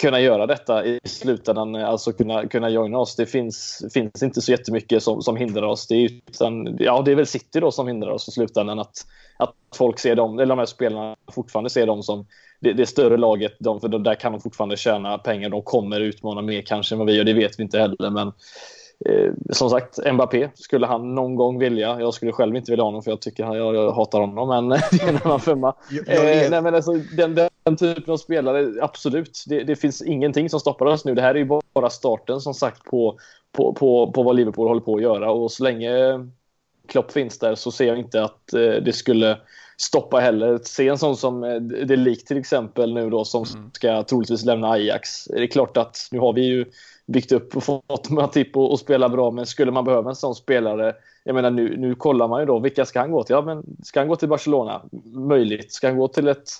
kunna göra detta i slutändan, alltså kunna, kunna joina oss. Det finns, finns inte så jättemycket som, som hindrar oss. Det är, utan, ja, det är väl City då som hindrar oss i slutändan. Att, att folk ser dem, eller de här spelarna fortfarande ser dem som det, det större laget. De, för där kan de fortfarande tjäna pengar. De kommer utmana mer kanske än vad vi gör. Det vet vi inte heller. Men Eh, som sagt, Mbappé skulle han någon gång vilja. Jag skulle själv inte vilja ha honom för jag tycker jag, jag hatar honom, men [LAUGHS] det är en annan femma. Eh, nej, men alltså, den, den typen av spelare, absolut. Det, det, finns ingenting som stoppar oss nu. Det här är ju bara starten som sagt på, på, på, på vad Liverpool håller på att göra och så länge Klopp finns där så ser jag inte att eh, det skulle stoppa heller. Se en sån som eh, det lik till exempel nu då som mm. ska troligtvis lämna Ajax. Det är klart att nu har vi ju byggt upp och fått Matip och, och spela bra. Men skulle man behöva en sån spelare, jag menar nu, nu kollar man ju då, vilka ska han gå till? Ja, men ska han gå till Barcelona? Möjligt. Ska han gå till ett,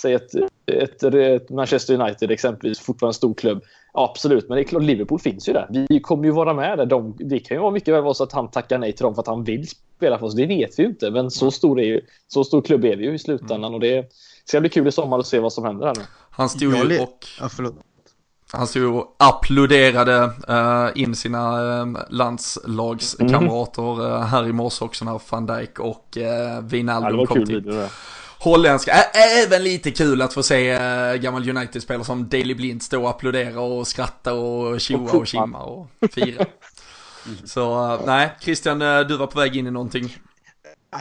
säg ett, ett, ett Manchester United exempelvis, fortfarande en stor klubb? Ja, absolut, men det är klart, Liverpool finns ju där. Vi kommer ju vara med där. De, det kan ju vara mycket väl vara så att han tackar nej till dem för att han vill spela för oss. Det vet vi ju inte, men så stor, är ju, så stor klubb är vi ju i slutändan. Och det ska bli kul i sommar att se vad som händer här nu.
Han stod ju och... Ja, förlåt. Han stod och applåderade uh, in sina uh, landslagskamrater uh, här i morse också när van Dijk och uh, Wijnaldum ja, kom till. Holländska, Ä även lite kul att få se uh, gammal United-spelare som Daley Blind stå och applådera och skratta och tjoa och kimma och fira. [LAUGHS] Så nej, Christian, du var på väg in i någonting.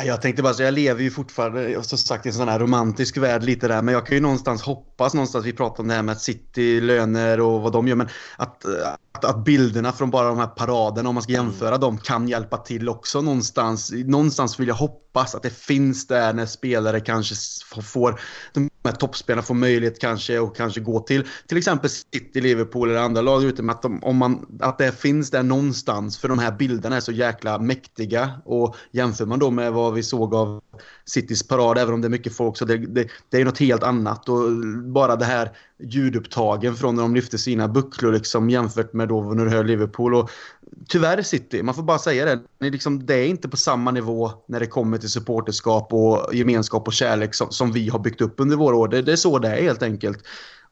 Jag tänkte bara så jag lever ju fortfarande som sagt i en sån här romantisk värld lite där. Men jag kan ju någonstans hoppas någonstans, vi pratar om det här med City, löner och vad de gör. Men att, att, att bilderna från bara de här paraderna, om man ska jämföra mm. dem, kan hjälpa till också någonstans. Någonstans vill jag hoppas att det finns där när spelare kanske får, de här toppspelarna får möjlighet kanske och kanske gå till till exempel City, Liverpool eller andra lag ute. Att, de, om man, att det finns där någonstans för de här bilderna är så jäkla mäktiga. Och jämför man då med vad vi såg av Citys parad, även om det är mycket folk, så det, det, det är något helt annat. Och bara det här ljudupptagen från när de lyfte sina bucklor liksom, jämfört med då när du hör Liverpool. Och tyvärr City, man får bara säga det. Det, liksom, det är inte på samma nivå när det kommer till supporterskap och gemenskap och kärlek som, som vi har byggt upp under våra år. Det, det är så det är helt enkelt.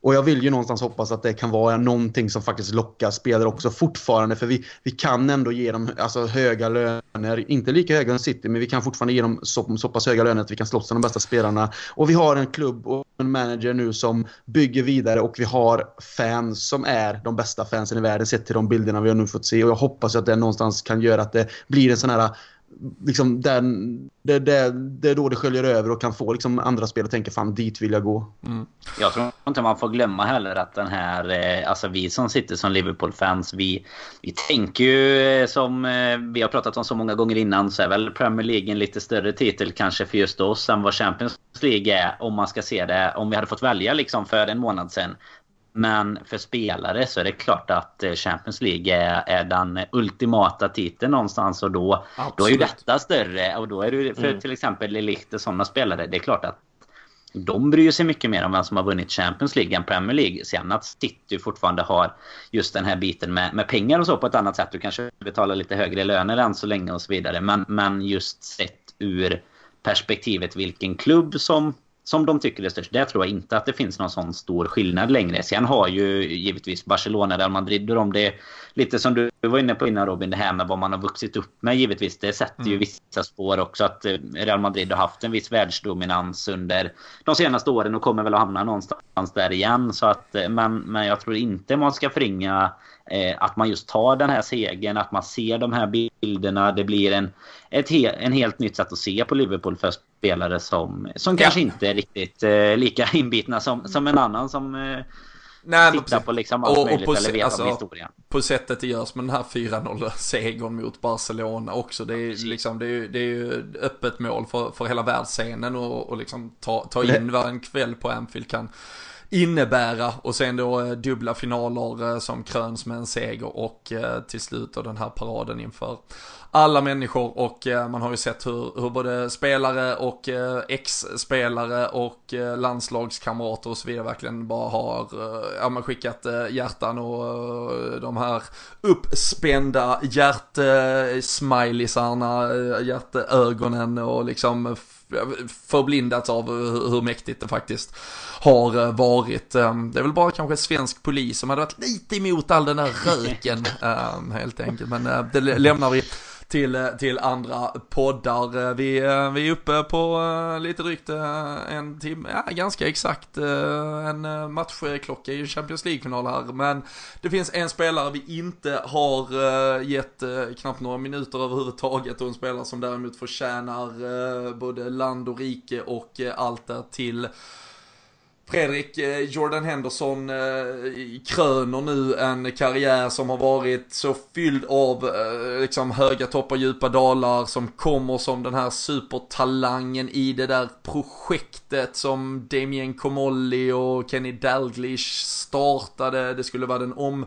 Och jag vill ju någonstans hoppas att det kan vara någonting som faktiskt lockar spelare också fortfarande. För vi, vi kan ändå ge dem alltså, höga löner. Inte lika höga som City, men vi kan fortfarande ge dem så, så pass höga löner att vi kan slåss om de bästa spelarna. Och vi har en klubb och en manager nu som bygger vidare och vi har fans som är de bästa fansen i världen sett till de bilderna vi har nu fått se. Och jag hoppas att det någonstans kan göra att det blir en sån här liksom den, det, det, det är då det sköljer över och kan få liksom andra spel att tänka fan dit vill jag gå. Mm.
Jag tror inte man får glömma heller att den här, eh, alltså vi som sitter som Liverpool-fans, vi, vi tänker ju eh, som eh, vi har pratat om så många gånger innan så är väl Premier League en lite större titel kanske för just oss än vad Champions League är om man ska se det. Om vi hade fått välja liksom för en månad sedan men för spelare så är det klart att eh, Champions League är, är den ultimata titeln någonstans och då, då är ju detta större. Och då är det för mm. till exempel Ligt och sådana spelare. Det är klart att de bryr sig mycket mer om vem som har vunnit Champions League än Premier League. Sen att City fortfarande har just den här biten med, med pengar och så på ett annat sätt. Du kanske betalar lite högre löner än så länge och så vidare. Men, men just sett ur perspektivet vilken klubb som som de tycker är störst. Där tror jag inte att det finns någon sån stor skillnad längre. Sen har ju givetvis Barcelona, Real Madrid och de det lite som du var inne på innan Robin, det här med vad man har vuxit upp med givetvis. Det sätter ju mm. vissa spår också att eh, Real Madrid har haft en viss världsdominans under de senaste åren och kommer väl att hamna någonstans där igen. Så att, eh, men, men jag tror inte man ska förringa att man just tar den här segern, att man ser de här bilderna. Det blir en, ett he, en helt nytt sätt att se på Liverpool för spelare som, som ja. kanske inte är riktigt eh, lika inbitna som, som en annan som eh, Nej, tittar på liksom allt och, möjligt och på, eller vet alltså, om historien.
På sättet det görs med den här 4-0-segern mot Barcelona också. Det är, liksom, det är, det är ju öppet mål för, för hela världsscenen och, och liksom ta, ta in vad en kväll på Anfield kan innebära och sen då eh, dubbla finaler eh, som kröns med en seger och eh, till slut då den här paraden inför alla människor och man har ju sett hur, hur både spelare och ex-spelare och landslagskamrater och så vidare verkligen bara har ja, man skickat hjärtan och de här uppspända hjärtsmileysarna, hjärteögonen och liksom förblindats av hur mäktigt det faktiskt har eh, varit. Ehm, det är väl bara kanske svensk polis som hade varit lite emot all den där röken [LAUGHS] helt enkelt. Men eh, det lämnar vi till, eh, till andra poddar. Eh, vi, eh, vi är uppe på lite drygt en timme, ja ganska exakt en matchklocka i Champions League-final här. Men det finns en spelare vi inte har gett knappt några minuter överhuvudtaget och en spelare som däremot förtjänar både land och rike och allt där till Fredrik eh, Jordan Henderson eh, kröner nu en karriär som har varit så fylld av eh, liksom höga toppar, djupa dalar som kommer som den här supertalangen i det där projektet som Damien Comolli och Kenny Dalglish startade. Det skulle vara den om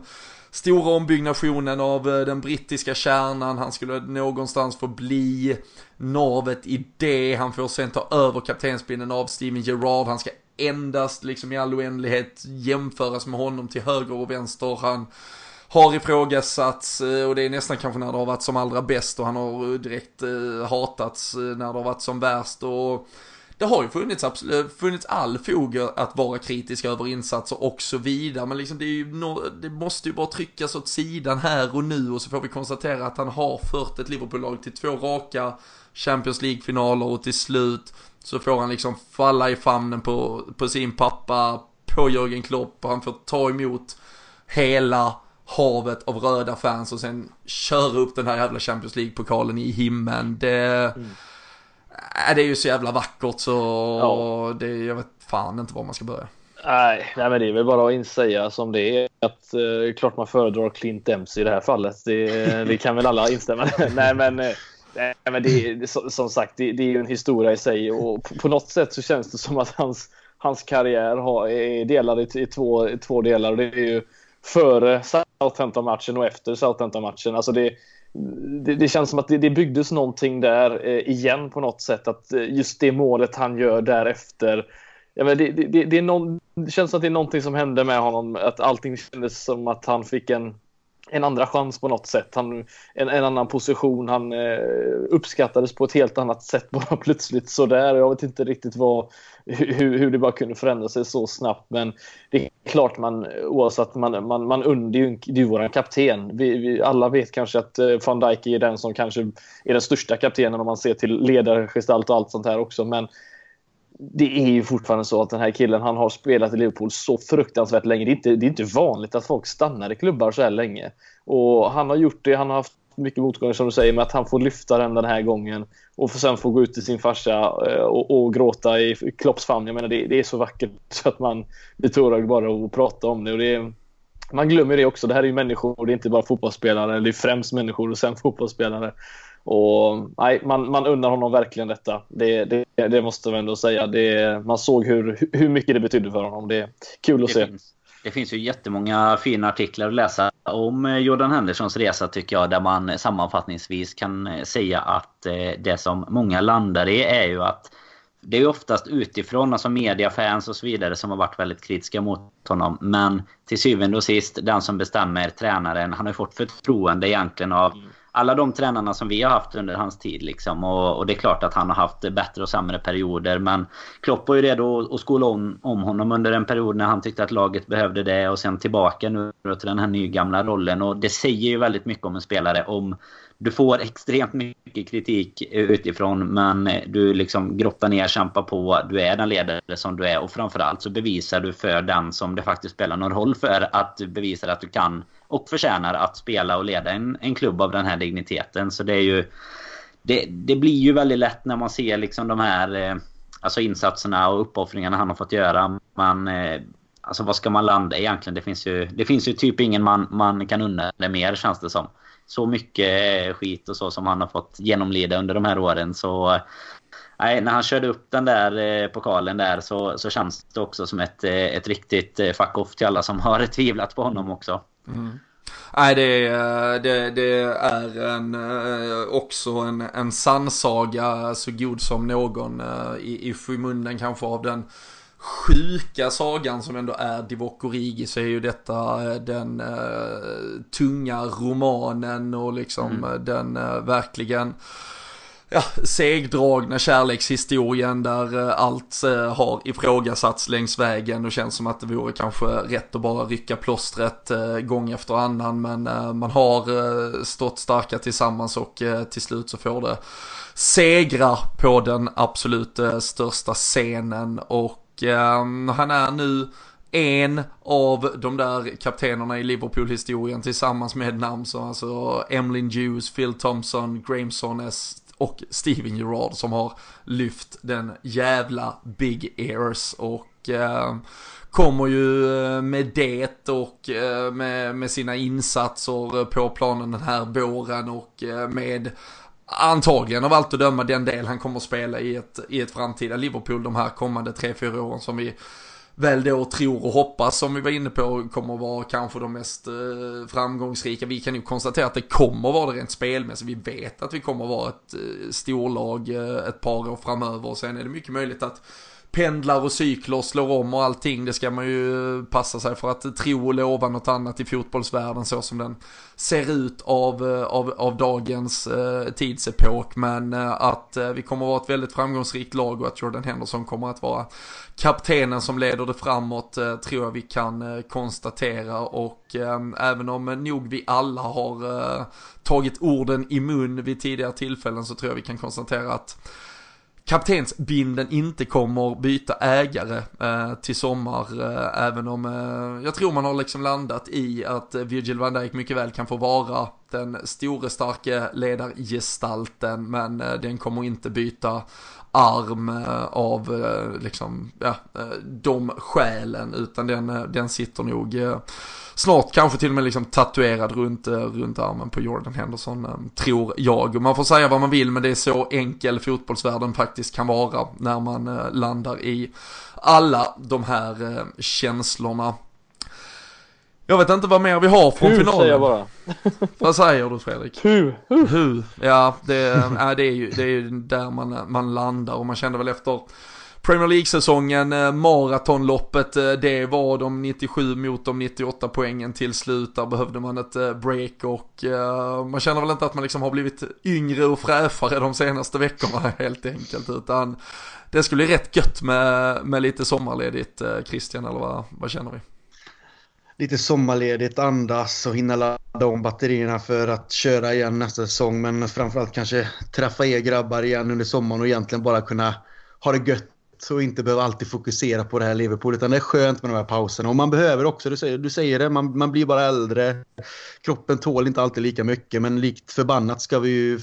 stora ombyggnationen av den brittiska kärnan. Han skulle någonstans få bli navet i det. Han får sen ta över kaptensbindeln av Steven Gerrard. Han ska endast liksom i all oändlighet jämföras med honom till höger och vänster. Han har ifrågasatts eh, och det är nästan kanske när det har varit som allra bäst och han har eh, direkt eh, hatats när det har varit som värst. Och det har ju funnits, funnits all fog att vara kritisk över insatser och så vidare. Men liksom det, ju no, det, måste ju bara tryckas åt sidan här och nu och så får vi konstatera att han har fört ett Liverpool-lag till två raka Champions League-finaler och till slut så får han liksom falla i famnen på, på sin pappa, på Jörgen Klopp och han får ta emot hela havet av röda fans och sen köra upp den här jävla Champions League-pokalen i himlen. Det, mm. äh, det är ju så jävla vackert så ja. det, jag vet fan inte var man ska börja.
Nej, nej, men det är väl bara att insäga som det är. Att, eh, klart man föredrar Clint Dempsey i det här fallet. Det, [LAUGHS] det kan väl alla instämma Nej, men eh, Nej, men det är, som sagt, det, det är ju en historia i sig och på, på, något sätt så känns det som att hans, hans karriär har, är delad i, i två, i två delar. Och det är ju före Southampton-matchen och efter Southampton-matchen. Alltså det, det, det, känns som att det, det byggdes någonting där eh, igen på något sätt. Att eh, just det målet han gör därefter. Ja, men det, det, det, är någon, det känns som att det är någonting som hände med honom. Att allting kändes som att han fick en en andra chans på något sätt. Han, en, en annan position. Han eh, uppskattades på ett helt annat sätt [LAUGHS] bara plötsligt sådär. Jag vet inte riktigt vad, hur, hur det bara kunde förändra sig så snabbt. Men det är klart man oavsett man, man, man under ju, det är vår kapten. Vi, vi, alla vet kanske att eh, van Dijk är den som kanske är den största kaptenen om man ser till ledargestalt och allt sånt här också. Men det är ju fortfarande så att den här killen han har spelat i Liverpool så fruktansvärt länge. Det är, inte, det är inte vanligt att folk stannar i klubbar så här länge. Och han har gjort det. Han har haft mycket motgångar som du säger med att han får lyfta den den här gången och sen få gå ut till sin farsa eh, och, och gråta i Klopps famn. Jag menar det, det, är så vackert [LAUGHS] så att man blir tårögd bara att prata om det. Och det är, man glömmer det också. Det här är ju människor, det är inte bara fotbollsspelare. Det är främst människor och sen fotbollsspelare. Och nej, man, man undrar honom verkligen detta. Det, det, det måste man ändå säga. Det, man såg hur, hur mycket det betydde för honom. Det är kul att
det
se.
Finns, det finns ju jättemånga fina artiklar att läsa om eh, Jordan Hendersons resa tycker jag. Där man sammanfattningsvis kan eh, säga att eh, det som många landar i är ju att det är oftast utifrån, alltså mediafans och så vidare som har varit väldigt kritiska mot honom. Men till syvende och sist, den som bestämmer, tränaren, han har fått förtroende egentligen av alla de tränarna som vi har haft under hans tid. Liksom. Och, och, det är klart att han har haft bättre och sämre perioder. Men Klopp var ju redo att skola om, om honom under en period när han tyckte att laget behövde det. Och sen tillbaka nu till den här nygamla rollen. Och det säger ju väldigt mycket om en spelare. Om du får extremt mycket kritik utifrån men du liksom grottar ner, kämpar på. Du är den ledare som du är och framförallt så bevisar du för den som det faktiskt spelar någon roll för att du bevisar att du kan och förtjänar att spela och leda en, en klubb av den här digniteten. Så det är ju... Det, det blir ju väldigt lätt när man ser liksom de här eh, alltså insatserna och uppoffringarna han har fått göra. Man, eh, alltså vad ska man landa egentligen? Det finns ju, det finns ju typ ingen man, man kan unna det mer känns det som så mycket eh, skit och så som han har fått genomlida under de här åren. Så nej, när han körde upp den där eh, pokalen där så, så känns det också som ett, eh, ett riktigt eh, fuck-off till alla som har [LAUGHS] tvivlat på honom också.
Mm. Nej, det, det, det, är en, också en, en sannsaga så god som någon i, i skymunden kanske av den sjuka sagan som ändå är Divock Origi så är ju detta eh, den uh, tunga romanen och liksom mm. Eh, den uh, verkligen ja, segdragna kärlekshistorien där eh, allt eh, har ifrågasatts längs vägen och känns som att det vore kanske rätt att bara rycka plåstret eh, gång efter annan. Men man har stått starka tillsammans och till slut så får det segra på den absolut största scenen. Och han är nu en av de där kaptenerna i Liverpool-historien tillsammans med namn som alltså Emlyn Hughes, Phil Thompson, Graham Sonnes, och Steven Gerrard som har lyft den jävla Big Ears och eh, kommer ju eh, med det och eh, med, med sina insatser på planen den här våren och eh, med antagligen av allt att döma den del han kommer att spela i ett, i ett framtida Liverpool de här kommande 3-4 åren som vi väl då tror och hoppas som vi var inne på kommer att vara kanske de mest eh, framgångsrika. Vi kan ju konstatera att det kommer att vara det rent spelmässigt. Vi vet att vi kommer att vara ett eh, storlag eh, ett par år framöver och sen är det mycket möjligt att pendlar och cykler slår om och allting. Det ska man ju passa sig för att tro och lova något annat i fotbollsvärlden så som den ser ut av, eh, av, av dagens eh, tidsepok. Men eh, att eh, vi kommer att vara ett väldigt framgångsrikt lag och att Jordan Henderson kommer att vara kaptenen som leder det framåt eh, tror jag vi kan eh, konstatera. Och eh, även om nog vi alla har eh, tagit orden i mun vid tidigare tillfällen så tror jag vi kan konstatera att kaptensbinden inte kommer byta ägare eh, till sommar. Eh, även om eh, jag tror man har liksom landat i att Virgil van Dijk mycket väl kan få vara den store starke ledargestalten. Men eh, den kommer inte byta arm eh, av eh, liksom, ja, eh, de skälen. Utan den, den sitter nog snart kanske till och med liksom tatuerad runt, runt armen på Jordan Henderson, tror jag. Man får säga vad man vill, men det är så enkel fotbollsvärlden faktiskt kan vara när man landar i alla de här känslorna. Jag vet inte vad mer vi har från
Hu,
finalen.
säger jag bara. [LAUGHS]
vad säger du Fredrik?
Hu. Hu.
Hu. Ja, det, äh, det, är ju, det är ju där man, man landar och man kände väl efter Premier League-säsongen, eh, maratonloppet, eh, det var de 97 mot de 98 poängen till slut. Där behövde man ett eh, break och man känner väl inte att man liksom har blivit yngre och fräschare de senaste veckorna [LAUGHS] helt enkelt. Utan det skulle bli rätt gött med, med lite sommarledigt Christian, eller vad, vad känner vi?
Lite sommarledigt, andas och hinna ladda om batterierna för att köra igen nästa säsong. Men framförallt kanske träffa er grabbar igen under sommaren och egentligen bara kunna ha det gött och inte behöva alltid fokusera på det här Liverpool. Utan det är skönt med de här pauserna. Och man behöver också, du säger, du säger det, man, man blir bara äldre. Kroppen tål inte alltid lika mycket. Men likt förbannat ska vi ju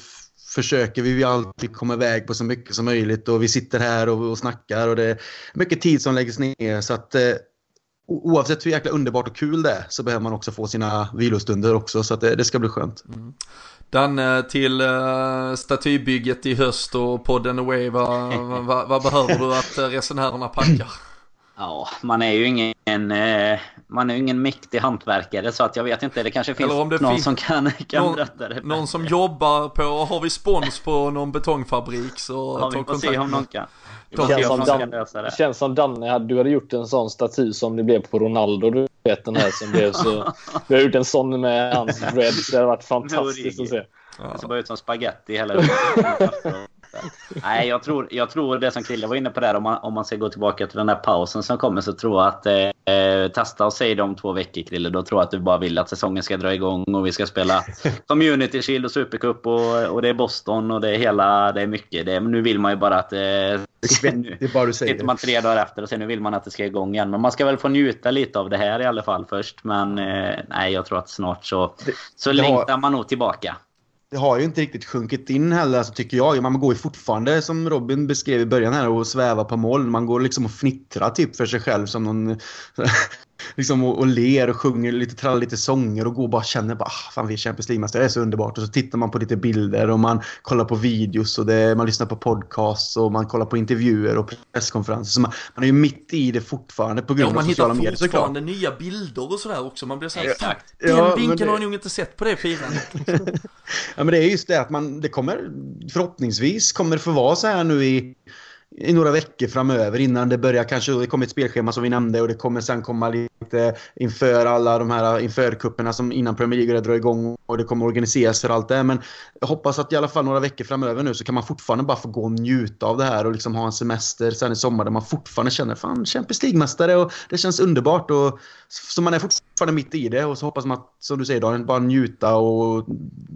försöker vi alltid komma iväg på så mycket som möjligt. Och vi sitter här och, och snackar och det är mycket tid som läggs ner. Så att eh, oavsett hur jäkla underbart och kul det är så behöver man också få sina vilostunder också. Så att det, det ska bli skönt. Mm.
Danne till uh, statybygget i höst och podden away, vad, vad, vad behöver du att eh, resenärerna packar?
Ja, man är ju ingen, eh, man är ju ingen mäktig hantverkare så att jag vet inte, det kanske finns det någon finns som kan, kan
någon,
berätta det.
Någon som jobbar på, har vi spons på någon betongfabrik så
ja, vi får kontakt. se om någon kan.
Det känns, som Dan, känns som Danne, du hade gjort en sån staty som det blev på Ronaldo. Du vet den här som blev så... [LAUGHS] Du har gjort en sån med hans dreads. Det hade varit fantastiskt att se.
Det ser bara ut som spaghetti hela. [LAUGHS] Nej, jag tror, jag tror det som Krille var inne på där, om man, om man ska gå tillbaka till den där pausen som kommer, så tror jag att eh, testa och säg det om två veckor Krille. Då tror jag att du bara vill att säsongen ska dra igång och vi ska spela Community Shield och Supercup och, och det är Boston och det är hela, det är mycket. Det, nu vill man ju bara att... Eh,
nu det är bara du säger.
Sitter man tre dagar efter och sen nu vill man att det ska igång igen. Men man ska väl få njuta lite av det här i alla fall först. Men eh, nej, jag tror att snart så, så längtar man nog tillbaka
det har ju inte riktigt sjunkit in heller, alltså, tycker jag. Man går ju fortfarande, som Robin beskrev i början här, och svävar på mål. Man går liksom och fnittrar typ för sig själv som någon... [LAUGHS] liksom och, och ler och sjunger lite, trallar lite sånger och går och bara känner bara ah, fan vi är Champions League-mästare, det är så underbart. Och så tittar man på lite bilder och man kollar på videos och det, man lyssnar på podcasts och man kollar på intervjuer och presskonferenser. Så man, man är ju mitt i det fortfarande på grund
ja,
av sociala medier
såklart. man hittar fortfarande nya bilder och sådär också. Man blir såhär, ja, den ja, vinkeln det... har jag nog inte sett på det firandet. [LAUGHS]
ja men det är just det att man, det kommer förhoppningsvis kommer det få vara så här nu i i några veckor framöver innan det börjar kanske, det kommer ett spelschema som vi nämnde och det kommer sen komma lite inför alla de här införkupperna som innan Premier League drar igång och det kommer organiseras för allt det. Men jag hoppas att i alla fall några veckor framöver nu så kan man fortfarande bara få gå och njuta av det här och liksom ha en semester sen i sommar där man fortfarande känner fan Champions League-mästare och det känns underbart och så man är fortfarande mitt i det och så hoppas man att, som du säger Daniel, bara njuta och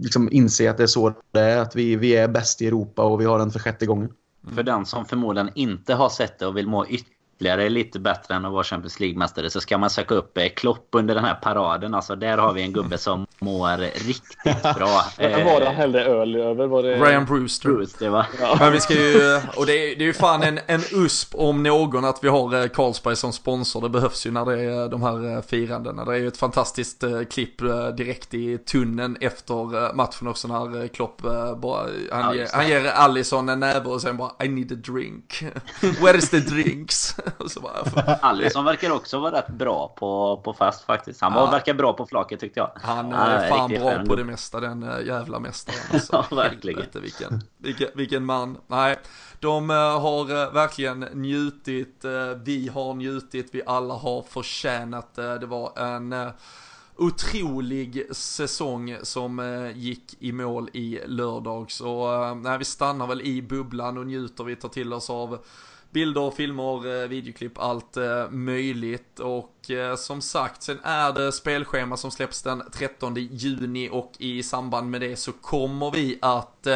liksom inse att det är så det är, att vi, vi är bäst i Europa och vi har den för sjätte gången.
För den som förmodligen inte har sett det och vill må ytterligare lite bättre än att vara Champions League-mästare så ska man söka upp eh, Klopp under den här paraden. Alltså där har vi en gubbe som mår riktigt bra. [LAUGHS]
Vem var det han hällde öl över? Var det...
Ryan Brewster.
Brewster va?
Ja. Men vi ska ju, och det är, det är ju fan en, en USP om någon att vi har eh, Carlsberg som sponsor. Det behövs ju när det är de här eh, firandena. Det är ju ett fantastiskt klipp direkt i tunneln efter matchen också när Klopp bara, han, ja, ger, han ger Allison en näve och sen bara I need a drink. [LAUGHS] Where is the drinks? [LAUGHS]
Alisson verkar också vara rätt bra på, på fast faktiskt. Han var, ja. verkar bra på flaket tyckte jag.
Han är fan bra skärm. på det mesta den äh, jävla mästaren.
Alltså. [LAUGHS] ja, verkligen.
Helvete, vilken, vilken, vilken man. Nej, de äh, har äh, verkligen njutit. vi har njutit. Vi alla har förtjänat det. Det var en otrolig säsong som gick i mål i lördags. Och nej, vi stannar väl i bubblan och njuter. Vi tar till oss av bilder, filmer, eh, videoklipp, allt eh, möjligt. Och eh, som sagt, sen är det spelschema som släpps den 13 juni och i samband med det så kommer vi att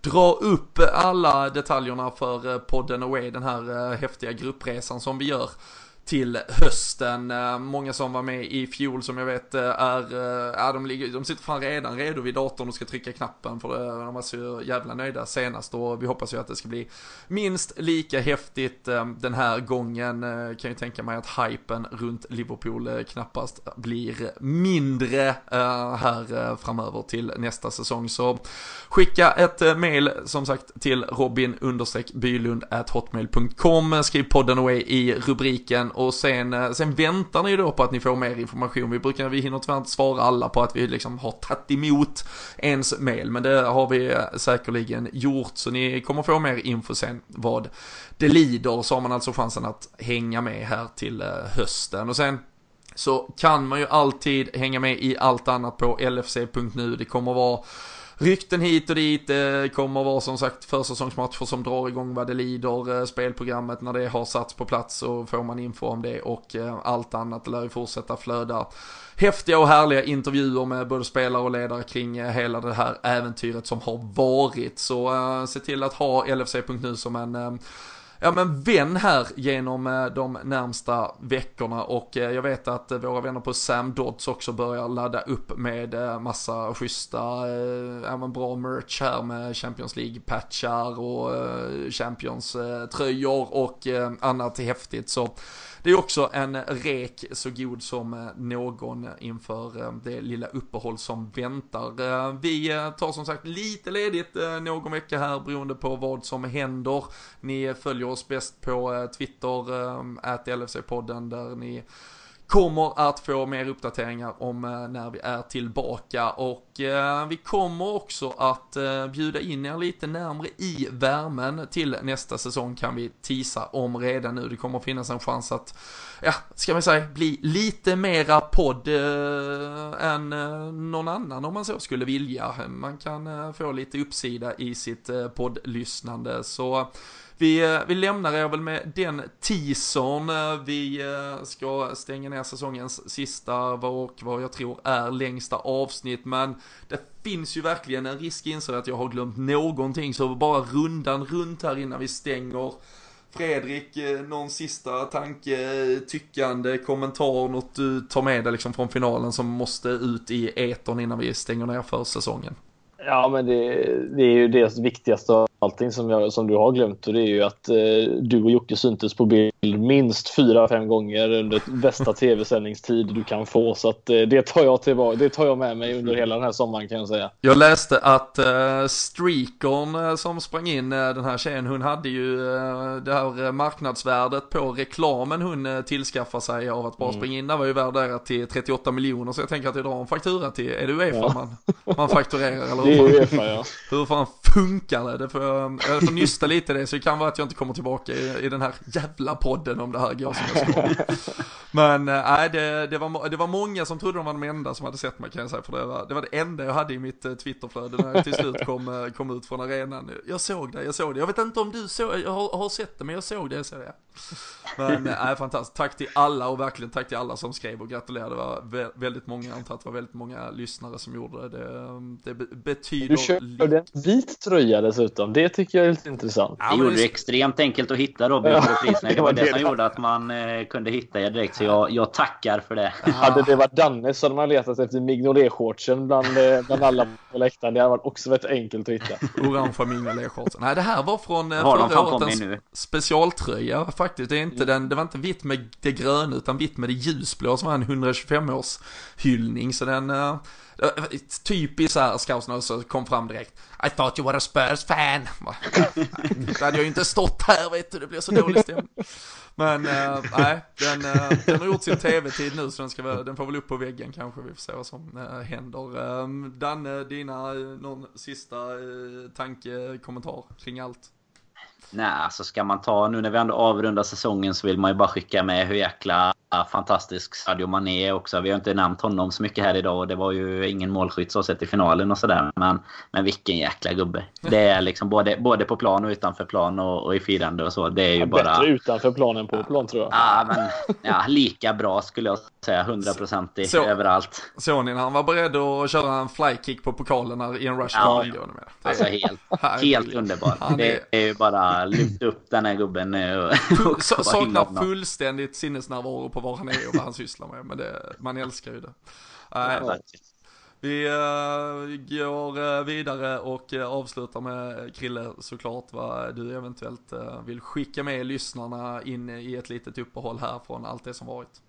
dra upp alla detaljerna för podden Away, den här häftiga gruppresan som vi gör till hösten. Eh, många som var med i fjol som jag vet eh, är, eh, ja de, ligger, de sitter fan redan redo vid datorn och ska trycka knappen för de var så jävla nöjda senast och vi hoppas ju att det ska bli minst lika häftigt den här gången. Kan ju tänka mig att hypen runt Liverpool knappast blir mindre här framöver till nästa säsong. Så skicka ett mail som sagt till robin bylund hotmail.com. Skriv podden away i rubriken och sen, eh, sen väntar ni ju då på att ni får mer information. Vi brukar, vi hinner tyvärr inte svara alla på att vi liksom har tagit emot ens mail, men det har vi eh, säkerligen gjort. Så ni kommer få mer info sen vad det lider. Så har man alltså chansen att hänga med här till eh, hösten. Och sen så kan man ju alltid hänga med i allt annat på lfc.nu. Det kommer vara rykten hit och dit. Det kommer vara som sagt försäsongsmatcher som drar igång vad det lider. Eh, spelprogrammet när det har satts på plats så får man info om det och eh, allt annat lär ju fortsätta flöda. Häftiga och härliga intervjuer med både spelare och ledare kring hela det här äventyret som har varit. Så se till att ha LFC.nu som en ja men vän här genom eh, de närmsta veckorna och eh, jag vet att eh, våra vänner på Sam Dodds också börjar ladda upp med massa schyssta, ja men bra merch här med Champions League-patchar och Champions-tröjor och annat häftigt. Så det är också en rek så god som eh, någon inför eh, det lilla uppehåll som väntar. Eh, vi tar som sagt lite ledigt någon vecka här beroende på vad som händer. Ni följer oss bäst på Twitter, ät LFC-podden där ni kommer att få mer uppdateringar om eh, när vi är tillbaka och eh, vi kommer också att eh, bjuda in er lite närmre i värmen till nästa säsong kan vi tisa om redan nu. Det kommer finnas en chans att ja, ska vi säga, bli lite mera podd än någon annan om man så skulle vilja. Man kan få lite uppsida i sitt poddlyssnande. Så vi, eh, vi lämnar er väl med den teasern. Eh, vi eh, ska stänga ner säsongens sista och vad jag tror är längsta avsnitt. Men det finns ju verkligen en risk inser att jag har glömt någonting. Så bara rundan runt här innan vi stänger Fredrik, någon sista tanke, tyckande, kommentar, något du tar med dig liksom från finalen som måste ut i etern innan vi stänger ner för säsongen?
Ja, men det, det, är ju det viktigaste av allting som, jag, som du har glömt och det är ju att eh, du och Jocke syntes på bild minst fyra, fem gånger under bästa tv-sändningstid du kan få. Så att, eh, det, tar jag tillbaka, det tar jag med mig under hela den här sommaren kan jag säga.
Jag läste att eh, Streakon eh, som sprang in, eh, den här tjejen, hon hade ju eh, det här marknadsvärdet på reklamen hon eh, tillskaffar sig av att bara mm. springa in. Det var ju värd till 38 miljoner så jag tänker att jag drar en faktura till, är det Uefa ja. man, man fakturerar eller [LAUGHS]
hur? Det är Uefa ja.
Hur fan funkar det? det får, jag får nysta lite i det så det kan vara att jag inte kommer tillbaka i, i den här jävla podden om det här går som jag ska. Men eh, nej, äh, det, det, var, det var många som trodde de var de enda som hade sett mig kan jag säga. För det var det, var det enda jag hade i mitt uh, Twitterflöde när jag till slut kom, uh, kom ut från arenan. Jag såg det, jag såg det. Jag vet inte om du såg, jag har, har sett det men jag såg det, jag såg det. Men nej, äh, fantastiskt. Tack till alla och verkligen tack till alla som skrev och gratulerade. Det var väldigt många, jag antar att det var väldigt många lyssnare som gjorde det. Det, det betyder...
Du körde en vit tröja dessutom, det tycker jag är lite intressant.
Det gjorde det extremt enkelt att hitta Robin på repriserna. Det var [LAUGHS] det som gjorde att man eh, kunde hitta er direkt. Så jag, jag tackar för det.
Hade det varit Danne så hade man letat efter Mignolet-shortsen bland, eh, bland alla på läktaren. Det hade varit också väldigt enkelt att hitta.
Orangea Mignolet-shortsen. Nej, det här var från eh, förra året en specialtröja faktiskt. Det, är inte den, det var inte vitt med det gröna utan vitt med det ljusblå som var en 125-års hyllning. Så den uh, Eh, Typiskt såhär scoutsnös så kom fram direkt. I thought you were a Spurs fan. Det hade jag ju inte stått här vet du, det blir så dålig stämning. Men äh, nej, den, äh, den har gjort sin tv-tid nu så den, ska, den får väl upp på väggen kanske. Vi får se vad som äh, händer. Ähm, Danne, dina, någon sista tanke, kommentar kring allt?
Nej, alltså ska man ta nu när vi ändå avrundar säsongen så vill man ju bara skicka med hur jäkla fantastisk Sadio Mané är också. Vi har inte nämnt honom så mycket här idag och det var ju ingen målskytt så sett i finalen och sådär. Men, men vilken jäkla gubbe. Det är liksom både, både på plan och utanför plan och, och i firande och så. Det är ju ja, bara...
Bättre utanför plan än på plan tror jag.
Ja, men ja, lika bra skulle jag säga. Hundraprocentig överallt.
Såg ni när han var beredd att köra en flykick på pokalen i en rush
ja, med? Alltså helt, helt underbar. Det är ju bara lyft upp den här gubben och,
och Saknar fullständigt sinnesnärvaro på vad han är och vad han sysslar med. Men det, man älskar ju det. Äh, vi uh, går uh, vidare och uh, avslutar med Krille såklart vad du eventuellt vill skicka med lyssnarna in i ett litet uppehåll här från allt det som varit.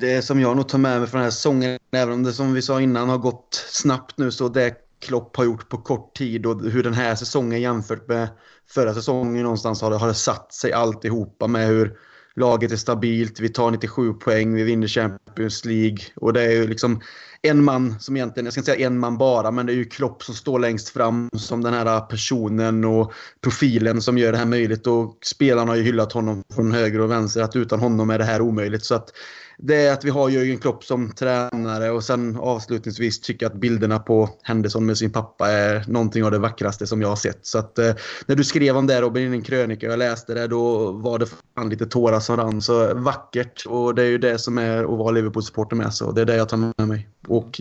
Det som jag nog tar med mig från den här säsongen, även om det som vi sa innan har gått snabbt nu, så det Klopp har gjort på kort tid och hur den här säsongen jämfört med förra säsongen någonstans har det, har det satt sig alltihopa med hur laget är stabilt, vi tar 97 poäng, vi vinner Champions League. Och det är ju liksom en man som egentligen, jag ska inte säga en man bara, men det är ju Klopp som står längst fram som den här personen och profilen som gör det här möjligt. Och spelarna har ju hyllat honom från höger och vänster, att utan honom är det här omöjligt. Så att det är att vi har Jörgen Klopp som tränare och sen avslutningsvis tycker jag att bilderna på Henderson med sin pappa är någonting av det vackraste som jag har sett. Så att eh, när du skrev om det Robin i din krönika och jag läste det då var det fan lite tårar som rann. Så vackert och det är ju det som är att vara Liverpool-supporter med. Så det är det jag tar med mig och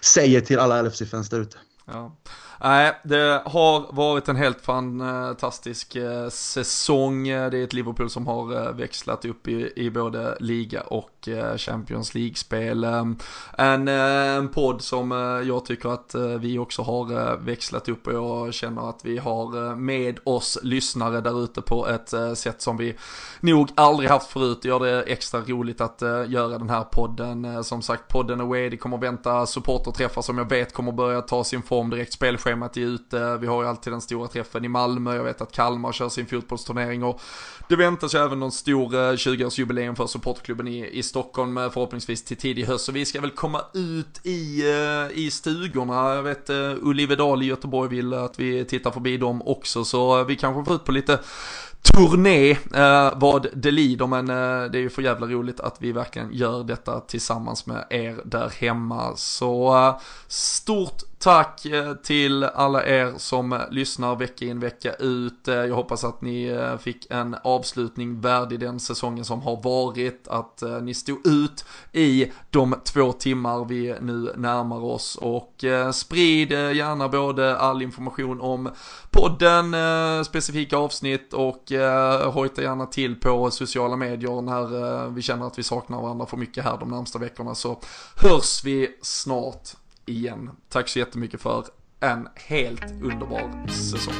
säger till alla LFC-fans där ute.
Ja. Nej, det har varit en helt fantastisk eh, säsong. Det är ett Liverpool som har eh, växlat upp i, i både liga och eh, Champions League-spel. Ehm, en, en podd som jag tycker att vi också har växlat upp och jag känner att vi har med oss lyssnare där ute på ett sätt som vi nog aldrig haft förut. Det gör det extra roligt att göra den här podden. Som sagt, podden away, det kommer vänta supporterträffar som jag vet kommer börja ta sin form form direkt. Spelschemat är ute, vi har ju alltid den stora träffen i Malmö, jag vet att Kalmar kör sin fotbollsturnering och det väntas ju även någon stor eh, 20-årsjubileum för supportklubben i, i Stockholm eh, förhoppningsvis till tidig höst. Så vi ska väl komma ut i, eh, i stugorna. Jag vet Ulli Vedal i Göteborg vill att vi tittar förbi dem också så vi kanske får ut på lite turné eh, vad det lider men eh, det är ju för jävla roligt att vi verkligen gör detta tillsammans med er där hemma. Så eh, stort tack eh, till alla er som eh, lyssnar vecka in vecka ut. Eh, jag hoppas att ni fick en avslutning värdig den säsongen som har varit. Att ni stod ut i de två timmar vi nu närmar oss. Och sprid gärna både all information om podden, specifika avsnitt och hojta gärna till på sociala medier när vi känner att vi saknar varandra för mycket här de närmsta veckorna. Så hörs vi snart igen. Tack så jättemycket för en helt underbar säsong.